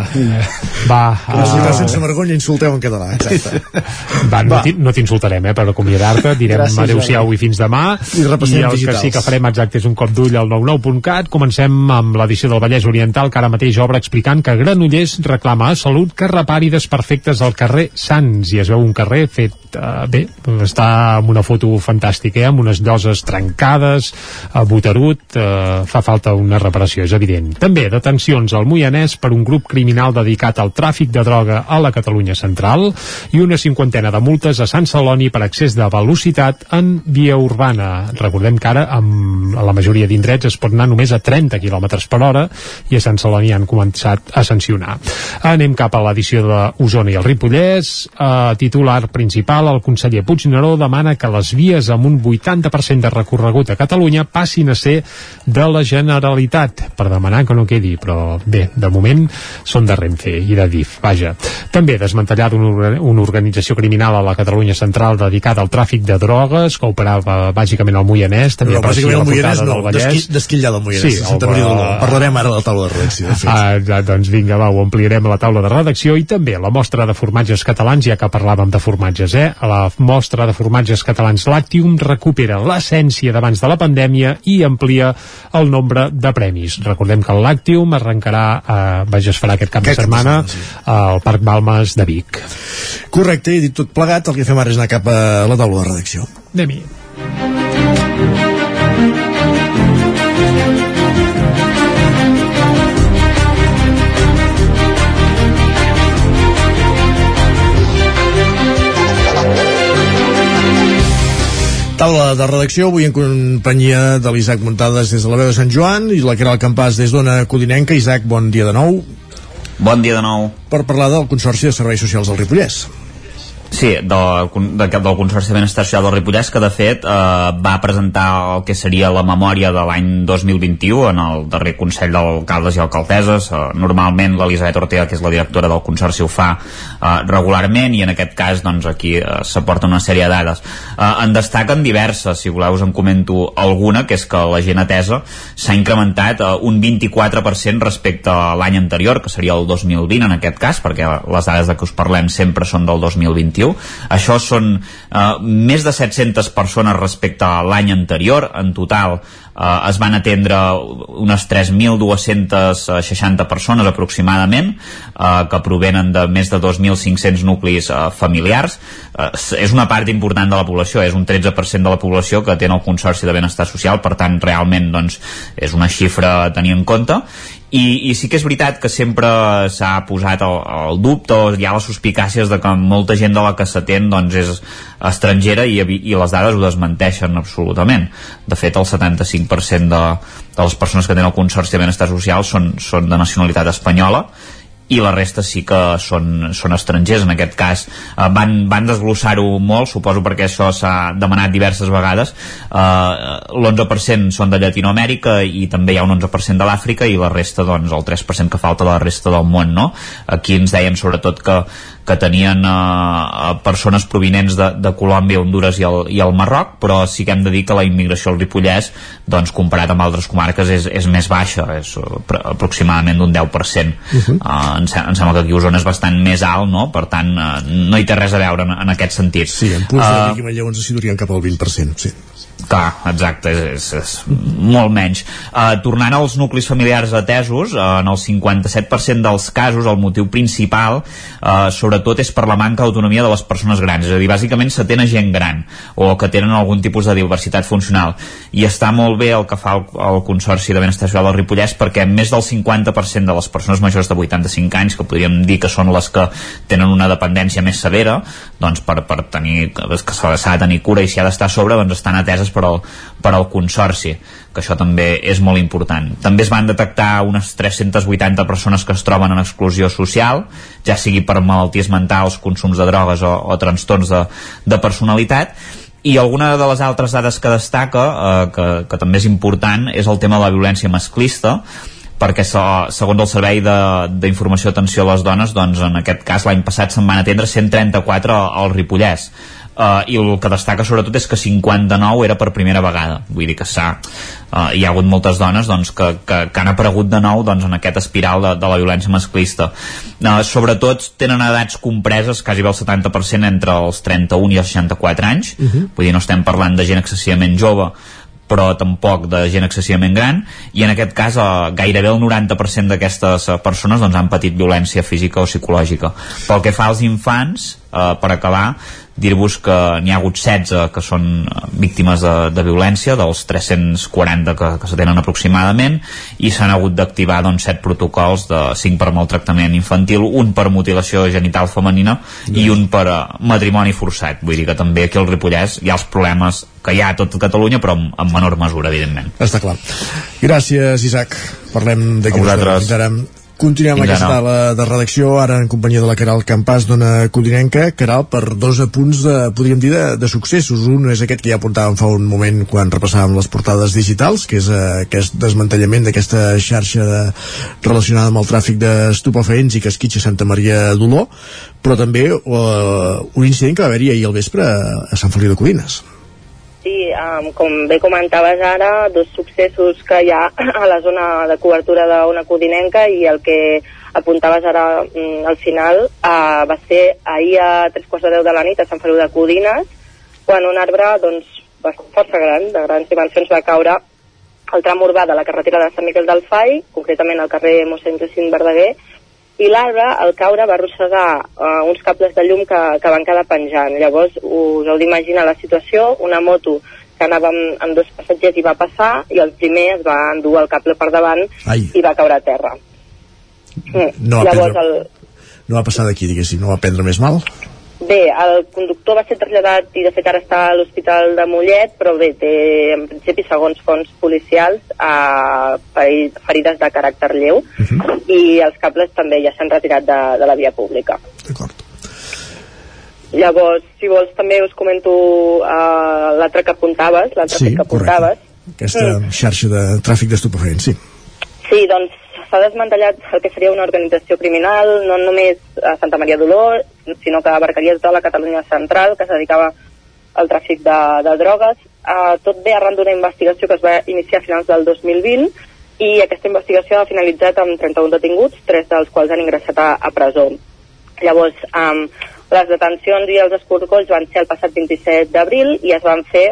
Speaker 3: Va,
Speaker 1: uh...
Speaker 3: uh,
Speaker 1: sense vergonya insulteu en català, exacte. [laughs]
Speaker 3: va, no t'hi- no t'insultarem, eh, per acomiadar-te. Direm
Speaker 28: Gràcies,
Speaker 3: adeu-siau i fins demà.
Speaker 28: I repassem
Speaker 3: I el
Speaker 28: digitals.
Speaker 3: que sí que farem exacte és un cop d'ull al 99.cat. Comencem amb l'edició del Vallès Oriental, que ara mateix obre explicant que Granollers reclama a Salut que repari desperfectes al carrer Sants. I es veu un carrer fet, uh, bé, està amb una foto fantàstica, eh, amb unes lloses trencades, uh, boterut, uh, fa falta una reparació, és evident. També detencions al Moianès per un grup criminal dedicat al tràfic de droga a la Catalunya central i una cinquantena de multes a Sant Celoni per excés de velocitat en via urbana. Recordem que ara amb la majoria d'indrets es pot anar només a 30 km per hora i a Sant Celoni han començat a sancionar. Anem cap a l'edició d'Osona i el Ripollès. A titular principal, el conseller Puigneró demana que les vies amb un 80% de recorregut a Catalunya passin a ser de la Generalitat, per demanar que no quedi, però bé, de moment són de Renfe i de DIF, vaja. També desmantellat una, una organització criminal a la Catalunya central dedicada al tràfic de drogues, que operava bàsicament al Moianès, també
Speaker 1: No, bàsicament
Speaker 3: a
Speaker 1: el
Speaker 3: la
Speaker 1: Moianès no,
Speaker 3: Vallès.
Speaker 1: d'esquillar del Moianès,
Speaker 3: Sí, el-
Speaker 1: Maria d'Oló. Parlarem ara de la taula de redacció.
Speaker 3: Ah, doncs vinga, va, ho ampliarem a la taula de redacció i també la mostra de format formatges catalans, ja que parlàvem de formatges, eh? La mostra de formatges catalans Lactium recupera l'essència d'abans de la pandèmia i amplia el nombre de premis. Recordem que el Lactium arrencarà, eh, vaja, es farà aquest cap
Speaker 1: Aquest
Speaker 3: de setmana
Speaker 1: setmana,
Speaker 3: al Parc Balmes de Vic.
Speaker 1: Correcte, i dit tot plegat, el que fem ara és anar cap a la taula de redacció.
Speaker 3: Anem-hi.
Speaker 1: Taula de redacció, avui en companyia de l'Isaac Muntades des de la veu de Sant Joan i la Caral Campàs des d'Ona Codinenca. Isaac, bon dia de nou.
Speaker 6: Bon dia de nou.
Speaker 1: Per parlar del Consorci de Serveis Socials del Ripollès.
Speaker 6: Sí, del, de, del Consorci de Benestar Social del Ripollès, que de fet eh, va presentar el que seria la memòria de l'any 2021 en el darrer Consell d'Alcaldes i Alcaldesses. Eh, normalment l'Elisabet Ortega, que és la directora del Consorci, ho fa eh, regularment i en aquest cas doncs, aquí eh, s'aporta una sèrie de dades. Eh, en destaquen diverses, si voleu us en comento alguna, que és que la gent atesa s'ha incrementat eh, un 24% respecte a l'any anterior, que seria el 2020 en aquest cas, perquè les dades de què us parlem sempre són del 2021 això són eh, més de 700 persones respecte a l'any anterior. En total eh, es van atendre unes 3.260 persones aproximadament, eh, que provenen de més de 2.500 nuclis eh, familiars. Eh, és una part important de la població, és un 13% de la població que té el Consorci de Benestar Social, per tant, realment doncs, és una xifra a tenir en compte i, i sí que és veritat que sempre s'ha posat el, el dubte o hi ha les suspicàcies de que molta gent de la que s'atén doncs és estrangera i, i les dades ho desmenteixen absolutament. De fet el 75% de, de les persones que tenen el Consorci de Benestar Social són, són de nacionalitat espanyola i la resta sí que són, són estrangers en aquest cas eh, van, van desglossar-ho molt suposo perquè això s'ha demanat diverses vegades eh, l'11% són de Llatinoamèrica i també hi ha un 11% de l'Àfrica i la resta doncs el 3% que falta de la resta del món no? aquí ens deien sobretot que que tenien eh, persones provinents de, de Colòmbia, Honduras i el, i el Marroc, però sí que hem de dir que la immigració al Ripollès, doncs, comparat amb altres comarques, és, és més baixa, és aproximadament d'un 10%. Uh -huh. uh, em, em sembla que aquí Osona és bastant més alt, no? Per tant, uh, no hi té res a veure en, en aquest sentit.
Speaker 1: Sí, en punts uh, de Vic i Manlleu ens situarien cap al 20%, sí.
Speaker 6: Clar, exacte, és, és, és molt menys. Uh, tornant als nuclis familiars atesos, uh, en el 57% dels casos el motiu principal uh, sobretot és per la manca d'autonomia de les persones grans, és a dir, bàsicament s'atén a gent gran o que tenen algun tipus de diversitat funcional. I està molt bé el que fa el, el Consorci de Benestar Social del Ripollès perquè més del 50% de les persones majors de 85 anys, que podríem dir que són les que tenen una dependència més severa, doncs per, per tenir, que s'ha de tenir cura i s'hi ha d'estar a sobre, doncs estan ateses per al, per al Consorci que això també és molt important. També es van detectar unes 380 persones que es troben en exclusió social, ja sigui per malalties mentals, consums de drogues o, o trastorns de, de personalitat, i alguna de les altres dades que destaca, eh, que, que també és important, és el tema de la violència masclista, perquè segons el Servei d'Informació Atenció a les Dones doncs en aquest cas l'any passat se'n van atendre 134 al Ripollès uh, i el que destaca sobretot és que 59 era per primera vegada. Vull dir que s'ha uh, hi ha hagut moltes dones doncs, que, que, que han aparegut de nou doncs, en aquest espiral de, de la violència masclista. Uh, sobretot tenen edats compreses quasi bé el 70% entre els 31 i els 64 anys. Uh -huh. vull dir no estem parlant de gent excessivament jove però tampoc de gent excessivament gran. I en aquest cas eh, gairebé el 90% d'aquestes persones doncs, han patit violència física o psicològica. Pel que fa als infants eh, per acabar dir-vos que n'hi ha hagut 16 que són eh, víctimes de, de violència dels 340 que, que s'atenen aproximadament i s'han hagut d'activar doncs, 7 protocols de 5 per maltractament infantil un per mutilació genital femenina yes. i un per uh, matrimoni forçat. Vull dir que també aquí al Ripollès hi ha els problemes que hi ha a tot Catalunya però en, en menor mesura evidentment.
Speaker 1: Està clar. Gràcies Isaac. Parlem d'aquí
Speaker 6: uns
Speaker 1: ara Continuem
Speaker 6: Fins
Speaker 1: aquesta
Speaker 6: ara.
Speaker 1: sala de redacció, ara en companyia de la Caral Campàs, dona Codinenca. Caral, per dos apunts, de, podríem dir, de, de successos. Un és aquest que ja apuntàvem fa un moment quan repassàvem les portades digitals, que és eh, aquest desmantellament d'aquesta xarxa de, relacionada amb el tràfic d'estupefaents i que esquitxa Santa Maria d'Oló, però també eh, un incident que va haver-hi ahir al vespre a Sant Feliu de Codines.
Speaker 29: Sí, um, com bé comentaves ara, dos successos que hi ha a la zona de cobertura d'una codinenca i el que apuntaves ara mm, al final uh, va ser ahir a tres quarts de deu de la nit a Sant Feliu de Codines quan un arbre doncs, força gran, de grans dimensions, va caure al tram urbà de la carretera de Sant Miquel del Fai, concretament al carrer mossèn Jacint Verdaguer, i l'arbre, al caure, va arrossegar uh, uns cables de llum que, que van quedar penjant. Llavors, us heu d'imaginar la situació, una moto que anava amb, amb dos passatgers i va passar, i el primer es va endur el cable per davant
Speaker 1: Ai.
Speaker 29: i va caure a terra. Mm.
Speaker 1: No va,
Speaker 29: Llavors,
Speaker 1: prendre,
Speaker 29: el,
Speaker 1: no va passar d'aquí, diguéssim, no va prendre més mal?
Speaker 29: Bé, el conductor va ser traslladat i de fet ara està a l'Hospital de Mollet, però bé, té en principi, segons fons policials, eh, ferides de caràcter lleu uh -huh. i els cables també ja s'han retirat de, de la via pública.
Speaker 1: D'acord.
Speaker 29: Llavors, si vols també us comento uh, l'altre que apuntaves, l'altre
Speaker 1: Sí,
Speaker 29: que apuntaves.
Speaker 1: Aquesta
Speaker 29: Mm.
Speaker 1: xarxa de tràfic d'estupefaents, sí.
Speaker 29: Sí, doncs s'ha desmantellat el que seria una organització criminal, no només a Santa Maria d'Olor, sinó que abarcaria tota la Catalunya central, que es dedicava al tràfic de, de drogues. Uh, tot ve arran d'una investigació que es va iniciar a finals del 2020 i aquesta investigació ha finalitzat amb 31 detinguts, tres dels quals han ingressat a, a presó. Llavors, um, les detencions i els escorcolls van ser el passat 27 d'abril i es van fer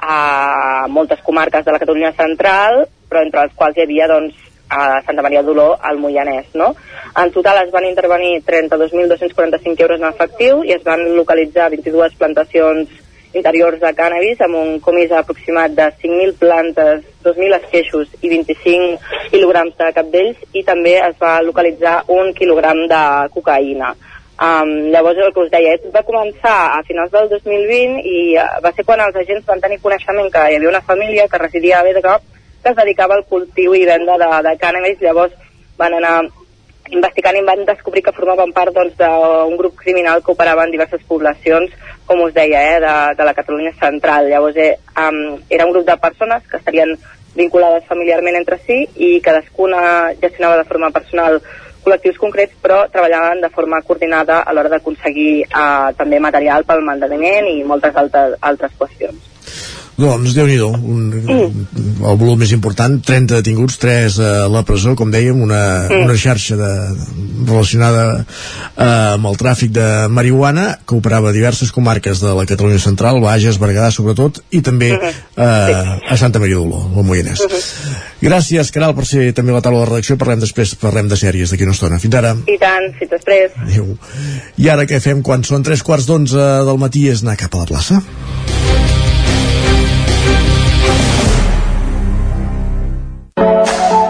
Speaker 29: a moltes comarques de la Catalunya central, però entre les quals hi havia doncs, a Santa Maria d'Oló, al Moianès. No? En total es van intervenir 32.245 euros en efectiu i es van localitzar 22 plantacions interiors de cannabis amb un comís aproximat de 5.000 plantes, 2.000 esqueixos i 25 quilograms de capdells i també es va localitzar un quilogram de cocaïna. Um, llavors el que us deia, tot va començar a finals del 2020 i uh, va ser quan els agents van tenir coneixement que hi havia una família que residia a Berga que es dedicava al cultiu i venda de, de cànnabis, llavors van anar investigant i van descobrir que formaven part doncs, d'un grup criminal que operava en diverses poblacions, com us deia, eh, de, de la Catalunya central. Llavors eh, um, era un grup de persones que estarien vinculades familiarment entre si i cadascuna gestionava de forma personal col·lectius concrets, però treballaven de forma coordinada a l'hora d'aconseguir eh, també material pel manteniment i moltes altres, altres qüestions.
Speaker 1: Doncs, déu nhi un, el volum més important, 30 detinguts, 3 a la presó, com dèiem, una,
Speaker 29: Mm.
Speaker 1: una xarxa de, relacionada eh, amb el tràfic de marihuana que operava diverses comarques de la Catalunya Central, Bages, Berguedà sobretot, i també eh, a Santa Maria d'Oló, al Moianès. Gràcies, Caral, per ser també la taula de redacció. Parlem després, parlem de sèries d'aquí una estona. Fins ara.
Speaker 29: I tant, fins després.
Speaker 1: Adéu. I ara què fem quan són tres quarts d'onze del matí és anar cap a la plaça?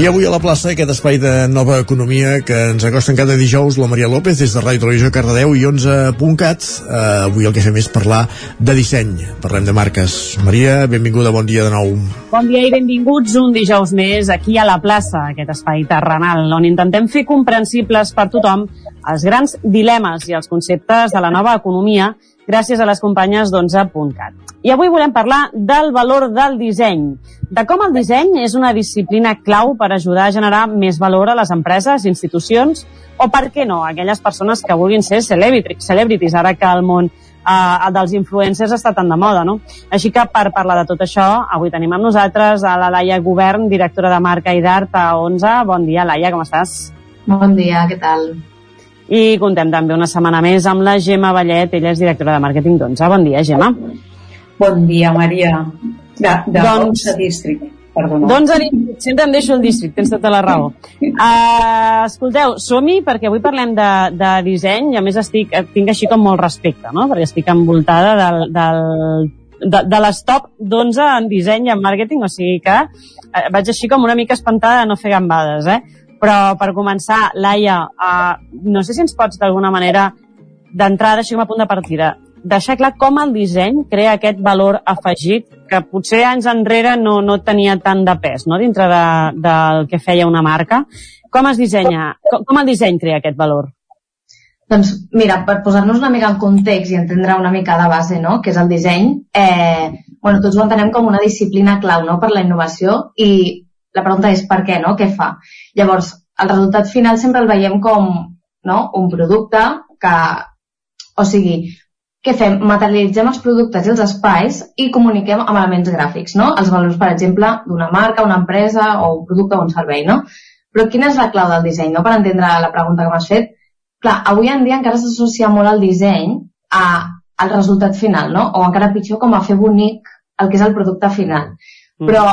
Speaker 1: I avui a la plaça aquest espai de nova economia que ens acosten cada dijous la Maria López des de Ràdio Televisió Cardedeu i 11.cat. Uh, avui el que fem és parlar de disseny. Parlem de marques. Maria, benvinguda, bon dia de nou.
Speaker 30: Bon dia i benvinguts un dijous més aquí a la plaça, aquest espai terrenal, on intentem fer comprensibles per tothom els grans dilemes i els conceptes de la nova economia gràcies a les companyes d'11.cat. I avui volem parlar del valor del disseny, de com el disseny és una disciplina clau per ajudar a generar més valor a les empreses, institucions o, per què no, a aquelles persones que vulguin ser celebrities, ara que el món eh, dels influencers està tan de moda, no? Així que per parlar de tot això, avui tenim amb nosaltres a la Laia Govern, directora de marca i d'art a 11. Bon dia, Laia, com estàs?
Speaker 31: Bon dia, què tal?
Speaker 30: I contem també una setmana més amb la Gemma Vallet, ella és directora de màrqueting d'11. Bon dia, Gemma.
Speaker 31: Bon dia, Maria. De, de
Speaker 30: Doncs-
Speaker 31: 11 District, perdona.
Speaker 30: Doncs sempre em deixo el districte, tens tota la raó. Uh, [laughs] escolteu, som-hi perquè avui parlem de, de disseny i a més estic, eh, tinc així com molt respecte, no? perquè estic envoltada del, del, de, de les top d'11 en disseny i en màrqueting, o sigui que eh, vaig així com una mica espantada de no fer gambades, eh? Però per començar, Laia, uh, no sé si ens pots d'alguna manera d'entrada, així com a punt de partida, deixar clar com el disseny crea aquest valor afegit que potser anys enrere no, no tenia tant de pes no? dintre de, del que feia una marca. Com es dissenya? Com, com el disseny crea aquest valor?
Speaker 31: Doncs mira, per posar-nos una mica en context i entendre una mica la base, no?, que és el disseny, eh, bueno, tots ho entenem com una disciplina clau, no?, per la innovació i la pregunta és per què, no? Què fa? Llavors, el resultat final sempre el veiem com no? un producte que, o sigui, què fem? Materialitzem els productes i els espais i comuniquem amb elements gràfics, no? Els valors, per exemple, d'una marca, una empresa o un producte o un servei, no? Però quina és la clau del disseny, no? Per entendre la pregunta que m'has fet. Clar, avui en dia encara s'associa molt el disseny a, al resultat final, no? O encara pitjor, com a fer bonic el que és el producte final. Mm. Però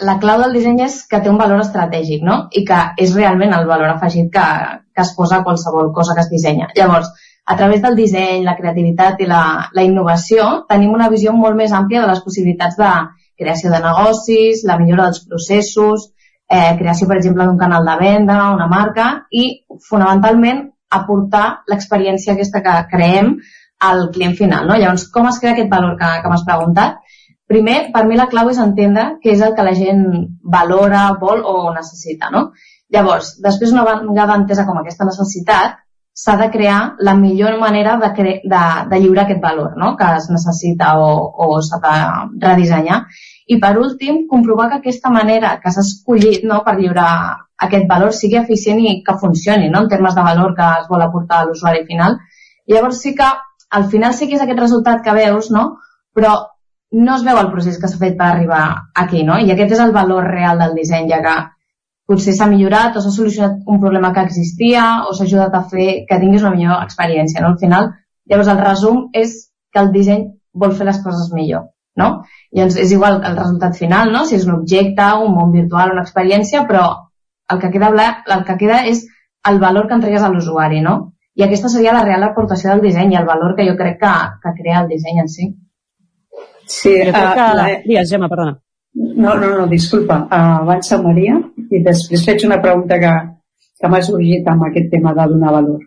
Speaker 31: la clau del disseny és que té un valor estratègic, no? I que és realment el valor afegit que, que es posa a qualsevol cosa que es dissenya. Llavors, a través del disseny, la creativitat i la, la innovació, tenim una visió molt més àmplia de les possibilitats de creació de negocis, la millora dels processos, eh, creació, per exemple, d'un canal de venda, una marca, i fonamentalment aportar l'experiència aquesta que creem al client final. No? Llavors, com es crea aquest valor que, que m'has preguntat? Primer, per mi la clau és entendre què és el que la gent valora, vol o necessita, no? Llavors, després una vegada entesa com aquesta necessitat, s'ha de crear la millor manera de, cre de, de lliurar aquest valor no? que es necessita o, o s'ha de redissenyar. I per últim, comprovar que aquesta manera que s'ha escollit no, per lliurar aquest valor sigui eficient i que funcioni no? en termes de valor que es vol aportar a l'usuari final. Llavors sí que al final sí que és aquest resultat que veus, no? però no es veu el procés que s'ha fet per arribar aquí, no? I aquest és el valor real del disseny, ja que potser s'ha millorat o s'ha solucionat un problema que existia o s'ha ajudat a fer que tinguis una millor experiència, no? Al final, llavors el resum és que el disseny vol fer les coses millor, no? Doncs és igual el resultat final, no? Si és un objecte, un món virtual, una experiència, però el que queda, el que queda és el valor que entregues a l'usuari, no? I aquesta seria la real aportació del disseny i el valor que jo crec que, que crea el disseny en si.
Speaker 32: Sí,
Speaker 30: jo crec
Speaker 32: uh,
Speaker 30: que...
Speaker 32: La...
Speaker 30: Digues, Gemma, perdona.
Speaker 32: No, no, no, disculpa. Uh, abans a Maria i després faig una pregunta que, que m'ha sorgit amb aquest tema de donar valor.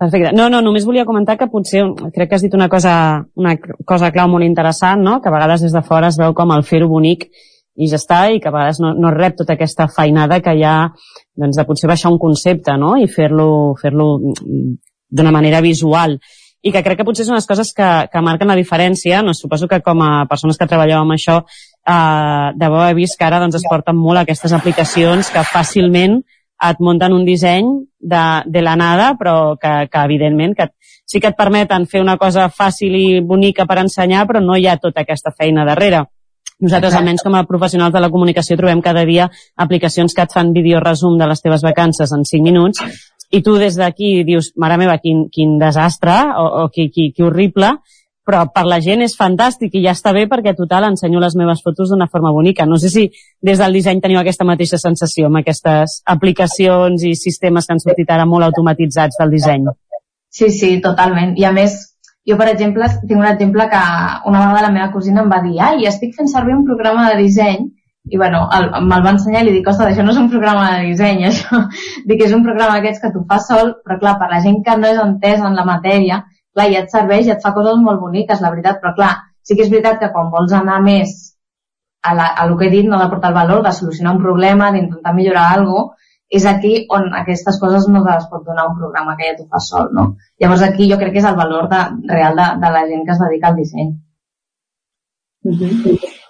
Speaker 30: Perfecte. No, no, només volia comentar que potser, crec que has dit una cosa, una cosa clau molt interessant, no? que a vegades des de fora es veu com el fer-ho bonic i ja està, i que a vegades no, no rep tota aquesta feinada que hi ha doncs, de potser baixar un concepte no? i fer-lo fer, -lo, d'una manera visual i que crec que potser són les coses que, que marquen la diferència. No, suposo que com a persones que treballeu amb això eh, deveu haver vist que ara doncs, es porten molt aquestes aplicacions que fàcilment et munten un disseny de, de la nada, però que, que evidentment que sí que et permeten fer una cosa fàcil i bonica per ensenyar, però no hi ha tota aquesta feina darrere. Nosaltres, almenys com a professionals de la comunicació, trobem cada dia aplicacions que et fan videoresum de les teves vacances en 5 minuts i tu des d'aquí dius, mare meva, quin, quin desastre o, o qui, qui, qui horrible, però per la gent és fantàstic i ja està bé perquè total ensenyo les meves fotos d'una forma bonica. No sé si des del disseny teniu aquesta mateixa sensació amb aquestes aplicacions i sistemes que han sortit ara molt automatitzats del disseny.
Speaker 31: Sí, sí, totalment. I a més, jo, per exemple, tinc un exemple que una vegada la meva cosina em va dir ai, estic fent servir un programa de disseny i bueno, me'l va ensenyar i li dic, ostres, això no és un programa de disseny, [laughs] això. dic, és un programa d'aquests que tu fas sol, però clar, per la gent que no és entesa en la matèria, clar, ja et serveix, ja et fa coses molt boniques, la veritat, però clar, sí que és veritat que quan vols anar més a, la, a el que he dit, no de portar el valor, de solucionar un problema, d'intentar millorar alguna cosa, és aquí on aquestes coses no te les pot donar un programa que ja tu fas sol, no? Llavors aquí jo crec que és el valor de, real de, de la gent que es dedica al disseny.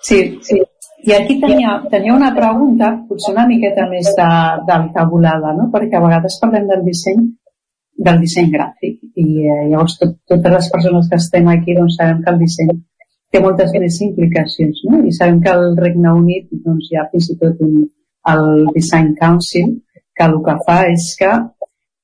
Speaker 32: Sí, sí. I aquí tenia, tenia una pregunta, potser una miqueta més de, d'altabulada, no? perquè a vegades parlem del disseny del disseny gràfic i eh, llavors tot, totes les persones que estem aquí doncs sabem que el disseny té moltes més implicacions no? i sabem que al Regne Unit doncs, hi ha fins i tot un, el Design Council que el que fa és que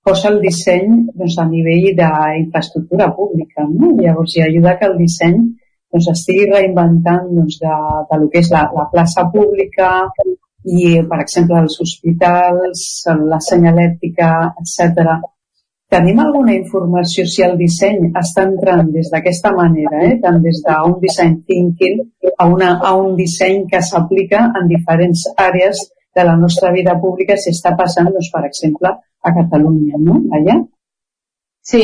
Speaker 32: posa el disseny doncs, a nivell d'infraestructura pública no? llavors hi ajuda que el disseny doncs, estigui reinventant doncs, de, de lo que és la, la plaça pública i, per exemple, els hospitals, la senyalètica, etc. Tenim alguna informació si el disseny està entrant des d'aquesta manera, eh? tant des d'un design thinking a, una, a un disseny que s'aplica en diferents àrees de la nostra vida pública si està passant, doncs, per exemple, a Catalunya, no? Allà?
Speaker 31: Sí,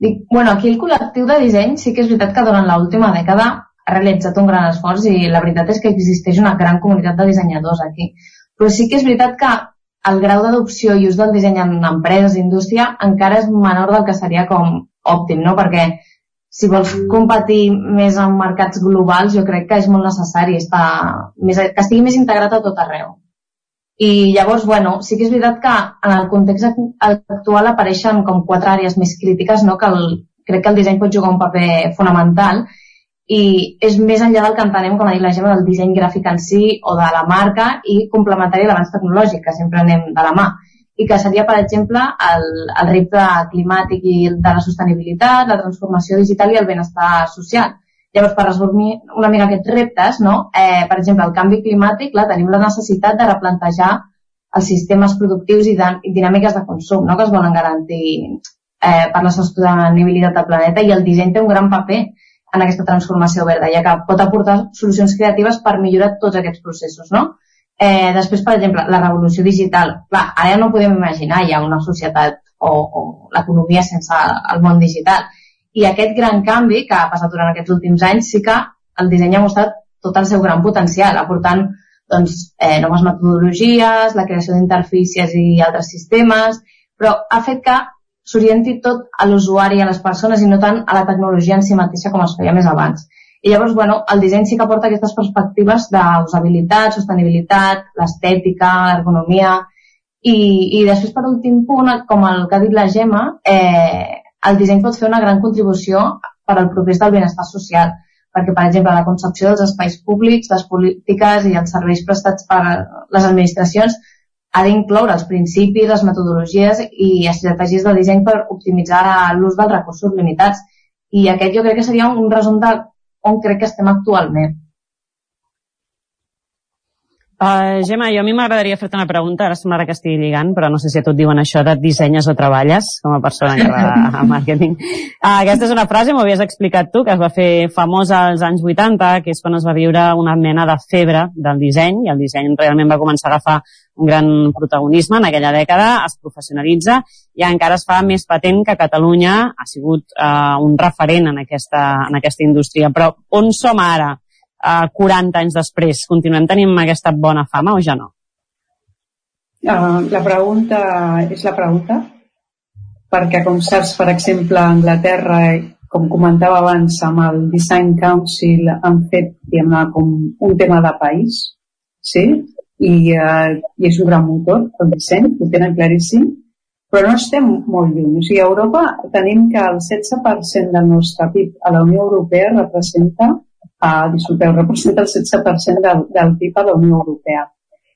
Speaker 31: Dic, bueno, aquí el col·lectiu de disseny sí que és veritat que durant l'última dècada ha realitzat un gran esforç i la veritat és que existeix una gran comunitat de dissenyadors aquí. Però sí que és veritat que el grau d'adopció i ús del disseny en empreses i indústria encara és menor del que seria com òptim, no? Perquè si vols competir més en mercats globals, jo crec que és molt necessari estar més, que estigui més integrat a tot arreu. I llavors, bueno, sí que és veritat que en el context actual apareixen com quatre àrees més crítiques, no? que el, crec que el disseny pot jugar un paper fonamental i és més enllà del que entenem, com ha dit la Gemma, del disseny gràfic en si o de la marca i complementari a l'avanç tecnològic, que sempre anem de la mà i que seria, per exemple, el, el repte climàtic i de la sostenibilitat, la transformació digital i el benestar social. Llavors, per resumir una mica aquests reptes, no? eh, per exemple, el canvi climàtic, clar, tenim la necessitat de replantejar els sistemes productius i, i dinàmiques de consum no? que es volen garantir eh, per la sostenibilitat del planeta i el disseny té un gran paper en aquesta transformació verda, ja que pot aportar solucions creatives per millorar tots aquests processos, no? Eh, després, per exemple, la revolució digital. Clar, ara no podem imaginar ja una societat o, o l'economia sense el món digital. I aquest gran canvi que ha passat durant aquests últims anys sí que el disseny ha mostrat tot el seu gran potencial, aportant doncs, eh, noves metodologies, la creació d'interfícies i altres sistemes, però ha fet que s'orienti tot a l'usuari, a les persones i no tant a la tecnologia en si mateixa com es feia més abans. I llavors, bueno, el disseny sí que aporta aquestes perspectives d'usabilitat, sostenibilitat, l'estètica, l'ergonomia, i, i després, per últim punt, com el que ha dit la Gemma, eh, el disseny pot fer una gran contribució per al progrés del benestar social, perquè, per exemple, la concepció dels espais públics, les polítiques i els serveis prestats per les administracions ha d'incloure els principis, les metodologies i estratègies de disseny per optimitzar l'ús dels recursos limitats. I aquest jo crec que seria un resum de on crec que estem actualment.
Speaker 30: Uh, Gemma, jo a mi m'agradaria fer-te una pregunta, ara semblarà que estigui lligant, però no sé si a tu et diuen això de dissenyes o treballes com a persona que va a màrqueting. Uh, aquesta és una frase, m'ho havies explicat tu, que es va fer famosa als anys 80, que és quan es va viure una mena de febre del disseny, i el disseny realment va començar a agafar un gran protagonisme en aquella dècada, es professionalitza i encara es fa més patent que Catalunya ha sigut uh, un referent en aquesta, en aquesta indústria. Però on som ara? Uh, 40 anys després? Continuem tenint aquesta bona fama o ja no?
Speaker 32: Uh, la pregunta és la pregunta perquè com saps, per exemple, a Anglaterra, com comentava abans, amb el Design Council han fet diguem com un tema de país, sí? I, uh, i és un gran motor, el disseny, ho tenen claríssim, però no estem molt lluny. O sigui, a Europa tenim que el 16% del nostre PIB a la Unió Europea representa uh, disculpeu, representa el 16% del, del PIB a la Unió Europea.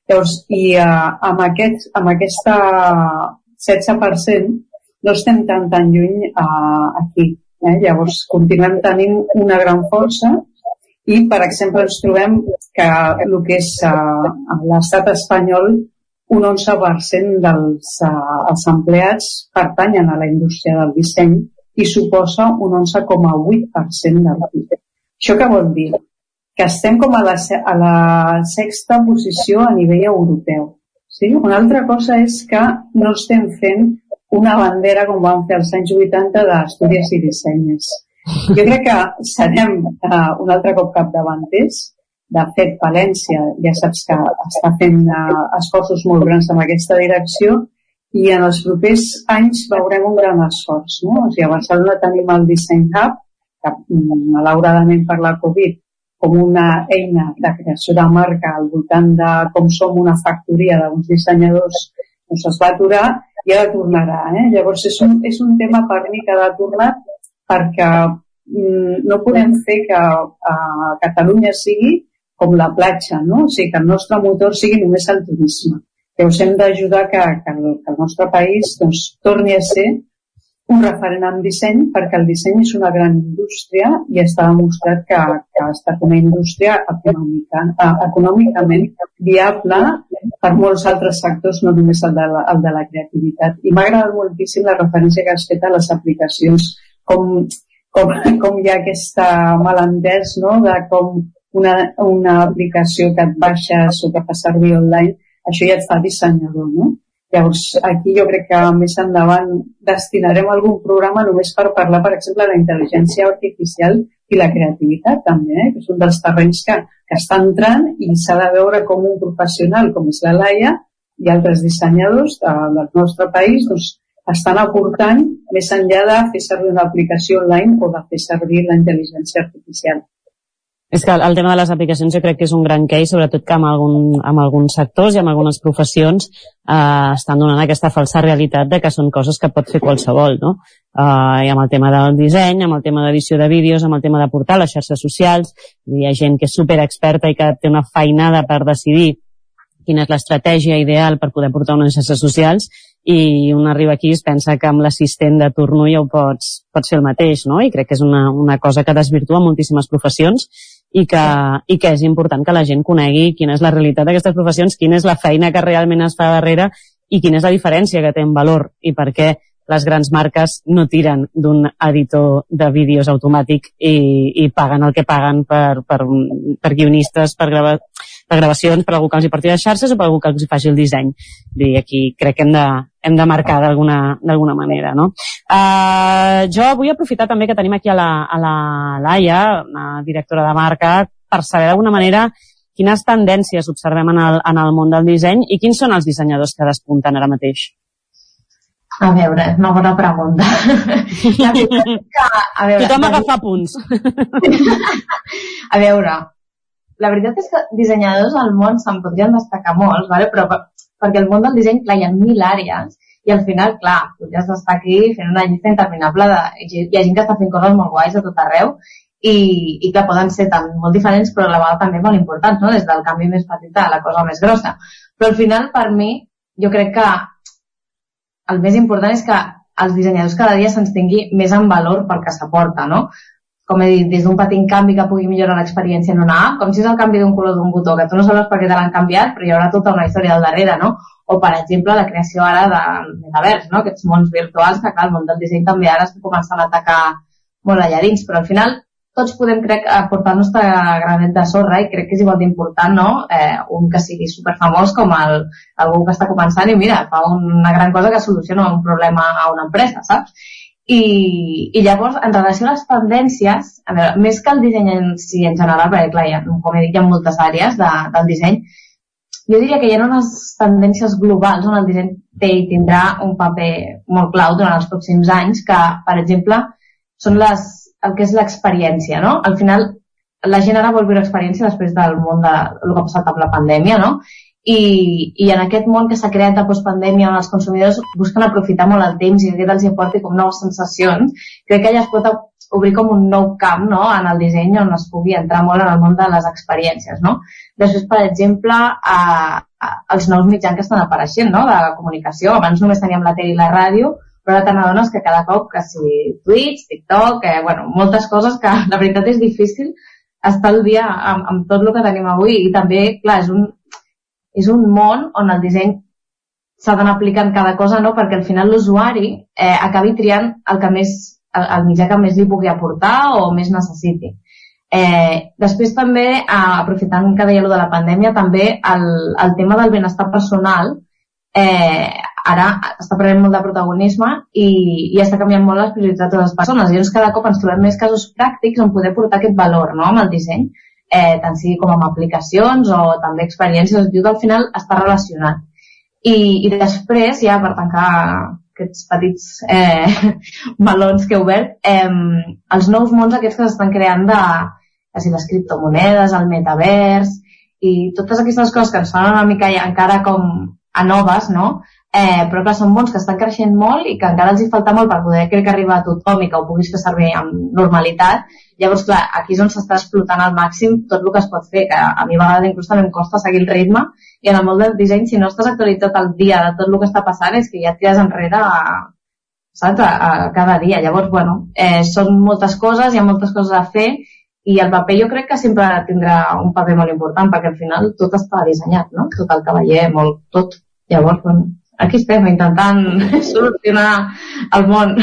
Speaker 32: Llavors, i uh, amb, aquest, amb aquesta 16% no estem tan tan lluny uh, aquí. Eh? Llavors, continuem tenint una gran força i, per exemple, ens trobem que el que és uh, l'estat espanyol un 11% dels uh, els empleats pertanyen a la indústria del disseny i suposa un 11,8% del PIB. Això què vol dir? Que estem com a la, a la sexta posició a nivell europeu. Sí? Una altra cosa és que no estem fent una bandera com vam fer als anys 80 d'estudis i dissenyes. Jo crec que serem uh, un altre cop capdavanters. De fet, València ja saps que està fent uh, esforços molt grans en aquesta direcció i en els propers anys veurem un gran esforç. No? O sigui, a Barcelona tenim el Design Hub, malauradament per la Covid com una eina de creació de marca al voltant de com som una factoria d'uns dissenyadors doncs es va aturar i ara tornarà. Eh? Llavors és un, és un tema per mi que ha de tornar perquè mm, no podem fer que uh, Catalunya sigui com la platja, no? o sigui, que el nostre motor sigui només el turisme. Llavors hem d'ajudar que, que, el, que el nostre país doncs, torni a ser un referent en disseny perquè el disseny és una gran indústria i està demostrat que, que ha estat una indústria econòmica, eh, econòmicament viable per molts altres sectors, no només el de la, el de la creativitat. I m'ha agradat moltíssim la referència que has fet a les aplicacions, com, com, com hi ha aquesta malentès no? de com una, una aplicació que et baixes o que fa servir online, això ja et fa dissenyador, no? Llavors, aquí jo crec que més endavant destinarem algun programa només per parlar, per exemple, de la intel·ligència artificial i la creativitat també, eh? que és un dels terrenys que, que està entrant i s'ha de veure com un professional com és la Laia i altres dissenyadors de, del nostre país doncs, estan aportant més enllà de fer servir una aplicació online o de fer servir la intel·ligència artificial.
Speaker 30: És que el tema de les aplicacions jo crec que és un gran case, sobretot que amb, algun, amb alguns sectors i amb algunes professions eh, estan donant aquesta falsa realitat de que són coses que pot fer qualsevol, no? Eh, I amb el tema del disseny, amb el tema d'edició de vídeos, amb el tema de portar les xarxes socials, hi ha gent que és super experta i que té una feinada per decidir quina és l'estratègia ideal per poder portar unes xarxes socials i un arriba aquí i es pensa que amb l'assistent de turno ja ho pots, pots fer el mateix, no? I crec que és una, una cosa que desvirtua moltíssimes professions i que, i que és important que la gent conegui quina és la realitat d'aquestes professions, quina és la feina que realment es fa darrere i quina és la diferència que té en valor i per què les grans marques no tiren d'un editor de vídeos automàtic i, i paguen el que paguen per, per, per guionistes, per, grava, per gravacions, per algú que els hi porti les xarxes o per algú que els hi faci el disseny. I aquí crec que hem de, hem de marcar d'alguna manera. No? Uh, jo vull aprofitar també que tenim aquí a la, a la Laia, una directora de marca, per saber d'alguna manera quines tendències observem en el, en el món del disseny i quins són els dissenyadors que despunten ara mateix.
Speaker 31: A veure, una bona pregunta. [laughs] que,
Speaker 30: a veure, Tothom agafa punts. [laughs]
Speaker 31: a veure, la veritat és que dissenyadors al món se'n podrien destacar molts, vale? però per, perquè el món del disseny, clar, hi ha mil àrees i al final, clar, podries estar aquí fent una llista interminable de... Hi ha gent que està fent coses molt guais a tot arreu i, i que poden ser tant molt diferents però a la vegada també molt importants, no? des del canvi més petit a la cosa més grossa. Però al final, per mi, jo crec que el més important és que els dissenyadors cada dia se'ns tingui més en valor pel que s'aporta, no? Com he dit, des d'un petit canvi que pugui millorar l'experiència en una app, com si és el canvi d'un color d'un botó, que tu no saps per què te l'han canviat, però hi haurà tota una història al darrere, no? O, per exemple, la creació ara de metavers, no? Aquests mons virtuals que, clar, el món del disseny també ara està començant a atacar molt allà dins, però al final tots podem, crec, aportar el nostre granet de sorra i crec que és igual d'important, no? Eh, un que sigui superfamós com el, algú que està començant i mira, fa una gran cosa que soluciona un problema a una empresa, saps? I, i llavors, en relació a les tendències, a veure, més que el disseny en si en general, perquè clar, ha, com he dit, hi ha moltes àrees de, del disseny, jo diria que hi ha unes tendències globals on el disseny té i tindrà un paper molt clau durant els pròxims anys, que, per exemple, són les, el que és l'experiència, no? Al final, la gent ara vol viure experiència després del món de el que ha passat amb la pandèmia, no? I, i en aquest món que s'ha creat de postpandèmia on els consumidors busquen aprofitar molt el temps i que els hi aporti com noves sensacions, crec que allà es pot obrir com un nou camp no? en el disseny on es pugui entrar molt en el món de les experiències. No? Després, per exemple, a, a, els nous mitjans que estan apareixent no? de la comunicació. Abans només teníem la tele i la ràdio, però ara te n'adones que cada cop, que si Twitch, TikTok, eh, bueno, moltes coses que [laughs] la veritat és difícil estar al dia amb, amb tot el que tenim avui i també, clar, és un, és un món on el disseny s'ha d'anar aplicant cada cosa, no? perquè al final l'usuari eh, acabi triant el que més el, el mitjà que més li pugui aportar o més necessiti. Eh, després també, eh, aprofitant que deia de la pandèmia, també el, el tema del benestar personal eh, ara està prenent molt de protagonisme i, i està canviant molt les prioritats de les persones. Llavors cada cop ens trobem més casos pràctics on poder portar aquest valor no, amb el disseny, eh, tant sigui com amb aplicacions o també experiències, que al final està relacionat. I, i després, ja per tancar aquests petits eh, [laughs] melons que he obert, eh, els nous mons aquests que s'estan creant de, de les criptomonedes, el metavers i totes aquestes coses que ens fan una mica ja encara com a noves, no? Eh, però clar, són mons que estan creixent molt i que encara els hi falta molt per poder crec que arribar a tothom i que ho puguis fer servir amb normalitat. Llavors, clar, aquí és on s'està explotant al màxim tot el que es pot fer, que a mi a vegades inclús també em costa seguir el ritme i en el món del disseny, si no estàs actualitzat al dia de tot el que està passant, és que ja et tires enrere a, saps? A, a cada dia. Llavors, bueno, eh, són moltes coses, hi ha moltes coses a fer i el paper jo crec que sempre tindrà un paper molt important perquè al final tot està dissenyat, no? Tot el que veiem, molt, tot. Llavors, bueno, aquí estem intentant [laughs] solucionar el món.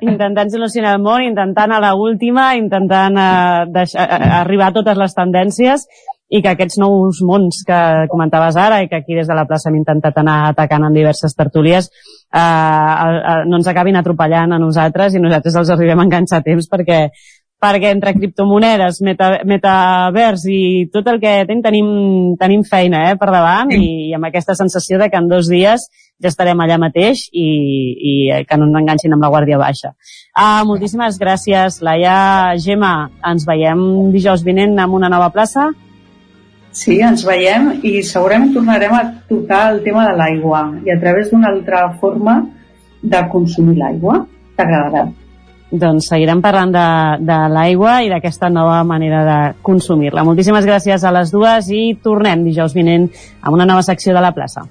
Speaker 30: Intentant solucionar el món, intentant a la última, intentant eh, deixar, eh, arribar a totes les tendències i que aquests nous mons que comentaves ara i que aquí des de la plaça hem intentat anar atacant en diverses tertúlies eh, eh, no ens acabin atropellant a nosaltres i nosaltres els arribem a enganxar a temps perquè perquè entre criptomonedes, meta, metavers i tot el que tenim, tenim, tenim feina eh, per davant i, i amb aquesta sensació de que en dos dies ja estarem allà mateix i, i que no ens enganxin amb la Guàrdia Baixa. Uh, moltíssimes gràcies, Laia. Gemma, ens veiem dijous vinent amb una nova plaça?
Speaker 32: Sí, ens veiem i segurament tornarem a tocar el tema de l'aigua i a través d'una altra forma de consumir l'aigua. T'agradarà.
Speaker 30: Doncs seguirem parlant de, de l'aigua i d'aquesta nova manera de consumir-la. Moltíssimes gràcies a les dues i tornem dijous vinent amb una nova secció de la plaça.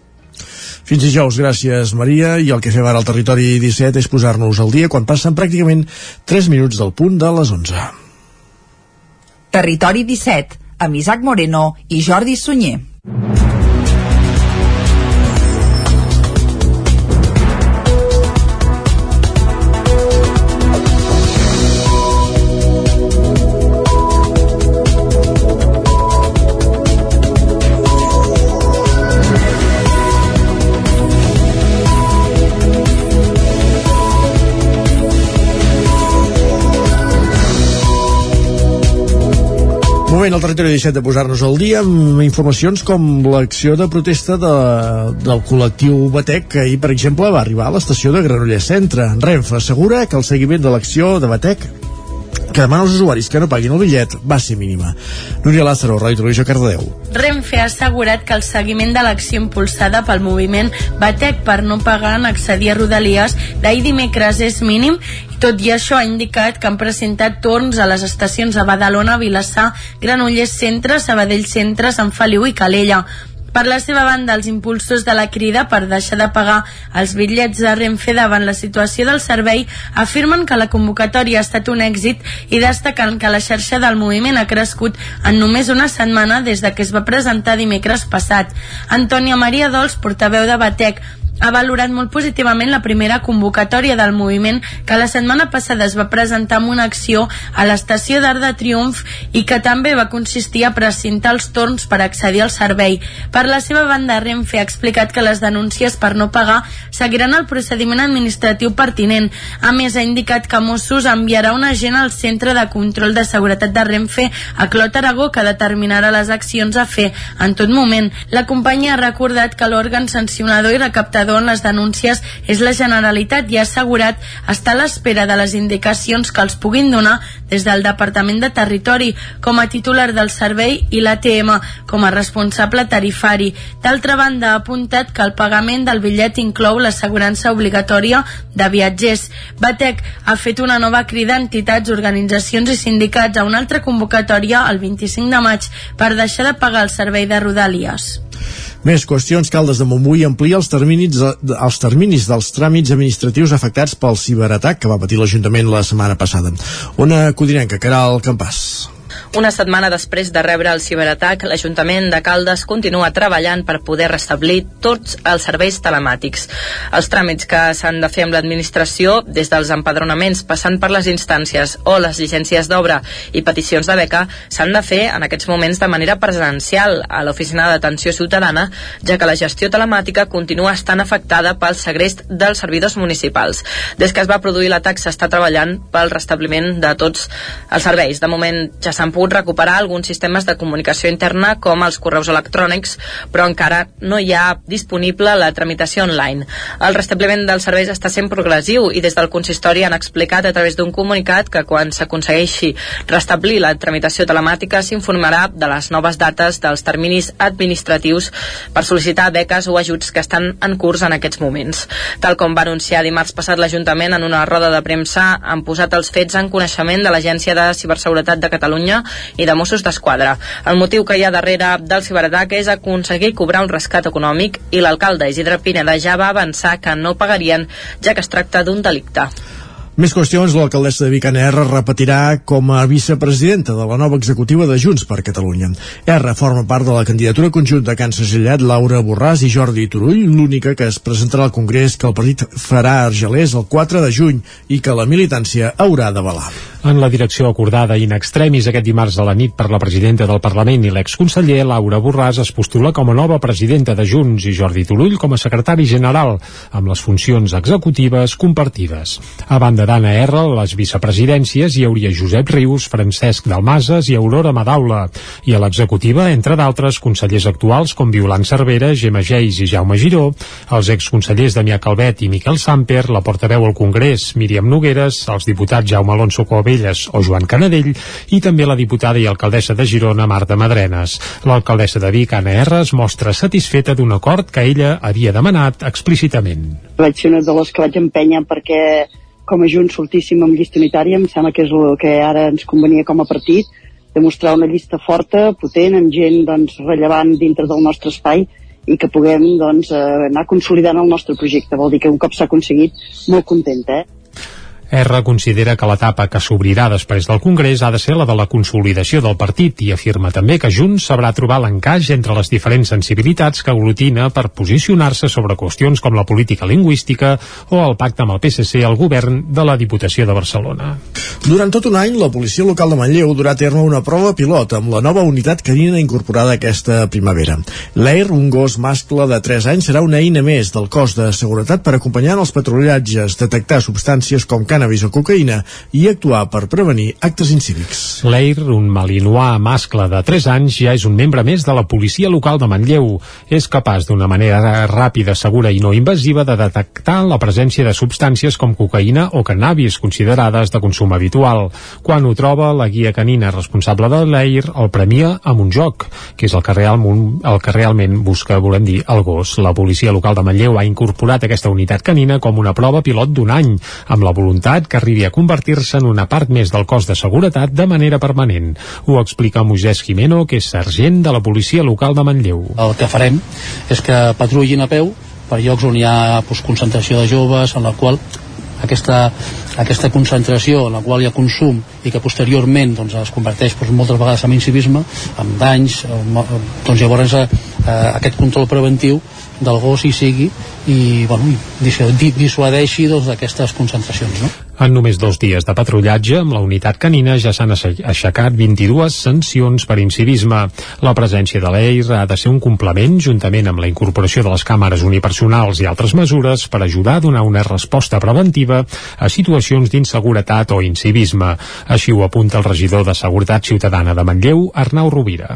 Speaker 1: Fins dijous, gràcies Maria, i el que fem ara al Territori 17 és posar-nos al dia quan passen pràcticament 3 minuts del punt de les 11.
Speaker 13: Territori 17, amb Isaac Moreno i Jordi Sunyer.
Speaker 1: Moment al territori 17 de posar-nos al dia amb informacions com l'acció de protesta de, del col·lectiu Batec que ahir, per exemple, va arribar a l'estació de Granollers Centre. Renfe assegura que el seguiment de l'acció de Batec que demana als usuaris que no paguin el bitllet va ser mínima. Núria Lázaro, Ràdio Televisió, Cardedeu.
Speaker 5: Renfe ha assegurat que el seguiment de l'acció impulsada pel moviment Batec per no pagar en accedir a Rodalies d'ahir dimecres és mínim tot i això ha indicat que han presentat torns a les estacions de Badalona, Vilassar, Granollers Centre, Sabadell Centre, Sant Feliu i Calella. Per la seva banda, els impulsors de la crida per deixar de pagar els bitllets de Renfe davant la situació del servei afirmen que la convocatòria ha estat un èxit i destaquen que la xarxa del moviment ha crescut en només una setmana des de que es va presentar dimecres passat. Antònia Maria Dols, portaveu de Batec, ha valorat molt positivament la primera convocatòria del moviment que la setmana passada es va presentar amb una acció a l'estació d'Arc de Triomf i que també va consistir a precintar els torns per accedir al servei. Per la seva banda, Renfe ha explicat que les denúncies per no pagar seguiran el procediment administratiu pertinent. A més, ha indicat que Mossos enviarà un agent al Centre de Control de Seguretat de Renfe a Clot Aragó que determinarà les accions a fer en tot moment. La companyia ha recordat que l'òrgan sancionador i recaptador en les denúncies és la Generalitat i ha assegurat estar a l'espera de les indicacions que els puguin donar des del Departament de Territori com a titular del servei i l'ATM com a responsable tarifari. D'altra banda, ha apuntat que el pagament del bitllet inclou l'assegurança obligatòria de viatgers. Batec ha fet una nova crida a entitats, organitzacions i sindicats a una altra convocatòria el 25 de maig per deixar de pagar el servei de Rodalies.
Speaker 1: Més qüestions, Caldes de Montbui amplia els terminis, els terminis dels tràmits administratius afectats pel ciberatac que va patir l'Ajuntament la setmana passada. Una codinenca, Caral Campàs.
Speaker 4: Una setmana després de rebre el ciberatac, l'Ajuntament de Caldes continua treballant per poder restablir tots els serveis telemàtics. Els tràmits que s'han de fer amb l'administració, des dels empadronaments passant per les instàncies o les llicències d'obra i peticions de beca, s'han de fer en aquests moments de manera presencial a l'Oficina d'Atenció Ciutadana, ja que la gestió telemàtica continua estant afectada pel segrest dels servidors municipals. Des que es va produir l'atac s'està treballant pel restabliment de tots els serveis. De moment ja s'han pogut recuperar alguns sistemes de comunicació interna com els correus electrònics, però encara no hi ha disponible la tramitació online. El restabliment dels serveis està sent progressiu i des del consistori han explicat a través d'un comunicat que quan s'aconsegueixi restablir la tramitació telemàtica s'informarà de les noves dates dels terminis administratius per sol·licitar beques o ajuts que estan en curs en aquests moments. Tal com va anunciar dimarts passat l'Ajuntament en una roda de premsa, han posat els fets en coneixement de l'Agència de Ciberseguretat de Catalunya i de Mossos d'Esquadra. El motiu que hi ha darrere del ciberatac és aconseguir cobrar un rescat econòmic i l'alcalde Isidre Pineda ja va avançar que no pagarien ja que es tracta d'un delicte.
Speaker 1: Més qüestions, l'alcaldessa de Vic, R, repetirà com a vicepresidenta de la nova executiva de Junts per Catalunya. R forma part de la candidatura conjunta que han segellat Laura Borràs i Jordi Turull, l'única que es presentarà al Congrés que el partit farà a Argelers el 4 de juny i que la militància haurà d'avalar.
Speaker 3: En la direcció acordada in extremis aquest dimarts a la nit per la presidenta del Parlament i l'exconseller Laura Borràs es postula com a nova presidenta de Junts i Jordi Turull com a secretari general, amb les funcions executives compartides. A banda d'Anna R, les vicepresidències hi hauria Josep Rius, Francesc Dalmases i Aurora Madaula, i a l'executiva, entre d'altres, consellers actuals com Violant Cervera, Gemma Geis i Jaume Giró, els exconsellers Damià Calvet i Miquel Samper, la portaveu al Congrés, Míriam Nogueres, els diputats Jaume Alonso Covelles o Joan Canadell i també la diputada i alcaldessa de Girona, Marta Madrenes. L'alcaldessa de Vic, Anna R, es mostra satisfeta d'un acord que ella havia demanat explícitament.
Speaker 33: Vaig ser una de les que vaig empènyer perquè com a Junts sortíssim amb llista unitària, em sembla que és el que ara ens convenia com a partit, demostrar una llista forta, potent, amb gent doncs, rellevant dintre del nostre espai i que puguem doncs, eh, anar consolidant el nostre projecte. Vol dir que un cop s'ha aconseguit, molt contenta. Eh?
Speaker 3: R considera que l'etapa que s'obrirà després del Congrés ha de ser la de la consolidació del partit i afirma també que Junts sabrà trobar l'encaix entre les diferents sensibilitats que aglutina per posicionar-se sobre qüestions com la política lingüística o el pacte amb el PSC al govern de la Diputació de Barcelona.
Speaker 1: Durant tot un any, la policia local de Manlleu durà a terme una prova pilot amb la nova unitat canina incorporada aquesta primavera. L'Air, un gos mascle de 3 anys, serà una eina més del cos de seguretat per acompanyar els patrullatges, detectar substàncies com cànnabis o cocaïna i actuar per prevenir actes incívics.
Speaker 3: Leir, un malinois mascle de 3 anys, ja és un membre més de la policia local de Manlleu. És capaç d'una manera ràpida, segura i no invasiva de detectar la presència de substàncies com cocaïna o cannabis considerades de consum habitual. Quan ho troba, la guia canina responsable de l'Eir el premia amb un joc, que és el que, realment, el que realment busca, volem dir, el gos. La policia local de Manlleu ha incorporat aquesta unitat canina com una prova pilot d'un any, amb la voluntat voluntat que arribi a convertir-se en una part més del cos de seguretat de manera permanent. Ho explica Moisès Jimeno, que és sergent de la policia local de Manlleu.
Speaker 34: El que farem és que patrullin a peu per llocs on hi ha doncs, concentració de joves, en la qual aquesta, aquesta concentració en la qual hi ha consum i que posteriorment doncs, es converteix doncs, moltes vegades en incivisme, amb danys, doncs llavors eh, aquest control preventiu del gos hi sigui i bueno, dissuadeixi doncs, d'aquestes doncs, concentracions. No?
Speaker 3: En només dos dies de patrullatge amb la unitat canina ja s'han aixecat 22 sancions per incivisme. La presència de l'EIR ha de ser un complement juntament amb la incorporació de les càmeres unipersonals i altres mesures per ajudar a donar una resposta preventiva a situacions d'inseguretat o incivisme. Així ho apunta el regidor de Seguretat Ciutadana de Manlleu, Arnau Rovira.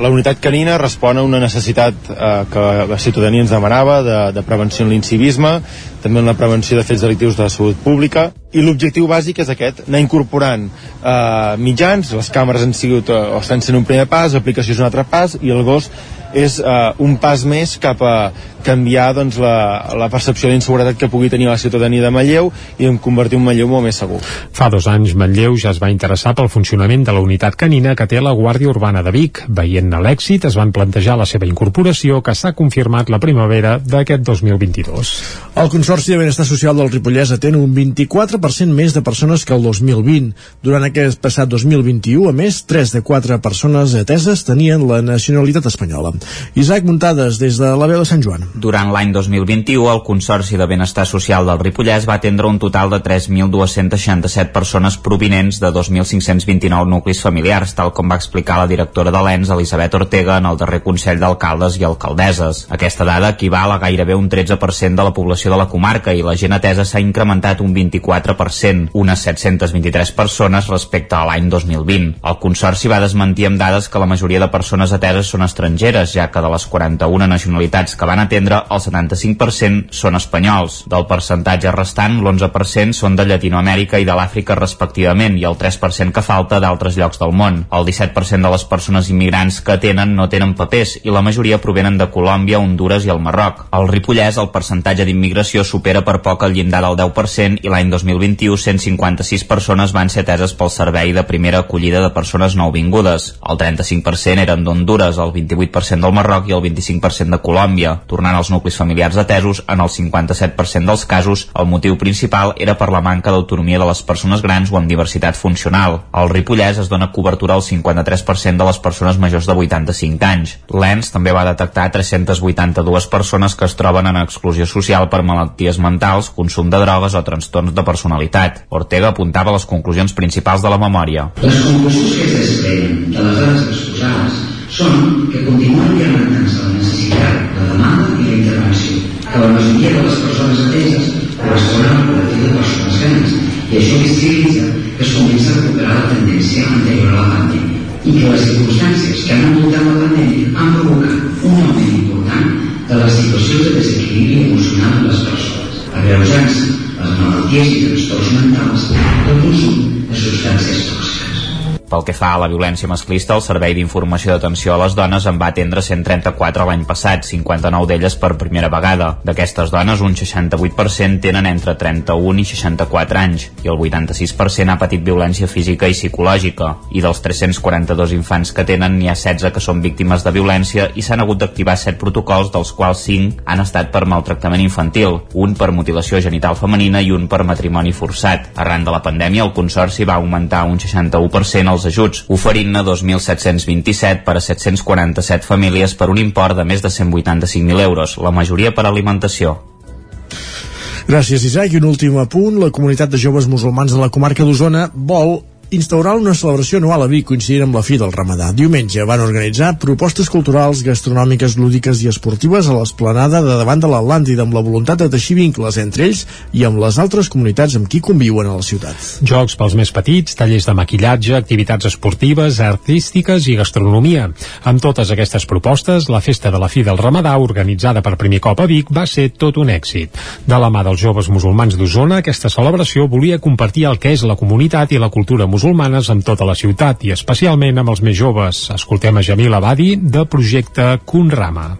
Speaker 35: La unitat canina respon a una necessitat eh, que la ciutadania ens demanava de, de prevenció en l'incivisme, també en la prevenció de fets delictius de la salut pública, i l'objectiu bàsic és aquest, anar incorporant eh, mitjans, les càmeres han sigut, o estan sent un primer pas, l'aplicació és un altre pas, i el gos és eh, un pas més cap a canviar doncs, la, la percepció d'inseguretat que pugui tenir la ciutadania de Manlleu i en convertir un Manlleu molt més segur.
Speaker 3: Fa dos anys Manlleu ja es va interessar pel funcionament de la unitat canina que té la Guàrdia Urbana de Vic. Veient-ne l'èxit, es van plantejar la seva incorporació que s'ha confirmat la primavera d'aquest 2022.
Speaker 1: El Consorci de Benestar Social del Ripollès atén un 24% més de persones que el 2020. Durant aquest passat 2021, a més, 3 de 4 persones ateses tenien la nacionalitat espanyola. Isaac Muntades, des de la veu de Sant Joan.
Speaker 6: Durant l'any 2021, el Consorci de Benestar Social del Ripollès va atendre un total de 3.267 persones provinents de 2.529 nuclis familiars, tal com va explicar la directora de l'ENS, Elisabet Ortega, en el darrer Consell d'Alcaldes i Alcaldesses. Aquesta dada equival a gairebé un 13% de la població de la comarca i la gent atesa s'ha incrementat un 24%, unes 723 persones respecte a l'any 2020. El Consorci va desmentir amb dades que la majoria de persones ateses són estrangeres, ja que de les 41 nacionalitats que van atendre el 75% són espanyols. Del percentatge restant, l'11% són de Llatinoamèrica i de l'Àfrica respectivament i el 3% que falta d'altres llocs del món. El 17% de les persones immigrants que tenen no tenen papers i la majoria provenen de Colòmbia, Honduras i el Marroc. Al Ripollès, el percentatge d'immigració supera per poc el llindar del 10% i l'any 2021 156 persones van ser ateses pel servei de primera acollida de persones nouvingudes. El 35% eren d'Honduras, el 28% del Marroc i el 25% de Colòmbia, tornant als nuclis familiars atesos en el 57% dels casos el motiu principal era per la manca d'autonomia de les persones grans o amb diversitat funcional. Al Ripollès es dona cobertura al 53% de les persones majors de 85 anys. L'ENS també va detectar 382 persones que es troben en exclusió social per malalties mentals, consum de drogues o trastorns de personalitat. Ortega apuntava les conclusions principals de la memòria.
Speaker 26: Les conclusions que es desprenen de les dades exposades són que continua incrementant-se la necessitat, la demanda i la intervenció, que la majoria de les persones ateses corresponen al col·lectiu de persones grans i això visibilitza que es comença a recuperar la tendència anterior a la pandèmia i que les circumstàncies que han envoltat la pandèmia han provocat un augment important de les situacions de desequilibri emocional de les persones, agreujant-se les malalties i trastorns mentals del consum de substàncies tòxiques.
Speaker 6: Pel que fa a la violència masclista, el Servei d'Informació d'Atenció a les Dones en va atendre 134 l'any passat, 59 d'elles per primera vegada. D'aquestes dones, un 68% tenen entre 31 i 64 anys i el 86% ha patit violència física i psicològica. I dels 342 infants que tenen, n'hi ha 16 que són víctimes de violència i s'han hagut d'activar 7 protocols, dels quals 5 han estat per maltractament infantil, un per mutilació genital femenina i un per matrimoni forçat. Arran de la pandèmia, el Consorci va augmentar un 61% els ajuts, oferint-ne 2.727 per a 747 famílies per un import de més de 185.000 euros, la majoria per alimentació.
Speaker 1: Gràcies, Isaac. I un últim apunt. La comunitat de joves musulmans de la comarca d'Osona vol instaurar una celebració anual a Vic coincidint amb la fi del Ramadà. Diumenge van organitzar propostes culturals, gastronòmiques, lúdiques i esportives a l'esplanada de davant de l'Atlàntida amb la voluntat de teixir vincles entre ells i amb les altres comunitats amb qui conviuen a la ciutat.
Speaker 3: Jocs pels més petits, tallers de maquillatge, activitats esportives, artístiques i gastronomia. Amb totes aquestes propostes, la festa de la fi del Ramadà, organitzada per primer cop a Vic, va ser tot un èxit. De la mà dels joves musulmans d'Osona, aquesta celebració volia compartir el que és la comunitat i la cultura musulmana amb tota la ciutat i especialment amb els més joves. Escoltem a Jamil Abadi de Projecte Conrama.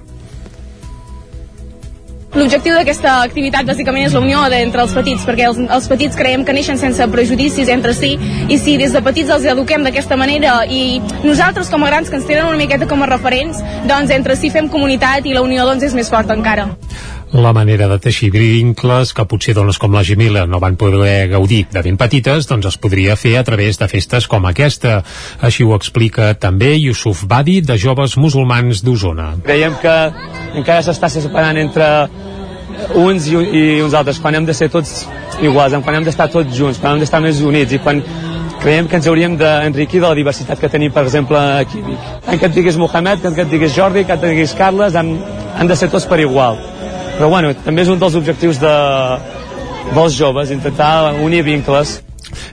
Speaker 8: L'objectiu d'aquesta activitat bàsicament és la unió entre els petits, perquè els, els petits creiem que neixen sense prejudicis entre si, i si des de petits els eduquem d'aquesta manera i nosaltres com a grans que ens tenen una miqueta com a referents, doncs entre si fem comunitat i la unió doncs és més forta encara
Speaker 3: la manera de teixir vincles que potser dones com la Gemila no van poder gaudir de ben petites, doncs es podria fer a través de festes com aquesta. Així ho explica també Yusuf Badi, de Joves Musulmans d'Osona.
Speaker 9: Creiem que encara s'està separant entre uns i, i uns altres, quan hem de ser tots iguals, quan hem d'estar tots junts, quan hem d'estar més units i quan creiem que ens hauríem d'enriquir de la diversitat que tenim, per exemple, aquí Vic. Que et diguis Mohamed, que et diguis Jordi, que et diguis Carles, han, han de ser tots per igual però bueno, també és un dels objectius de, dels joves, intentar unir vincles.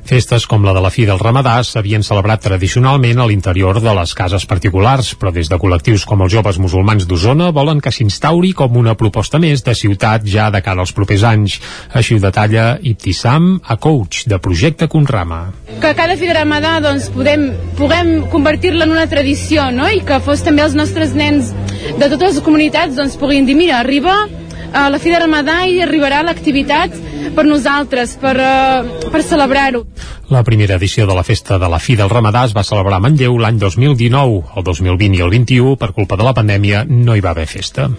Speaker 3: Festes com la de la fi del Ramadà s'havien celebrat tradicionalment a l'interior de les cases particulars, però des de col·lectius com els joves musulmans d'Osona volen que s'instauri com una proposta més de ciutat ja de cara als propers anys. Així ho detalla Ibtissam a coach de Projecte Conrama.
Speaker 8: Que cada fi de Ramadà doncs, podem, puguem convertir-la en una tradició no? i que fos també els nostres nens de totes les comunitats doncs, puguin dir mira, arriba a la fi de Ramadà i arribarà l'activitat per nosaltres, per, uh, per celebrar-ho.
Speaker 3: La primera edició de la festa de la fi del Ramadà es va celebrar a Manlleu l'any 2019. El 2020 i el 21, per culpa de la pandèmia, no hi va haver festa.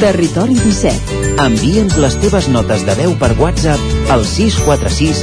Speaker 36: Territori 17. Envia'ns les teves notes de veu per WhatsApp al 646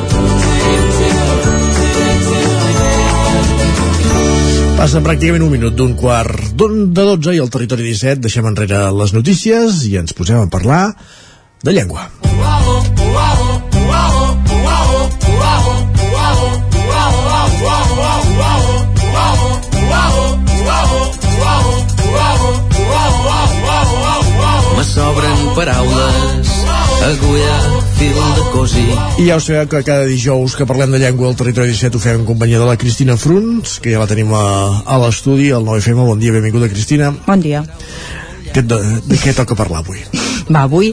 Speaker 1: Passa pràcticament un minut d'un quart d'un de 12 i al territori 17 deixem enrere les notícies i ens posem a parlar de llengua.
Speaker 37: Me sobren paraules agulla, fil de.
Speaker 1: I ja ho sabeu que cada dijous que parlem de llengua al territori 17 ho fem en companyia de la Cristina Fruns, que ja la tenim a, a l'estudi, al 9FM. Bon dia, benvinguda, Cristina.
Speaker 38: Bon dia.
Speaker 1: Que, de, de què toca parlar avui?
Speaker 39: Va, avui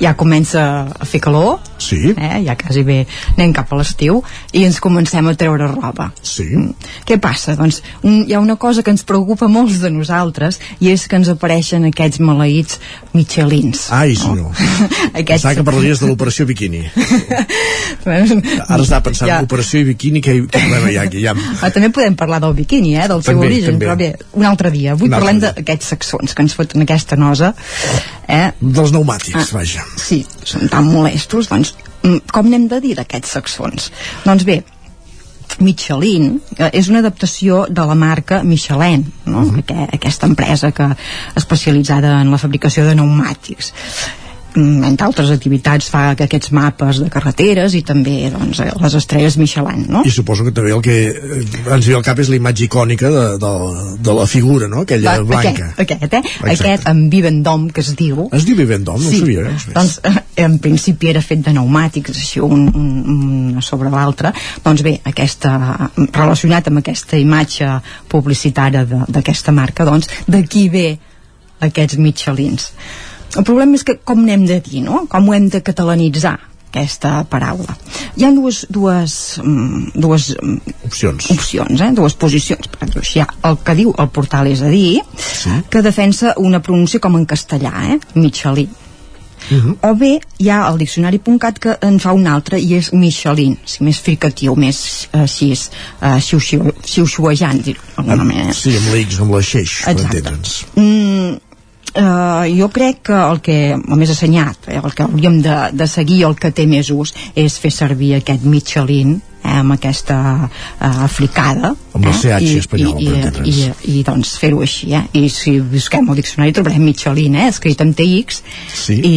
Speaker 39: ja comença a fer calor,
Speaker 1: sí.
Speaker 39: eh? ja quasi bé anem cap a l'estiu, i ens comencem a treure roba.
Speaker 1: Sí.
Speaker 39: Què passa? Doncs un, hi ha una cosa que ens preocupa molts de nosaltres i és que ens apareixen aquests maleïts Michelins.
Speaker 1: Ai, senyor. [laughs]
Speaker 39: Aquests...
Speaker 1: Pensava que parlaries de l'operació biquini. [laughs] Ara està pensant
Speaker 39: Ja.
Speaker 1: operació i biquini, què, què problema hi ha aquí? Ja...
Speaker 39: Ah, també podem parlar del biquini, eh, del seu
Speaker 1: També,
Speaker 39: origen,
Speaker 1: també.
Speaker 39: però bé, un altre dia. Avui
Speaker 1: Un
Speaker 39: parlem d'aquests saxons que ens foten aquesta nosa. Eh?
Speaker 1: Dels pneumàtics, vaja.
Speaker 39: Sí, són tan molestos, doncs, mm, com n'hem de dir d'aquests saxons? Doncs bé, Michelin eh, és una adaptació de la marca Michelin, no? Aqu aquesta empresa que especialitzada en la fabricació de pneumàtics entre altres activitats fa que aquests mapes de carreteres i també doncs, eh, les estrelles Michelin no?
Speaker 1: I suposo que també el que eh, ens ve al cap és la imatge icònica de, de, de la figura, no? Aquella
Speaker 39: Va,
Speaker 1: blanca.
Speaker 39: Aquest, aquest, eh?
Speaker 1: Exacte.
Speaker 39: aquest amb Vivendom que es diu
Speaker 1: Es diu Vivendom, no
Speaker 39: sí.
Speaker 1: ho sabia. Res més.
Speaker 39: doncs eh, en principi era fet de pneumàtics així un, un, un sobre l'altre doncs bé, aquesta, relacionat amb aquesta imatge publicitària d'aquesta marca doncs d'aquí ve aquests Michelins el problema és que com n'hem de dir, no? com ho hem de catalanitzar aquesta paraula. Hi ha dues, dues, mm, dues mm,
Speaker 1: opcions,
Speaker 39: opcions eh? dues posicions. Per exemple, hi ha el que diu el portal és a dir,
Speaker 1: sí.
Speaker 39: que defensa una pronúncia com en castellà, eh? Michelin. O bé hi ha el diccionari.cat que en fa un altre i és Michelin, si més fricatiu, més eh, així, eh, xiu-xiu- xiu-xiuejant, dir-ho d'alguna manera.
Speaker 1: Sí, amb la X, amb la xeix, per entendre'ns.
Speaker 39: Mm, Uh, jo crec que el que el més assenyat, eh, el que hauríem de, de seguir el que té més ús és fer servir aquest Michelin eh, amb aquesta uh, fricada
Speaker 1: Amb
Speaker 39: eh,
Speaker 1: CH
Speaker 39: i-
Speaker 1: espanyola,
Speaker 39: i, i, i, i doncs fer-ho així eh? i si busquem al diccionari trobarem Michelin eh? escrit amb TX
Speaker 1: sí.
Speaker 39: i,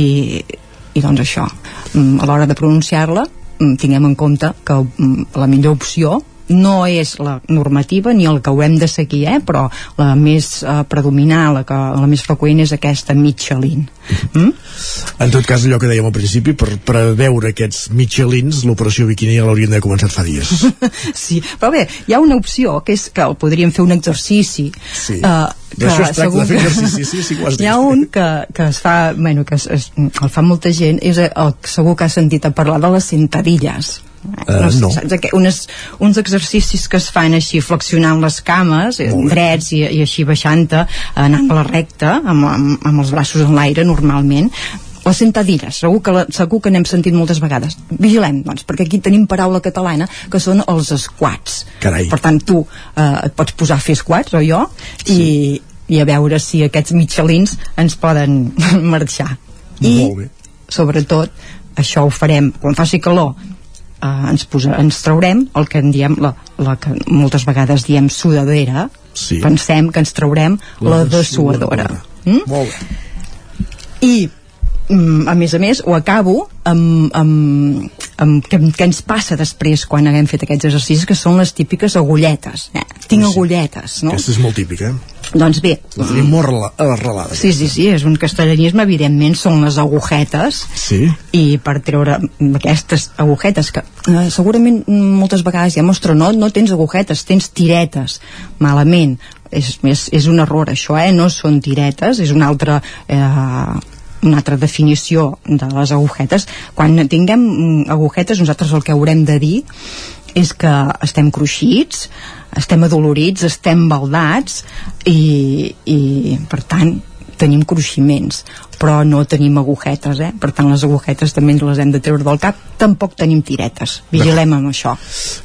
Speaker 39: i doncs això mm, a l'hora de pronunciar-la mm, tinguem en compte que mm, la millor opció no és la normativa ni el que ho hem de seguir, eh? però la més eh, predominant, la, que, la més freqüent és aquesta Michelin. Mm?
Speaker 1: En tot cas, allò que dèiem al principi, per preveure aquests Michelins, l'operació biquini ja l'haurien d'haver començat fa dies. [laughs]
Speaker 39: sí, però bé, hi ha una opció que és que el podríem fer un exercici
Speaker 1: Sí.
Speaker 39: eh,
Speaker 1: D'això es tracta,
Speaker 39: segur
Speaker 1: de fer
Speaker 39: que-
Speaker 1: exercici, sí, sí que ho has [laughs]
Speaker 39: Hi ha un que, que es fa, bueno, que es, es, el fa molta gent, és el, segur que has sentit a parlar de les sentadilles.
Speaker 1: Eh, no.
Speaker 39: Saps, aqu- unes, uns exercicis que es fan així flexionant les cames eh, drets i, i així baixant-te anant a la recta amb, amb, amb els braços en l'aire normalment les sentadilles, segur que, la, segur que n'hem sentit moltes vegades. Vigilem, doncs, perquè aquí tenim paraula catalana que són els squats.
Speaker 1: Carai.
Speaker 39: Per tant, tu eh, et pots posar a fer squats, o jo, i, i a veure si aquests Michelins ens poden [laughs] marxar. I,
Speaker 1: Molt bé.
Speaker 39: sobretot, això ho farem quan faci calor, eh, ens, posa, ens traurem el que en diem, la, la que moltes vegades diem sudadera,
Speaker 1: sí.
Speaker 39: pensem que ens traurem la,
Speaker 1: La
Speaker 39: dessuadora. Mm?
Speaker 1: Molt bé.
Speaker 39: I a més a més ho acabo amb, amb, amb què, què ens passa després quan haguem fet aquests exercicis que són les típiques agulletes eh? tinc agulletes no?
Speaker 1: Aquesta és molt típica.
Speaker 39: doncs bé
Speaker 1: La tenim molt arrela- arrelada.
Speaker 39: Sí, sí, sí, és un castellanisme, evidentment, són les agujetes,
Speaker 1: Sí.
Speaker 39: i per treure aquestes agujetes, que eh, segurament moltes vegades ja mostra, no, no tens agujetes, tens tiretes, malament, és, és, és un error això, eh? no són tiretes, és una altra... Eh, una altra definició de les agujetes quan tinguem mm, agujetes nosaltres el que haurem de dir és que estem cruixits estem adolorits, estem baldats i, i per tant tenim cruiximents però no tenim agujetes eh? per tant les agujetes també ens les hem de treure del cap tampoc tenim tiretes, vigilem amb això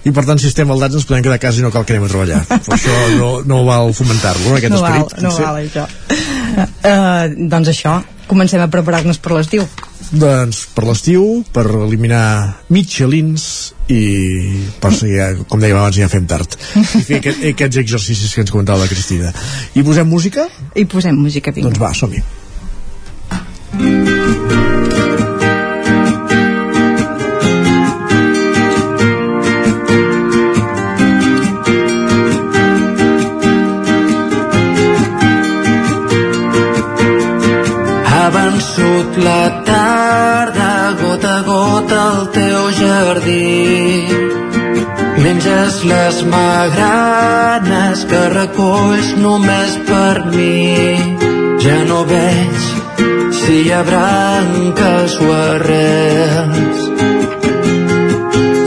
Speaker 1: I per tant, si estem baldats ens podem quedar a casa i no cal que anem a treballar. [laughs] Per això no, no val fomentar-lo, no, aquest
Speaker 39: no val,
Speaker 1: esperit.
Speaker 39: no
Speaker 1: potser.
Speaker 39: val això uh, doncs això comencem a preparar-nos per l'estiu
Speaker 1: Doncs per l'estiu, per eliminar Michelins i per seguir, com dèiem abans, ja fem tard. I fer aquest, [laughs] aquests exercicis que ens comentava la Cristina. I posem música?
Speaker 39: i posem música vinga.
Speaker 1: Doncs va, som-hi.
Speaker 40: Vençut la tarda, gota a gota al teu jardí. Menges les magranes que recolls només per mi. Ja no veig si hi ha branques o arrels.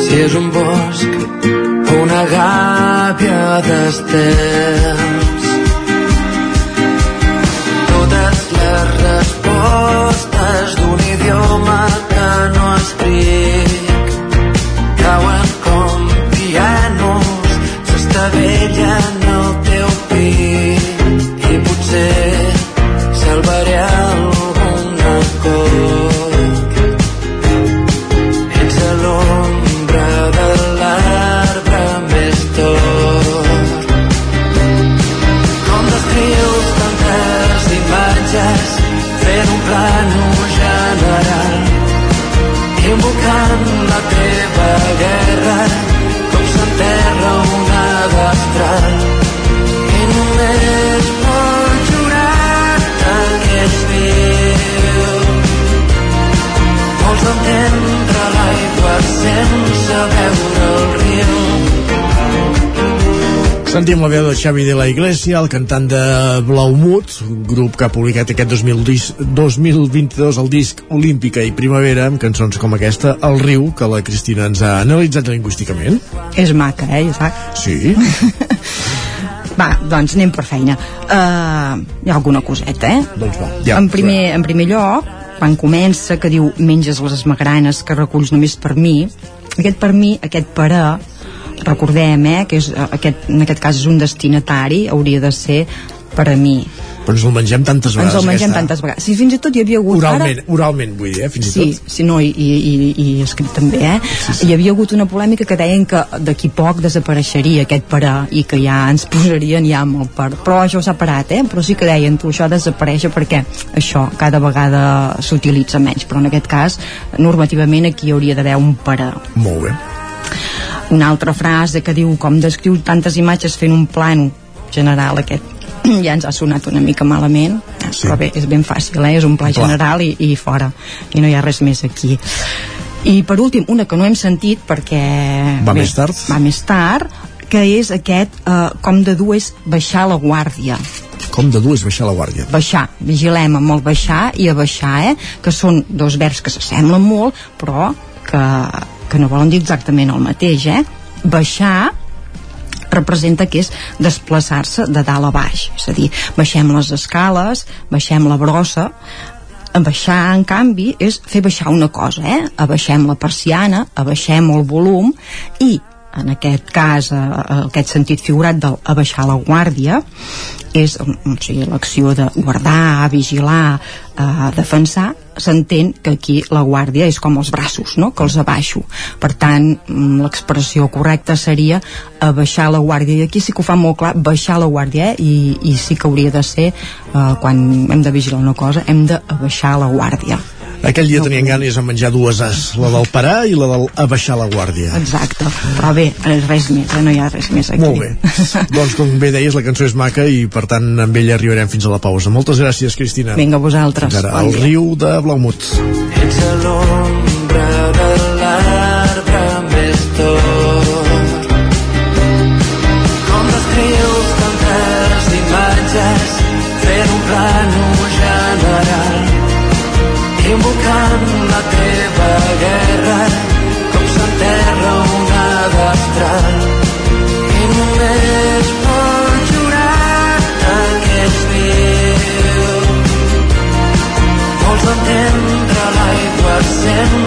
Speaker 40: Si és un bosc o una gàbia d'estels.
Speaker 1: Sentim la veu de Xavi de la Iglesia, el cantant de Blaumut, un grup que ha publicat aquest 2010 2022 el disc Olímpica i Primavera, amb cançons com aquesta, El riu, que la Cristina ens ha analitzat lingüísticament.
Speaker 39: És maca, eh, Isaac?
Speaker 1: Sí. [laughs]
Speaker 39: Va, doncs anem per feina. Uh, hi ha alguna coseta, eh?
Speaker 1: Doncs va, ja.
Speaker 39: en, primer, en primer lloc, quan comença, que diu menges les esmagranes que reculls només per mi, aquest per mi, aquest per a, recordem, eh, que és, eh, aquest, en aquest cas és un destinatari, hauria de ser per a mi.
Speaker 1: Però ens el mengem tantes vegades.
Speaker 39: Ens el mengem
Speaker 1: aquesta.
Speaker 39: tantes vegades. Si fins i tot hi havia hagut...
Speaker 1: Oralment,
Speaker 39: Ara,
Speaker 1: oralment vull dir, eh, fins
Speaker 39: sí,
Speaker 1: i tot.
Speaker 39: sí, no, i, i, i, escrit també, eh? Sí, sí. Hi havia hagut una polèmica que deien que d'aquí poc desapareixeria aquest parà i que ja ens [laughs] posarien ja amb el per. Però això s'ha parat, eh? Però sí que deien, tu, això desapareix perquè això cada vegada s'utilitza menys, però en aquest cas, normativament aquí hauria d'haver un parà.
Speaker 1: Molt bé.
Speaker 39: Una altra frase que diu com descriu tantes imatges fent un plano general aquest [clears throat] ja ens ha sonat una mica malament sí. però bé, és ben fàcil, eh? és un pla general i, i fora, i no hi ha res més aquí i per últim, una que no hem sentit perquè
Speaker 1: Va més tard.
Speaker 39: va més tard que és aquest, eh, com de dur és baixar la guàrdia
Speaker 1: Com de dur és baixar la guàrdia.
Speaker 39: baixar, vigilem amb el baixar i abaixar, eh? que són dos verbs que s'assemblen molt però que, que no volen dir exactament el mateix eh? baixar representa que és desplaçar-se de dalt a baix és a dir, baixem les escales baixem la brossa baixar, en canvi, és fer baixar una cosa, eh? Abaixem la persiana, abaixem el volum i en aquest cas, eh, aquest sentit figurat del abaixar la guàrdia és o sigui, l'acció de guardar, vigilar, eh, defensar, s'entén que aquí la guàrdia és com els braços, no? que els abaixo. Per tant, mm, l'expressió correcta seria abaixar la guàrdia. I aquí sí que ho fa molt clar, baixar la guàrdia, eh? I, i sí que hauria de ser, eh, quan hem de vigilar una cosa, hem d'abaixar la guàrdia.
Speaker 1: Aquell dia tenien ganes de menjar dues as, la del parar i la del abaixar la guàrdia.
Speaker 39: Exacte, però bé, res més, eh? no hi ha res més aquí.
Speaker 1: Molt bé. doncs com bé deies, la cançó és maca i per tant amb ella arribarem fins a la pausa. Moltes gràcies, Cristina.
Speaker 39: Vinga, vosaltres.
Speaker 1: Fins ara,
Speaker 39: dia.
Speaker 1: riu de Blaumut.
Speaker 40: Ets a l'ombra de l'arbre
Speaker 41: and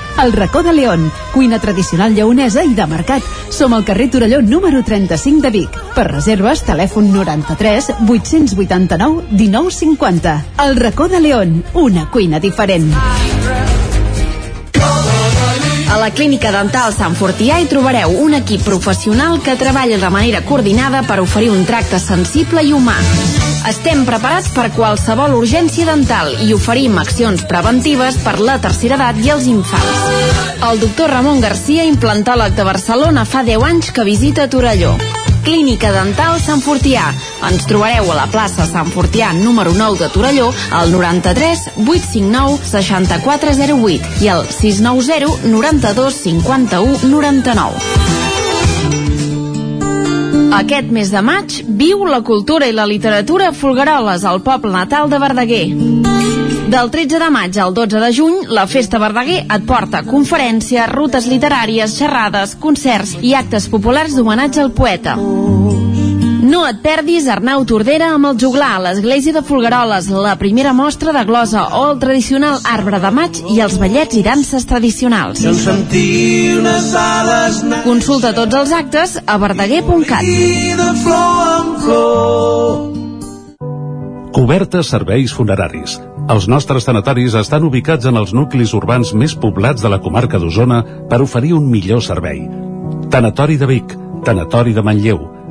Speaker 15: El racó de León, cuina tradicional lleonesa i de mercat. Som al carrer Torelló número 35 de Vic. Per reserves, telèfon 93 889 1950. El racó de León, una cuina diferent.
Speaker 42: A la Clínica Dental Sant Fortià hi trobareu un equip professional que treballa de manera coordinada per oferir un tracte sensible i humà. Estem preparats per qualsevol urgència dental i oferim accions preventives per la tercera edat i els infants. El doctor Ramon Garcia, implantòleg de Barcelona, fa 10 anys que visita Torelló. Clínica Dental Sant Fortià. Ens trobareu a la plaça Sant Fortià número 9 de Torelló al 93 859 6408 i al 690 92 51 99. Aquest mes de maig viu la cultura i la literatura a Folgueroles, al poble natal de Verdaguer. Del 13 de maig al 12 de juny, la Festa Verdaguer et porta conferències, rutes literàries, xerrades, concerts i actes populars d'homenatge al poeta. No et perdis Arnau Tordera amb el juglar a l'església de Folgueroles, la primera mostra de glosa o el tradicional arbre de maig i els ballets i danses tradicionals. Consulta tots els actes a verdaguer.cat.
Speaker 27: Cobertes serveis funeraris. Els nostres tanatoris estan ubicats en els nuclis urbans més poblats de la comarca d'Osona per oferir un millor servei. Tanatori de Vic, Tanatori de Manlleu,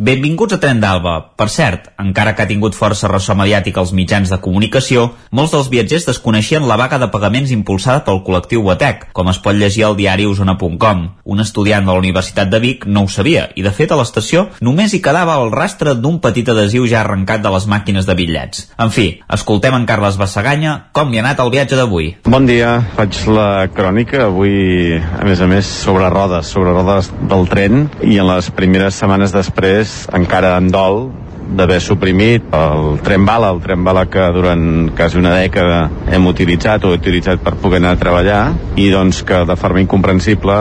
Speaker 6: Benvinguts a Tren d'Alba. Per cert, encara que ha tingut força ressò mediàtic als mitjans de comunicació, molts dels viatgers desconeixien la vaga de pagaments impulsada pel col·lectiu Batec, com es pot llegir al diari Osona.com. Un estudiant de la Universitat de Vic no ho sabia, i de fet a l'estació només hi quedava el rastre d'un petit adhesiu ja arrencat de les màquines de bitllets. En fi, escoltem en Carles Bassaganya com li ha anat el viatge d'avui.
Speaker 43: Bon dia, faig la crònica avui, a més a més, sobre rodes, sobre rodes del tren i en les primeres setmanes després encara en dol d'haver suprimit el tren bala, el tren bala que durant quasi una dècada hem utilitzat o utilitzat per poder anar a treballar i doncs que de forma incomprensible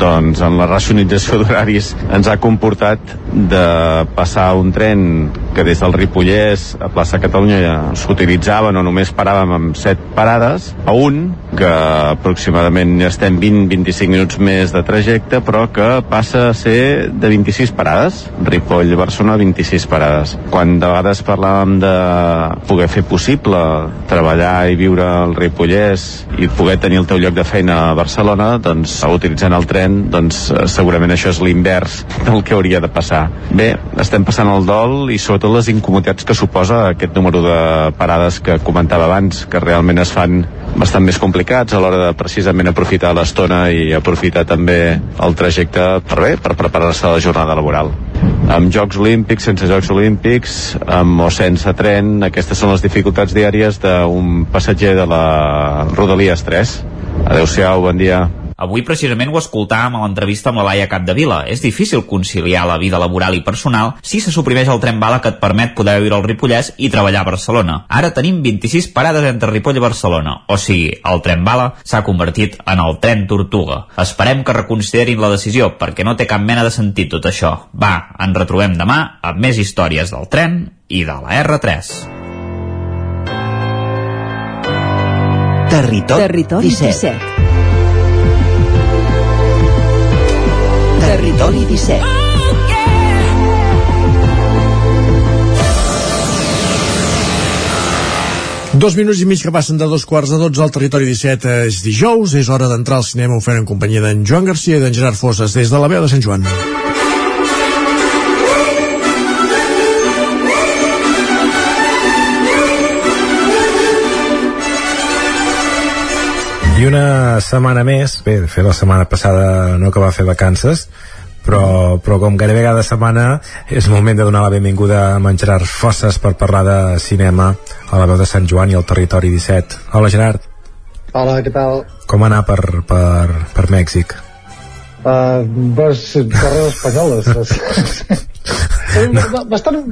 Speaker 43: doncs en la racionalització d'horaris ens ha comportat de passar un tren que des del Ripollès a plaça Catalunya ja s'utilitzaven o només paràvem amb set parades a un que aproximadament estem 20-25 minuts més de trajecte però que passa a ser de 26 parades. Ripoll-Barcelona 26 parades quan de vegades parlàvem de poder fer possible treballar i viure al Ripollès i poder tenir el teu lloc de feina a Barcelona doncs utilitzant el tren doncs segurament això és l'invers del que hauria de passar. Bé, estem passant el dol i sobretot les incomoditats que suposa aquest número de parades que comentava abans que realment es fan bastant més complicats a l'hora de precisament aprofitar l'estona i aprofitar també el trajecte per bé, per preparar-se a la jornada laboral amb Jocs Olímpics, sense Jocs Olímpics amb o sense tren aquestes són les dificultats diàries d'un passatger de la Rodalies 3 Adéu-siau, bon dia
Speaker 6: Avui precisament ho escoltàvem a l'entrevista amb la Laia Capdevila. És difícil conciliar la vida laboral i personal si se suprimeix el tren bala que et permet poder viure al Ripollès i treballar a Barcelona. Ara tenim 26 parades entre Ripoll i Barcelona, o sigui, el tren bala s'ha convertit en el tren tortuga. Esperem que reconsiderin la decisió perquè no té cap mena de sentit tot això. Va, ens retrobem demà amb més històries del tren i de la R3.
Speaker 44: Territori,
Speaker 15: Territori
Speaker 44: 17.
Speaker 15: 17.
Speaker 44: Territori 17.
Speaker 1: Dos minuts i mig que passen de dos quarts de dotze al territori 17 és dijous, és hora d'entrar al cinema fem en companyia d'en Joan Garcia i d'en Gerard Fosses des de la veu de Sant Joan.
Speaker 45: I una setmana més, bé, de fet la setmana passada no que va fer vacances, però, però com gairebé cada setmana és moment de donar la benvinguda a en Gerard Fosses per parlar de cinema a la veu de Sant Joan i al territori 17. Hola Gerard,
Speaker 46: Hola, què tal?
Speaker 45: com anar per, per, per Mèxic?
Speaker 46: Uh, vas, carreres espanyoles. no. [laughs] Bastant...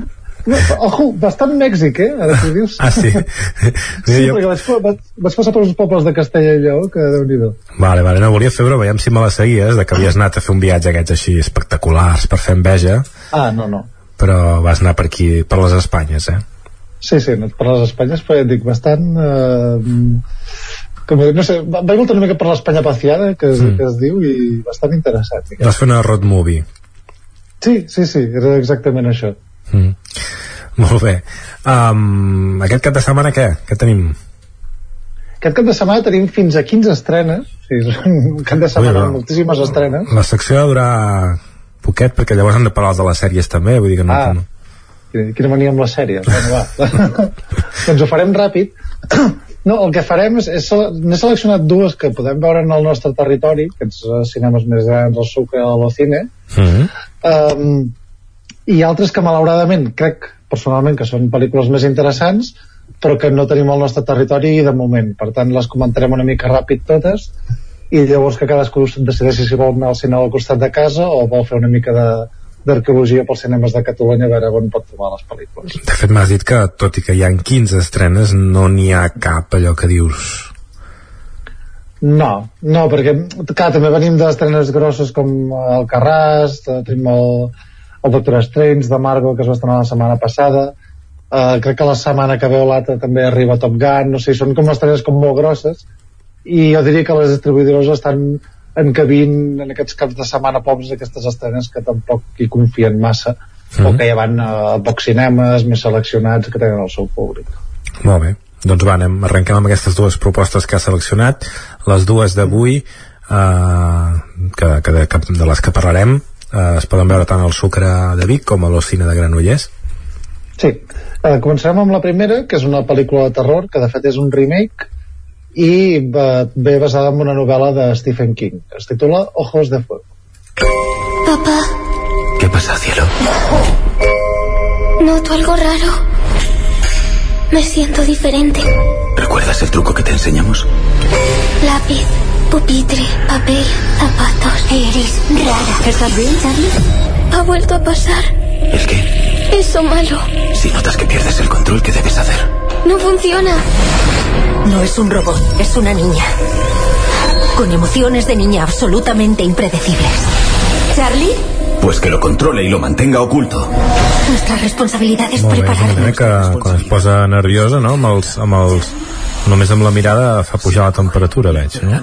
Speaker 46: No, ojo, bastant Mèxic, eh? Ara que ho dius.
Speaker 45: Ah, sí?
Speaker 46: sí,
Speaker 45: jo-
Speaker 46: perquè vaig, vaig, vaig passar per uns pobles de Castella i Lleó, que déu nhi
Speaker 45: Vale, vale, no, volia fer broma, veiem si me la seguies, de que havies anat a fer un viatge aquests així espectaculars per fer enveja,
Speaker 46: Ah, no, no.
Speaker 45: però vas anar per aquí, per les Espanyes, eh?
Speaker 46: Sí, sí, no, per les Espanyes, però ja et dic, bastant... Eh, com, no sé, va- vaig voltar una mica per l'Espanya paciada, que, es,
Speaker 45: Mm.
Speaker 46: que es diu, i bastant interessant. diguem.
Speaker 45: Vas fer una road movie.
Speaker 46: Sí, sí, sí, era exactament això.
Speaker 45: Mm. Molt bé. Um, aquest cap de setmana què? Què tenim?
Speaker 46: Aquest cap de setmana tenim fins a 15 estrenes, o sigui, és un cap de setmana
Speaker 45: Ui,
Speaker 46: amb moltíssimes estrenes.
Speaker 45: La secció ha de durar poquet perquè llavors hem de parlar de les sèries també, vull dir que no...
Speaker 46: Ah.
Speaker 45: no.
Speaker 46: Quina, mania amb les sèries. Bueno, va. [laughs] doncs ho farem ràpid. No, el que farem és, és n'he seleccionat dues que podem veure en el nostre territori, aquests eh, cinemes més grans, el Sucre o l'Ocine,
Speaker 45: Mm -hmm.
Speaker 46: um, i altres que malauradament crec personalment que són pel·lícules més interessants però que no tenim al nostre territori de moment, per tant les comentarem una mica ràpid totes i llavors que cadascú decideixi si vol anar al cinema al costat de casa o vol fer una mica de d'arqueologia pels cinemes de Catalunya a veure on pot trobar les pel·lícules.
Speaker 45: De fet, m'has dit que, tot i que hi ha 15 estrenes, no n'hi ha cap allò que dius...
Speaker 46: No, no, perquè clar, també venim d'estrenes grosses com el Carràs, tenim el, el Doctor Strange de Margot que es va estrenar la setmana passada uh, crec que la setmana que veu l'altra també arriba Top Gun, no sé, són com estrenes com molt grosses i jo diria que les distribuïdores estan encabint en aquests caps de setmana pobres aquestes estrenes que tampoc hi confien massa
Speaker 45: Mhm.
Speaker 46: o que ja van a pocs cinemes més seleccionats que tenen el seu públic
Speaker 45: Molt bé. Doncs va, anem, arrenquem amb aquestes dues propostes que ha seleccionat. Les dues d'avui, eh, que, que, de, que, de les que parlarem, eh, es poden veure tant al Sucre de Vic com a l'Ocine de Granollers.
Speaker 46: Sí, eh, començarem amb la primera, que és una pel·lícula de terror, que de fet és un remake i va, ve basada en una novel·la de Stephen King. Es titula Ojos de Fuego.
Speaker 47: Papá,
Speaker 48: ¿Qué pasa, cielo?
Speaker 47: noto algo raro. Me siento diferente.
Speaker 48: ¿Recuerdas el truco que te enseñamos?
Speaker 47: Lápiz, pupitre, papel, zapatos. Eres rara.
Speaker 15: ¿Estás bien, Charlie?
Speaker 47: Ha vuelto a pasar.
Speaker 48: ¿El qué?
Speaker 47: Eso malo.
Speaker 48: Si notas que pierdes el control, ¿qué debes hacer?
Speaker 47: No funciona.
Speaker 49: No es un robot, es una niña. Con emociones de niña absolutamente impredecibles. ¿Charlie?
Speaker 48: Pues que lo controle y lo mantenga oculto.
Speaker 49: Nuestra responsabilidad es
Speaker 45: és
Speaker 49: prepararnos.
Speaker 45: nena que quan es posa nerviosa, no?, amb els, amb els, només amb la mirada fa pujar la temperatura, veig, no?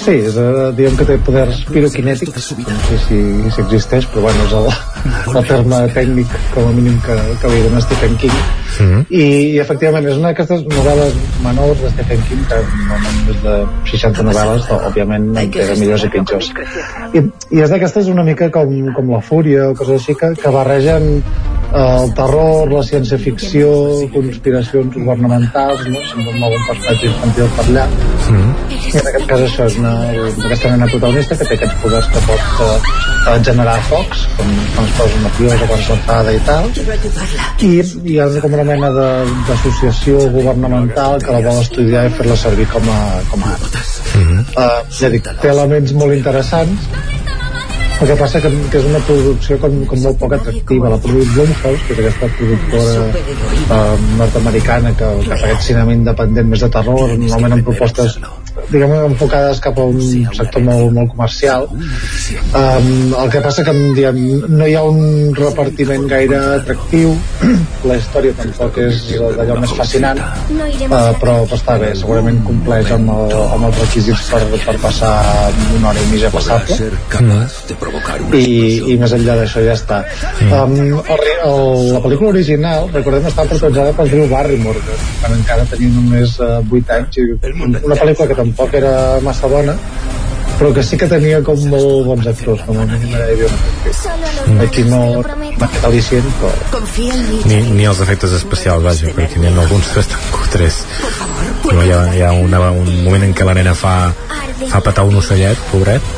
Speaker 46: Sí, és, eh, diguem que té poders piroquinètics, no sé si, si existeix, però bueno, és el, el terme tècnic com a mínim que, que li dona Stephen King.
Speaker 45: Mm -hmm.
Speaker 46: I, i efectivament és una d'aquestes novel·les menors de Stephen King que normalment més de 60 novel·les doncs, òbviament en de millors i pitjors. i, i és d'aquestes una mica com, com la fúria o coses així que, que barregen el terror, la ciència-ficció conspiracions governamentals no? un bon personatge infantil per allà i en aquest cas això és una, aquesta nena protagonista que té aquests poders que pot eh, eh, generar focs quan, quan es posa nerviosa, quan s'enfada i tal i, hi ha com una mena d'associació governamental que la vol estudiar i fer-la servir com a, com a arma.
Speaker 45: Mm -hmm.
Speaker 46: uh, ja dic, té elements molt interessants el que passa que, que és una producció com, com molt poc atractiva. La produït Blumhouse que és aquesta productora uh, nord-americana que, que fa aquest cinema independent més de terror normalment amb propostes diguem enfocades cap a un sector molt, molt comercial. Um, el que passa que diguem, no hi ha un repartiment gaire atractiu. [clears throat] La història tampoc és d'allò més fascinant uh, però està bé, segurament compleix amb, el, amb els requisits per, per passar una hora i mitja passable. i, i més enllà d'això ja està. Um, el, el, la pel·lícula original recordem està protagonitzada pel Drew Barrymore que encara tenia només uh, 8 anys i una pel·lícula que tampoc era massa bona però que sí que tenia com molt bons actors com a mínim era mm. aquí no al·licient però
Speaker 45: ni, ni els efectes especials vaja, perquè n'hi ha alguns bastant cutres no, hi, ha, hi ha una, un moment en què la nena fa, fa patar un ocellet, pobret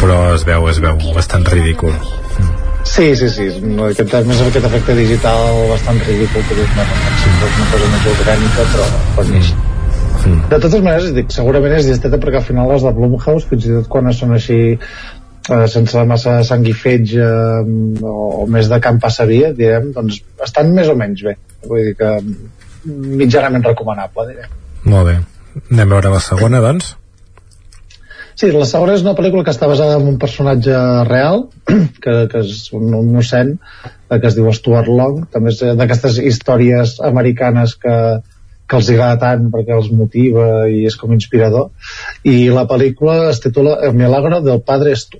Speaker 45: però es veu, es veu bastant ridícul
Speaker 46: Sí, sí, sí, no, aquest, més aquest efecte digital bastant ridícul que és una, una cosa més orgànica però boníssim mm. De totes maneres dic, segurament és disteta perquè al final les de Blumhouse fins i tot quan són així eh, sense massa sang i feig eh, o, o més de camp passaria direm, doncs estan més o menys bé. Vull dir que mitjanament recomanable direm.
Speaker 45: Molt bé. Anem a veure la segona doncs.
Speaker 46: Sí, la segona és una pel·lícula que està basada en un personatge real, [clears throat] que, que és un, un mossèn, que es diu Stuart Long, també és d'aquestes històries americanes que, que els agrada tant perquè els motiva i és com inspirador. I la pel·lícula es titula El milagro del padre Stu.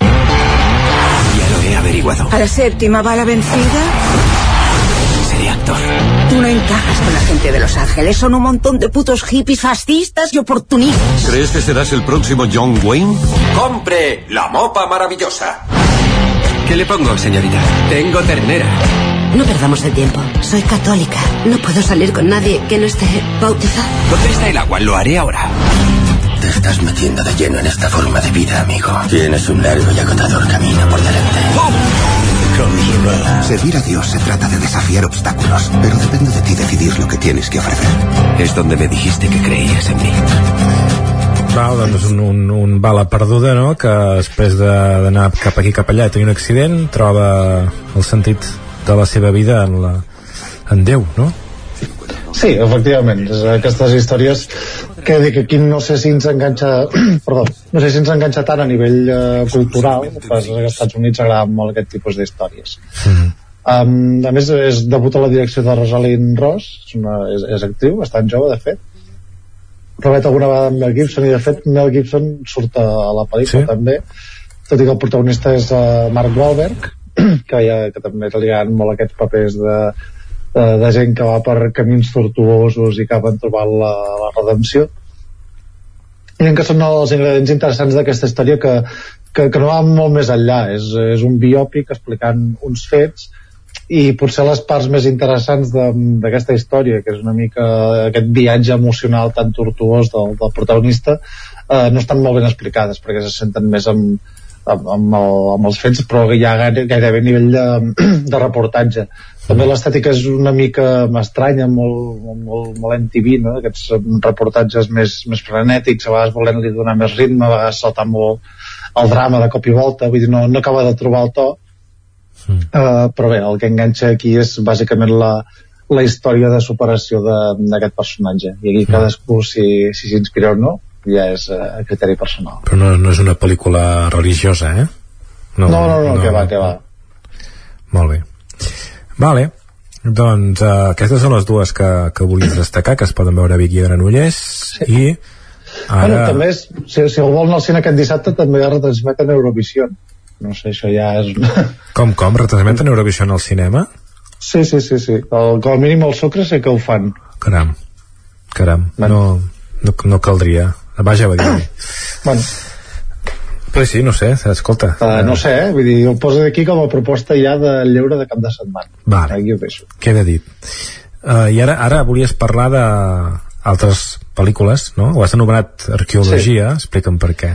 Speaker 48: Ya lo he averiguado.
Speaker 50: A la séptima bala vencida.
Speaker 48: Seré actor.
Speaker 50: Tú no encajas con la gente de Los Ángeles. Son un montón de putos hippies fascistas y oportunistas.
Speaker 48: ¿Crees que serás el próximo John Wayne? ¡Compre la mopa maravillosa! ¿Qué le pongo, señorita? Tengo ternera.
Speaker 49: No perdamos el tiempo. Soy católica. No puedo salir con nadie que no esté bautizado.
Speaker 48: ¿Dónde está el agua? Lo haré ahora. Te estás metiendo de lleno en esta forma de vida, amigo. Tienes un largo y agotador camino por delante.
Speaker 51: Servir a Dios se trata de desafiar obstáculos, pero depende de ti decidir lo que tienes que ofrecer.
Speaker 48: Es donde me dijiste que creías en mí.
Speaker 45: Val, doncs un, un, un bala perduda, no?, que després de- d'anar cap aquí cap allà i tenir un accident, troba el sentit de la seva vida en, la, en Déu, no?
Speaker 46: Sí, efectivament, és aquestes històries que dic aquí no sé si ens enganxa [clears throat] perdó, no sé si ens enganxa tant a nivell eh, cultural però als Estats Units agraden molt aquest tipus d'històries um, a més és debut a la direcció de Rosalind Ross és, una, és, és actriu, bastant jove de fet Robet alguna vegada amb Mel Gibson i de fet Mel Gibson surt a, a la pel·lícula sí? també tot i que el protagonista és uh, Mark Wahlberg que, ja, que també li agraden molt aquests papers de, de, de gent que va per camins tortuosos i que van trobar la, la redempció. I que són els ingredients interessants d'aquesta història que, que, que no va molt més enllà. És, és un biòpic explicant uns fets i potser les parts més interessants d'aquesta història que és una mica aquest viatge emocional tan tortuós del, del protagonista eh, no estan molt ben explicades perquè se senten més amb, amb, amb, el, amb els fets però ja gaire, gairebé a nivell de, de reportatge. També l'estètica és una mica estranya molt, molt, molt, MTV no? aquests reportatges més, més frenètics a vegades volent-li donar més ritme a vegades saltar molt el drama de cop i volta vull dir, no, no acaba de trobar el to. Uh, però bé, el que enganxa aquí és bàsicament la, la història de superació d'aquest personatge. I aquí cadascú si si s'inspira o no ja és uh, criteri personal
Speaker 45: Però no, no és una pel·lícula religiosa, eh?
Speaker 46: no, no, no, no, que va, que va
Speaker 45: Molt bé. Vale. Doncs uh, aquestes són les dues que, que volies destacar, que es poden veure a Vic i a Granollers, i
Speaker 46: Ara... Bueno, també és, si, si el anar al cine aquest dissabte també retransmeten Eurovision no sé, això ja és
Speaker 45: Com, com? Retransmeten Eurovision al cinema?
Speaker 46: sí, sí, sí, sí. El, com a mínim el sucre sé que ho fan
Speaker 45: Caram. Caram. No, no, no caldria. Vaja, va dir. [clears throat]
Speaker 46: bueno,
Speaker 45: Però sí, no sé, escolta.
Speaker 46: uh, no sé, eh? vull dir, ho poso d'aquí com a proposta ja de lleure de cap de setmana
Speaker 45: Vale.
Speaker 46: aquí ho deixo
Speaker 45: Queda dit. Uh, I ara, ara volies parlar de altres pel·lícules, no? Ho has anomenat arqueologia, sí. explica'm per què.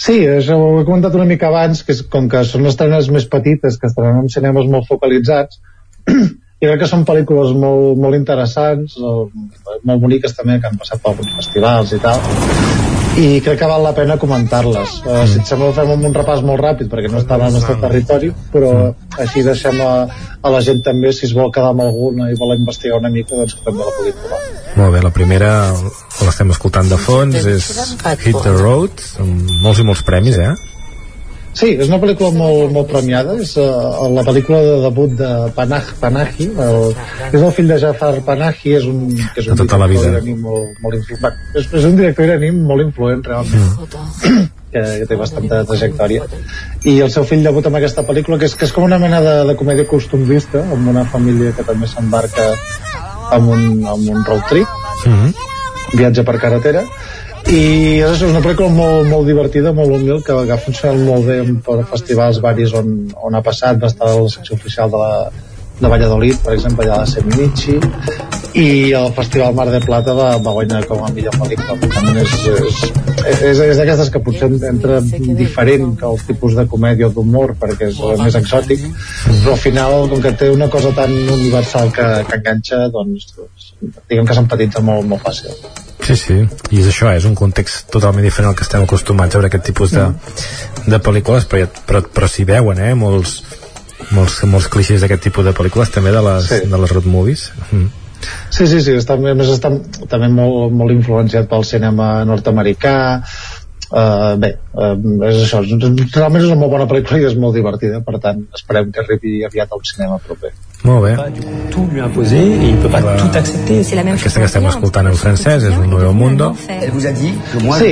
Speaker 46: Sí, això ho he comentat una mica abans, que és, com que són estrenes més petites, que estrenen en cinemes molt focalitzats, [clears throat] i crec que són pel·lícules molt, molt interessants, molt, boniques també, que han passat per alguns festivals i tal, i crec que val la pena comentar-les. Uh, si et sembla fem un repàs molt ràpid perquè no estan al nostre territori però així deixem a, a la gent també si es vol quedar amb alguna i vol investigar una mica doncs que també la pugui trobar.
Speaker 45: Molt bé, la primera l'estem escoltant de fons és Hit the Road amb molts i molts premis, eh?
Speaker 46: Sí, és una pel·lícula molt, molt premiada, és uh, la pel·lícula de debut de Panah, Panahi, el, és el fill de Jafar Panahi, és un, que és un
Speaker 45: de tota la vida.
Speaker 46: iraní molt, molt influent. És, és un director iraní molt influent, realment. Mm. Que, que té bastanta trajectòria i el seu fill debut amb aquesta pel·lícula que és, que és com una mena de, de comèdia costumista amb una família que també s'embarca amb un, amb un road trip
Speaker 45: Mm -hmm.
Speaker 46: viatge per carretera i és una pel·lícula molt, molt divertida, molt humil, que, que ha funcionat molt bé per festivals varis on, on ha passat, va estar a la secció oficial de, la, de Valladolid, per exemple, allà a Seminichi, i el Festival Mar de Plata va, va guanyar com a millor pel·lícula. És, és, és, és d'aquestes que potser entra diferent que el tipus de comèdia o d'humor, perquè és més exòtic, però al final, com que té una cosa tan universal que, que enganxa, doncs, doncs diguem que s'empatitza molt, molt fàcil.
Speaker 45: Sí, sí, i és això, és un context totalment diferent al que estem acostumats a veure aquest tipus de, de pel·lícules, però, però, però s'hi veuen, eh, molts, molts, molts clixés d'aquest tipus de pel·lícules, també de les,
Speaker 46: Sí.
Speaker 45: de les road movies. Mm.
Speaker 46: Sí, sí, sí, està, a més està també molt, molt influenciat pel cinema nord-americà, Uh, bé, uh, és això realment és una molt bona pel·lícula i és molt divertida per tant esperem que arribi aviat al cinema proper
Speaker 45: Molt bé.
Speaker 52: tout lui imposer et il peut pas tout accepter.
Speaker 45: Aquesta que estem escoltant en francès és Un Nuevo Mundo.
Speaker 46: Sí,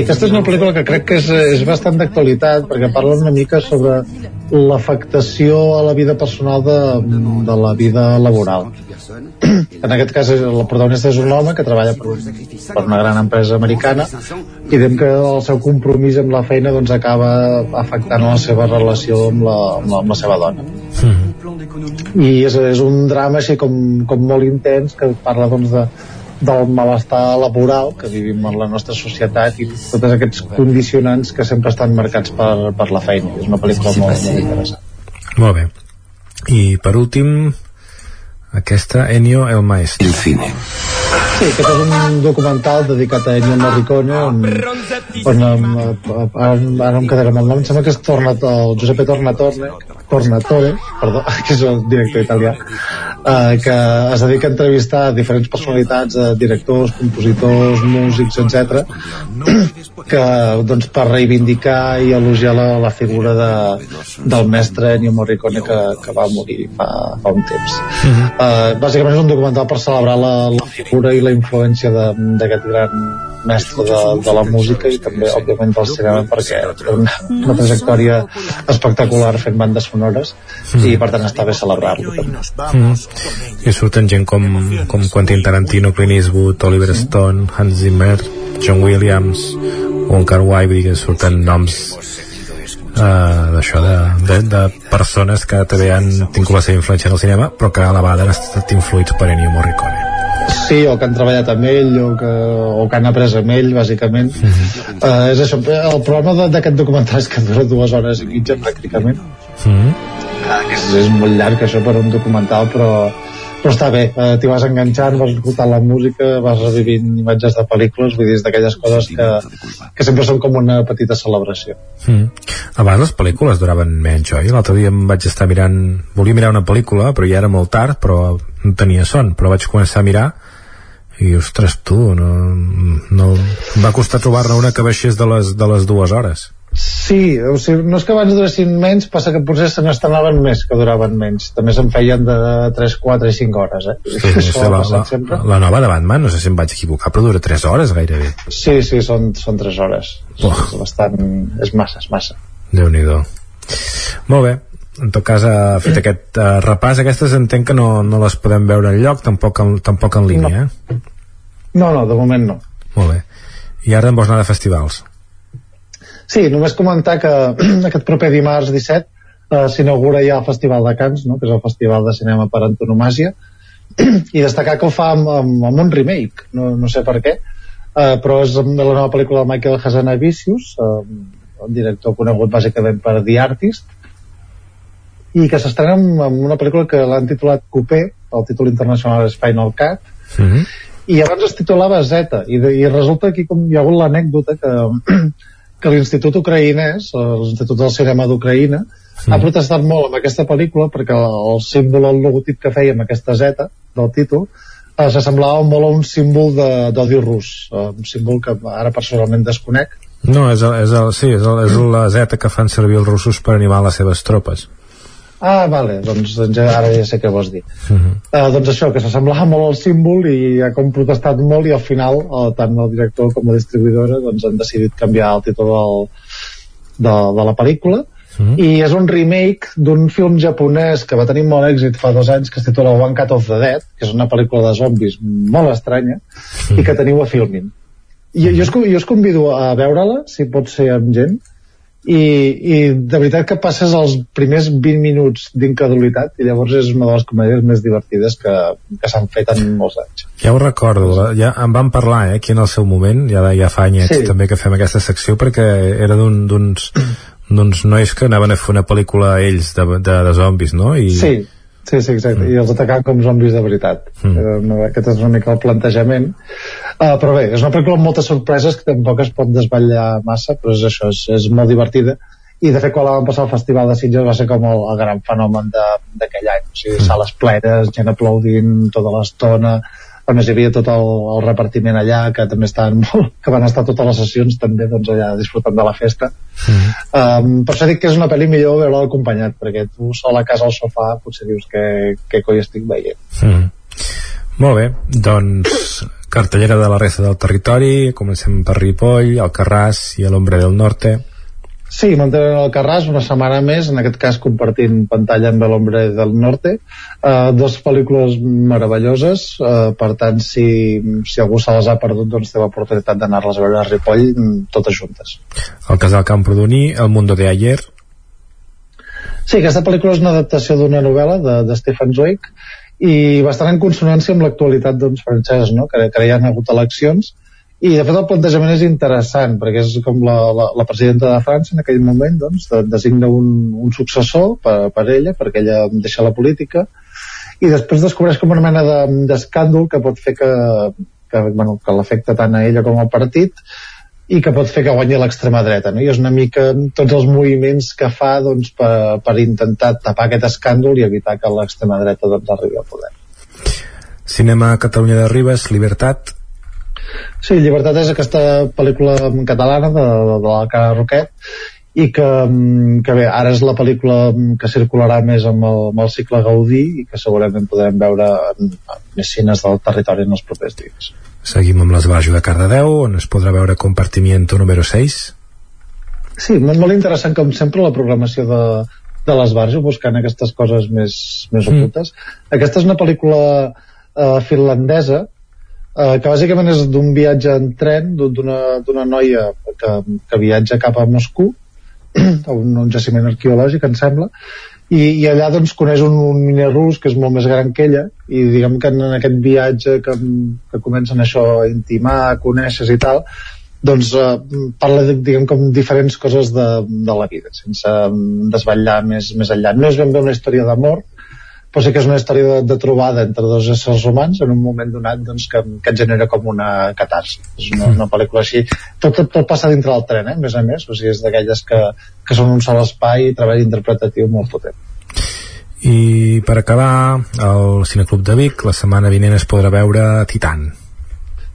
Speaker 46: aquesta és una pel·lícula que crec que és, és bastant d'actualitat perquè parla una mica sobre l'afectació a la vida personal de, de la vida laboral. [clears throat] En aquest cas el protagonista és un home que treballa per, un, per una gran empresa americana i diem que el seu compromís amb la feina doncs acaba afectant la seva relació amb la, amb la, amb la seva dona i és, és un drama així com, com molt intens que parla doncs de, del malestar laboral que vivim en la nostra societat i tots aquests condicionants que sempre estan marcats per, per la feina és una pel·lícula molt, molt interessant
Speaker 45: Molt bé. I per últim, aquesta Ennio el Maestro.
Speaker 51: El cine.
Speaker 46: Sí, aquest és un documental dedicat a Ennio Morricone on, on em, eh, ara, ara em quedaré amb el nom em sembla que és Tornat, el Giuseppe Tornatore Tornatore, perdó, [laughs] que és el director italià eh, que es dedica a entrevistar diferents personalitats, eh, directors, compositors, músics, etc [clears throat] que doncs per reivindicar i elogiar la, la figura de, del mestre Ennio Morricone que, que va morir fa, fa un temps uh, bàsicament és un documental per celebrar la, la figura i la influència de- d'aquest gran mestre de, de la música i també òbviament del cinema perquè té una, una trajectòria espectacular fent bandes sonores i per tant està bé celebrar-lo.
Speaker 45: Mm. I surten gent com, com Quentin Tarantino, Clint Eastwood, Oliver Stone, Hans Zimmer, John Williams, Wong Kar Wai, vull dir que surten noms uh, d'això, de, de, de persones que també han tingut la seva influència en el cinema, però que a la vegada han estat influïts per Ennio Morricone.
Speaker 46: Sí, o que han treballat amb ell o que, o que han après amb ell bàsicament uh, és això, el problema d'aquest documental és que dura dues hores i mitja pràcticament
Speaker 45: Mm.
Speaker 46: Que és, és molt llarg això per un documental però, però està bé, eh, t'hi vas enganxant vas escoltant la música, vas revivint imatges de pel·lícules, vull dir, és d'aquelles coses que, que sempre són com una petita celebració
Speaker 45: Mm. Abans les pel·lícules duraven menys, oi? L'altre dia em vaig estar mirant... Volia mirar una pel·lícula, però ja era molt tard, però no tenia son, però vaig començar a mirar i, ostres, tu, no, no... em va costar trobar-ne una que baixés de les, de les dues hores.
Speaker 46: Sí, o sigui, no és que abans duressin menys, passa que potser se n'estrenaven més que duraven menys. També se'n feien de 3, 4 i 5 hores, eh?
Speaker 45: Sí, no sé,
Speaker 46: ha
Speaker 45: la, la,
Speaker 46: sempre.
Speaker 45: la nova de Batman, no sé si em vaig equivocar, però dura 3 hores gairebé.
Speaker 46: Sí, sí, són, són 3 hores.
Speaker 45: Oh.
Speaker 46: És bastant... És massa, és massa.
Speaker 45: déu nhi Molt bé, en tot cas ha fet aquest uh, repàs, aquestes entenc que no, no les podem veure en lloc, tampoc en, tampoc en línia, eh?
Speaker 46: No, no, de moment no.
Speaker 45: Molt bé. I ara em vols anar de festivals.
Speaker 46: Sí, només comentar que [clears throat] aquest proper dimarts 17 eh, s'inaugura ja el Festival de Cants, no? que és el festival de cinema per antonomàsia, [clears throat] i destacar que ho fa amb, amb, amb un remake, no, no sé per què, eh, però és la nova pel·lícula de Michael Hazanavicius, eh, un director conegut bàsicament per The Artist, i que s'estrena amb, amb una pel·lícula que l'han titulat Coupé, el títol internacional és Final Cut,
Speaker 45: Mm -hmm.
Speaker 46: i abans es titulava Z i, de, i resulta aquí com hi ha hagut l'anècdota que, [clears throat] que l'Institut Ucraïnès l'Institut del Cinema d'Ucraïna sí. ha protestat molt amb aquesta pel·lícula perquè el, el símbol, el logotip que feia amb aquesta Z del títol eh, s'assemblava molt a un símbol d'odi rus eh, un símbol que ara personalment desconec
Speaker 45: no, és, el, és, el, sí, és, el, és la Z que fan servir els russos per animar les seves tropes
Speaker 46: Ah, vale, doncs, doncs ara ja sé què vols dir. Uh -huh. uh, doncs això, que s'assemblava molt al símbol i ha com protestat molt i al final uh, tant el director com la distribuïdora doncs, han decidit canviar el títol del, de, de la pel·lícula uh -huh. i és un remake d'un film japonès que va tenir molt èxit fa dos anys que es titula One Cut of the Dead que és una pel·lícula de zombis molt estranya uh -huh. i que teniu a Filmin. I, jo, us, jo us convido a veure-la, si pot ser amb gent, i, i de veritat que passes els primers 20 minuts d'incredulitat i llavors és una de les comèdies més divertides que, que s'han fet en molts anys
Speaker 45: ja ho recordo, ja en vam parlar eh, aquí en el seu moment, ja, ja fa anyets sí. també que fem aquesta secció perquè era d'uns un, d'uns nois que anaven a fer una pel·lícula ells de, de, de zombis no? I,
Speaker 46: sí, Sí, sí, exacte, mm. i els atacaven com zombis de veritat. Mm. Aquest és una mica el plantejament. Uh, però bé, és una pel·lícula amb moltes sorpreses que tampoc es pot desvetllar massa, però és això, és, és molt divertida. I de fet, quan la vam passar al Festival de Sitges va ser com el, el gran fenomen d'aquell any. O sigui, mm. sales plenes, gent aplaudint tota l'estona, a més hi havia tot el, el repartiment allà que també estan [laughs] molt, que van estar totes les sessions també doncs allà disfrutant de la festa mm. um, per això dic que és una pel·li millor veure-la acompanyat perquè tu sol a casa al sofà potser dius que, que coi estic veient mm.
Speaker 45: molt bé, doncs cartellera de la resta del territori comencem per Ripoll, Alcarràs i l'Ombre del Norte
Speaker 46: Sí, mantenen el Carràs una setmana més, en aquest cas compartint pantalla amb l'Hombre del Norte. Uh, dos pel·lícules meravelloses, uh, per tant, si, si algú se les ha perdut, doncs té l'oportunitat d'anar-les a veure a Ripoll mm, totes juntes.
Speaker 45: El casal Camprodoní, El mundo de ayer.
Speaker 46: Sí, aquesta pel·lícula és una adaptació d'una novel·la de, de Stephen Zweig i bastant en consonància amb l'actualitat doncs, francesa, no? que, que hi ha hagut eleccions i de fet el plantejament és interessant perquè és com la, la, la presidenta de França en aquell moment doncs, de, designa un, un successor per, per ella perquè ella deixa la política i després descobreix com una mena d'escàndol de, que pot fer que, que, bueno, que l'afecta tant a ella com al partit i que pot fer que guanyi l'extrema dreta no? i és una mica tots els moviments que fa doncs, per, per intentar tapar aquest escàndol i evitar que l'extrema dreta doncs, arribi al poder
Speaker 45: Cinema Catalunya de Ribes, Libertat
Speaker 46: Sí, Llibertat és aquesta pel·lícula catalana de, de, de la cara Roquet i que, mm, que bé, ara és la pel·lícula que circularà més amb el, amb el cicle Gaudí i que segurament podrem veure en, en més cines del territori en els propers dies.
Speaker 45: Seguim amb l'esbarjo de Cardedeu, on es podrà veure Compartimiento número 6.
Speaker 46: Sí, molt, molt interessant, com sempre, la programació de, de l'esbarjo, buscant aquestes coses més, més mm. ocultes. Aquesta és una pel·lícula eh, finlandesa eh, que bàsicament és d'un viatge en tren d'una noia que, que viatja cap a Moscou [clears throat] a un, un jaciment arqueològic em sembla i, i allà doncs coneix un, un miner rus que és molt més gran que ella i diguem que en, en aquest viatge que, que comencen això a intimar, a conèixer i tal doncs eh, parla diguem com diferents coses de, de la vida sense desvetllar més, més enllà. No és ben bé una història d'amor però sí que és una història de, de trobada entre dos éssers humans en un moment donat doncs, que, que et genera com una catarsi. És una, una pel·lícula així. Tot, tot, tot passa dintre del tren, eh? a més a més. O sigui, és d'aquelles que, que són un sol espai i treball interpretatiu molt potent.
Speaker 45: I per acabar el Cineclub de Vic la setmana vinent es podrà veure Titan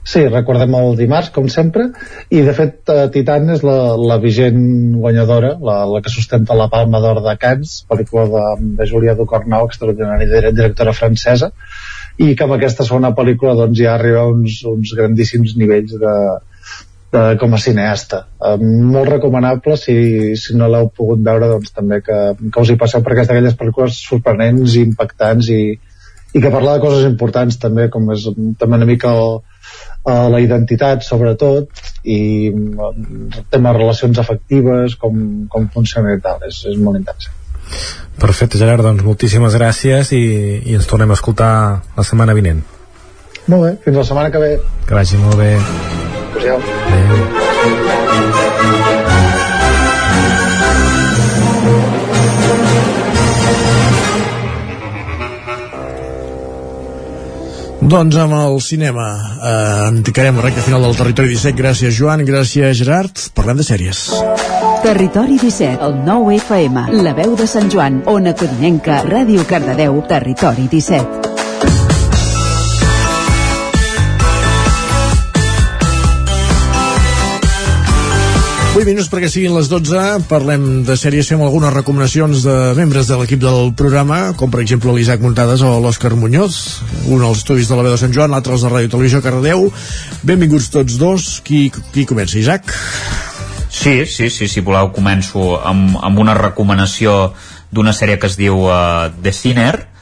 Speaker 46: Sí, recordem el dimarts, com sempre, i de fet uh, Titan és la, la vigent guanyadora, la, la que sustenta la Palma d'Or de Cans, pel·lícula de, de Julia Ducornau, extraordinària directora francesa, i que amb aquesta segona pel·lícula doncs, ja arriba a uns, uns grandíssims nivells de, de, com a cineasta. Uh, molt recomanable, si, si no l'heu pogut veure, doncs també que, que us hi passeu, perquè és d'aquelles pel·lícules sorprenents, impactants i, i que parla de coses importants també, com és també una mica el, a la identitat sobretot i el tema de relacions afectives com, com funciona i tal. És, és molt interessant.
Speaker 45: Perfecte Gerard, doncs moltíssimes gràcies i, i ens tornem a escoltar la setmana vinent.
Speaker 46: Molt bé, fins la setmana que ve.
Speaker 45: Que vagi molt bé.
Speaker 46: Adéu. Adéu
Speaker 1: Doncs amb el cinema eh, en la recta final del Territori 17. Gràcies, Joan. Gràcies, Gerard. Parlem de sèries.
Speaker 15: Territori 17, el 9 FM, la veu de Sant Joan, Ona Codinenca, Ràdio Cardedeu, Territori 17.
Speaker 1: 8 minuts perquè siguin les 12 parlem de sèries, fem algunes recomanacions de membres de l'equip del programa com per exemple l'Isaac Muntades o l'Òscar Muñoz un als estudis de la veu de Sant Joan l'altre als de Ràdio Televisió Cardedeu. Benvinguts tots dos. Qui, qui comença, Isaac?
Speaker 6: Sí, sí, sí, si voleu començo amb, amb una recomanació d'una sèrie que es diu uh, The Sinner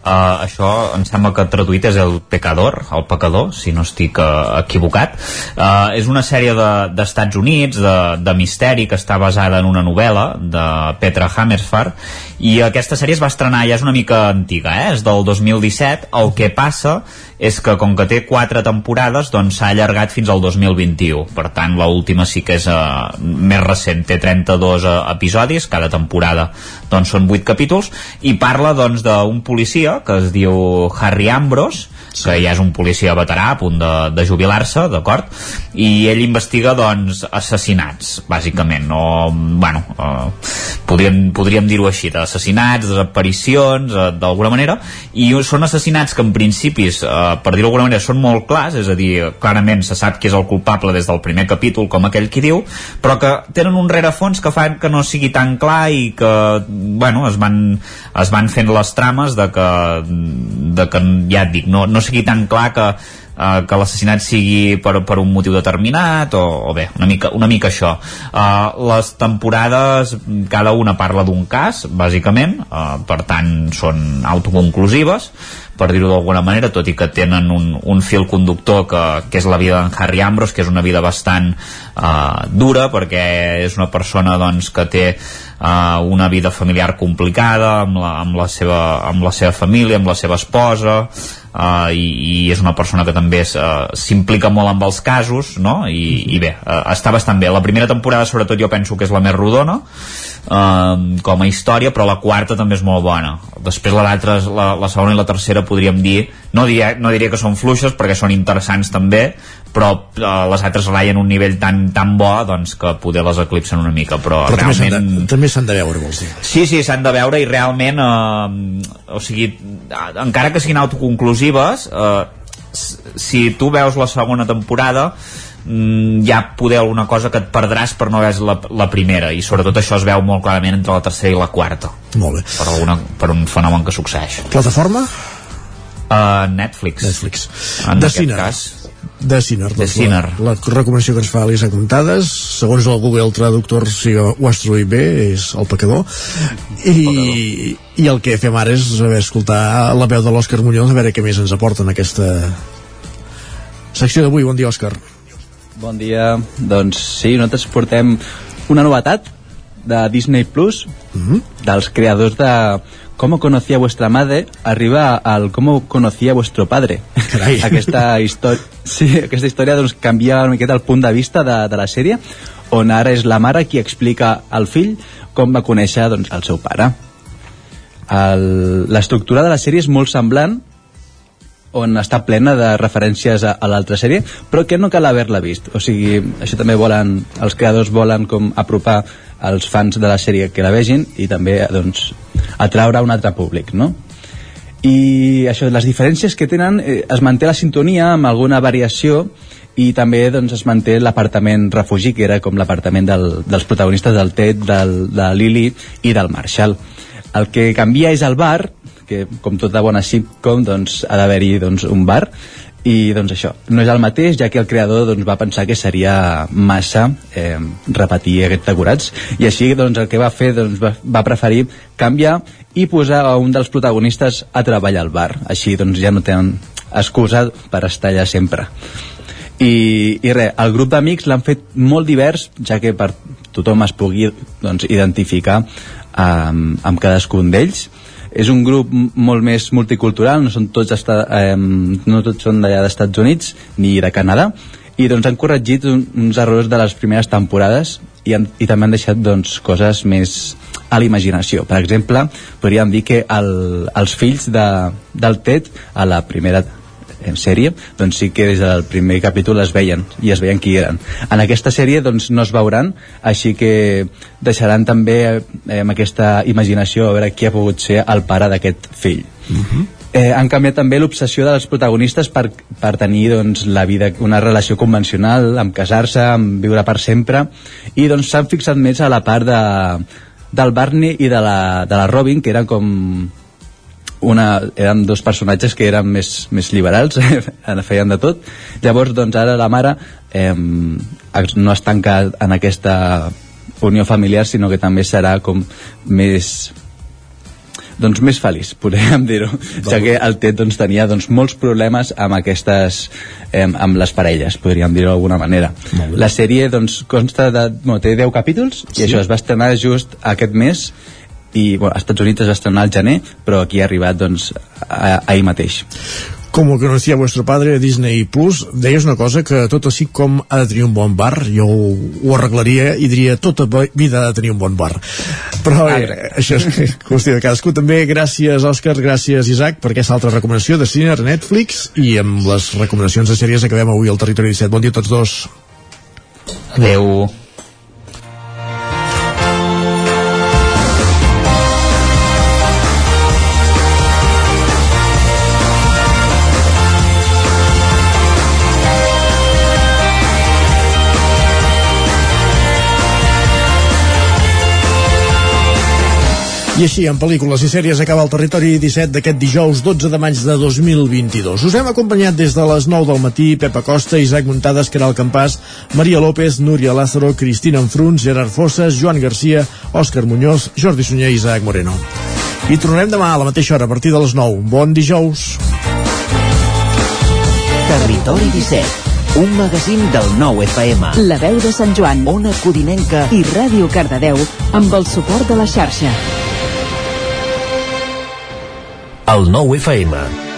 Speaker 6: Uh, això em sembla que traduït és el pecador, el pecador, si no estic uh, equivocat. Uh, és una sèrie d'Estats de, Units, de, de misteri, que està basada en una novel·la de Petra Hammersfar, i aquesta sèrie es va estrenar, ja és una mica antiga, eh? és del 2017. El que passa és que com que té quatre temporades doncs s'ha allargat fins al 2021 per tant l'última sí que és uh, més recent, té 32 uh, episodis cada temporada. Doncs són 8 capítols i parla doncs d'un policia que es diu Harry Ambrose sí. que ja és un policia veterà a punt de, de jubilar-se, d'acord? I ell investiga, doncs, assassinats, bàsicament, o, bueno, eh, podríem, podríem dir-ho així, d'assassinats, desaparicions, eh, d'alguna manera, i són assassinats que en principis, eh, per dir-ho d'alguna manera, són molt clars, és a dir, clarament se sap qui és el culpable des del primer capítol, com aquell qui diu, però que tenen un rerefons que fan que no sigui tan clar i que, bueno, es van, es van fent les trames de que, de que ja et dic, no, no sigui tan clar que, uh, que l'assassinat sigui per, per un motiu determinat o, o bé, una mica, una mica això. Uh, les temporades cada una parla d'un cas bàsicament, uh, per tant són autoconclusives per dir-ho d'alguna manera, tot i que tenen un, un fil conductor que, que és la vida d'en Harry Ambrose, que és una vida bastant uh, dura, perquè és una persona doncs, que té uh, una vida familiar complicada amb la, amb, la seva, amb la seva família, amb la seva esposa, uh, i, i és una persona que també s'implica uh, molt amb els casos, no? I, i bé, uh, està bastant bé. La primera temporada, sobretot, jo penso que és la més rodona, eh, com a història, però la quarta també és molt bona. Després la, la, la segona i la tercera podríem dir, no diria, no diria que són fluixes perquè són interessants també, però eh, les altres raien un nivell tan, tan bo doncs, que poder les eclipsen una mica però,
Speaker 1: però
Speaker 6: realment...
Speaker 1: també s'han de, de veure vols dir
Speaker 6: sí, sí, s'han de veure i realment eh, o sigui, encara que siguin autoconclusives eh, si tu veus la segona temporada mm, hi ha poder alguna cosa que et perdràs per no veure la, la primera i sobretot això es veu molt clarament entre la tercera i la quarta.
Speaker 1: Molt bé.
Speaker 6: Per, alguna, per un fenomen que succeeix.
Speaker 1: Plataforma?
Speaker 6: Uh, Netflix.
Speaker 1: Netflix.
Speaker 6: En de Sinner cas
Speaker 1: de Sinner,
Speaker 6: de
Speaker 1: doncs
Speaker 6: Sinner.
Speaker 1: La, la recomanació que ens fa Elisa Contades. Segons el Google Traductor si ho has traduït bé és el pecador. I, i el que fem ara és haver escoltar la veu de l'Òscar Muñoz a veure què més ens aporta en aquesta secció d'avui, bon dia Òscar.
Speaker 53: Bon dia, doncs sí, nosaltres portem una novetat de Disney Plus
Speaker 1: mm -hmm.
Speaker 53: dels creadors de Com conocía vuestra madre? Arriba al Com conocía vuestro padre?
Speaker 1: Carai. [laughs]
Speaker 53: aquesta, història, sí, aquesta història doncs, canvia una miqueta el punt de vista de, de la sèrie on ara és la mare qui explica al fill com va conèixer doncs, el seu pare. L'estructura de la sèrie és molt semblant on està plena de referències a, a l'altra sèrie, però que no cal haver-la vist. O sigui, això també volen, els creadors volen com apropar als fans de la sèrie que la vegin i també doncs, atraure un altre públic, no? I això, les diferències que tenen, eh, es manté la sintonia amb alguna variació i també doncs, es manté l'apartament refugi, que era com l'apartament del, dels protagonistes del Ted, del, de Lily i del Marshall. El que canvia és el bar, que com tota bona sitcom doncs, ha d'haver-hi doncs, un bar. I doncs això, no és el mateix ja que el creador doncs, va pensar que seria massa eh, repetir aquests decorats. I així doncs, el que va fer doncs, va, va preferir canviar i posar a un dels protagonistes a treballar al bar. Així doncs, ja no tenen excusa per estar allà sempre. I, i res, el grup d'amics l'han fet molt divers ja que per tothom es pugui doncs, identificar amb, amb cadascun d'ells és un grup molt més multicultural, no són tots, esta, eh, no tots són d'allà d'Estats Units ni de Canadà, i doncs han corregit un, uns errors de les primeres temporades i, han, i també han deixat doncs, coses més a la imaginació. Per exemple, podríem dir que el, els fills de, del Ted a la primera en sèrie, doncs sí que des del primer capítol es veien i es veien qui eren. En aquesta sèrie doncs no es veuran, així que deixaran també eh, amb aquesta imaginació a veure qui ha pogut ser el pare d'aquest fill. Uh -huh. Eh, han canviat també l'obsessió dels protagonistes per, per tenir doncs, la vida, una relació convencional, amb casar-se, amb viure per sempre, i doncs s'han fixat més a la part de, del Barney i de la, de la Robin, que eren com una, eren dos personatges que eren més, més liberals, [laughs] feien de tot. Llavors, doncs, ara la mare eh, no es tanca en aquesta unió familiar, sinó que també serà com més doncs més feliç, [laughs] podríem dir-ho ja que el Ted doncs, tenia doncs, molts problemes amb aquestes eh, amb les parelles, podríem dir-ho d'alguna manera la sèrie doncs, consta de no, té 10 capítols sí. i això es va estrenar just aquest mes i bueno, als Estats Units es va estrenar al gener però aquí ha arribat doncs, a, ahir mateix
Speaker 1: como conocía vuestro padre Disney Plus, deies una cosa que tot així com ha de tenir un bon bar, jo ho, ho arreglaria i diria tota vida ha de tenir un bon bar. Però eh, això és qüestió de cadascú. També gràcies, Òscar, gràcies, Isaac, per aquesta altra recomanació de cine a Netflix i amb les recomanacions de sèries acabem avui al Territori 17. Bon dia a tots dos.
Speaker 6: Adeu.
Speaker 1: I així, en pel·lícules i sèries acaba el territori 17 d'aquest dijous 12 de maig de 2022. Us hem acompanyat des de les 9 del matí Pepa Costa, Isaac Muntades, Caral Campàs, Maria López, Núria Lázaro, Cristina Enfruns, Gerard Fosses, Joan Garcia, Òscar Muñoz, Jordi Sunyer i Isaac Moreno. I tornarem demà a la mateixa hora, a partir de les 9. Bon dijous!
Speaker 44: Territori 17 un magazín del nou FM.
Speaker 15: La veu de Sant Joan.
Speaker 44: Ona Codinenca
Speaker 15: i Ràdio Cardedeu amb el suport de la xarxa.
Speaker 44: El nou FM.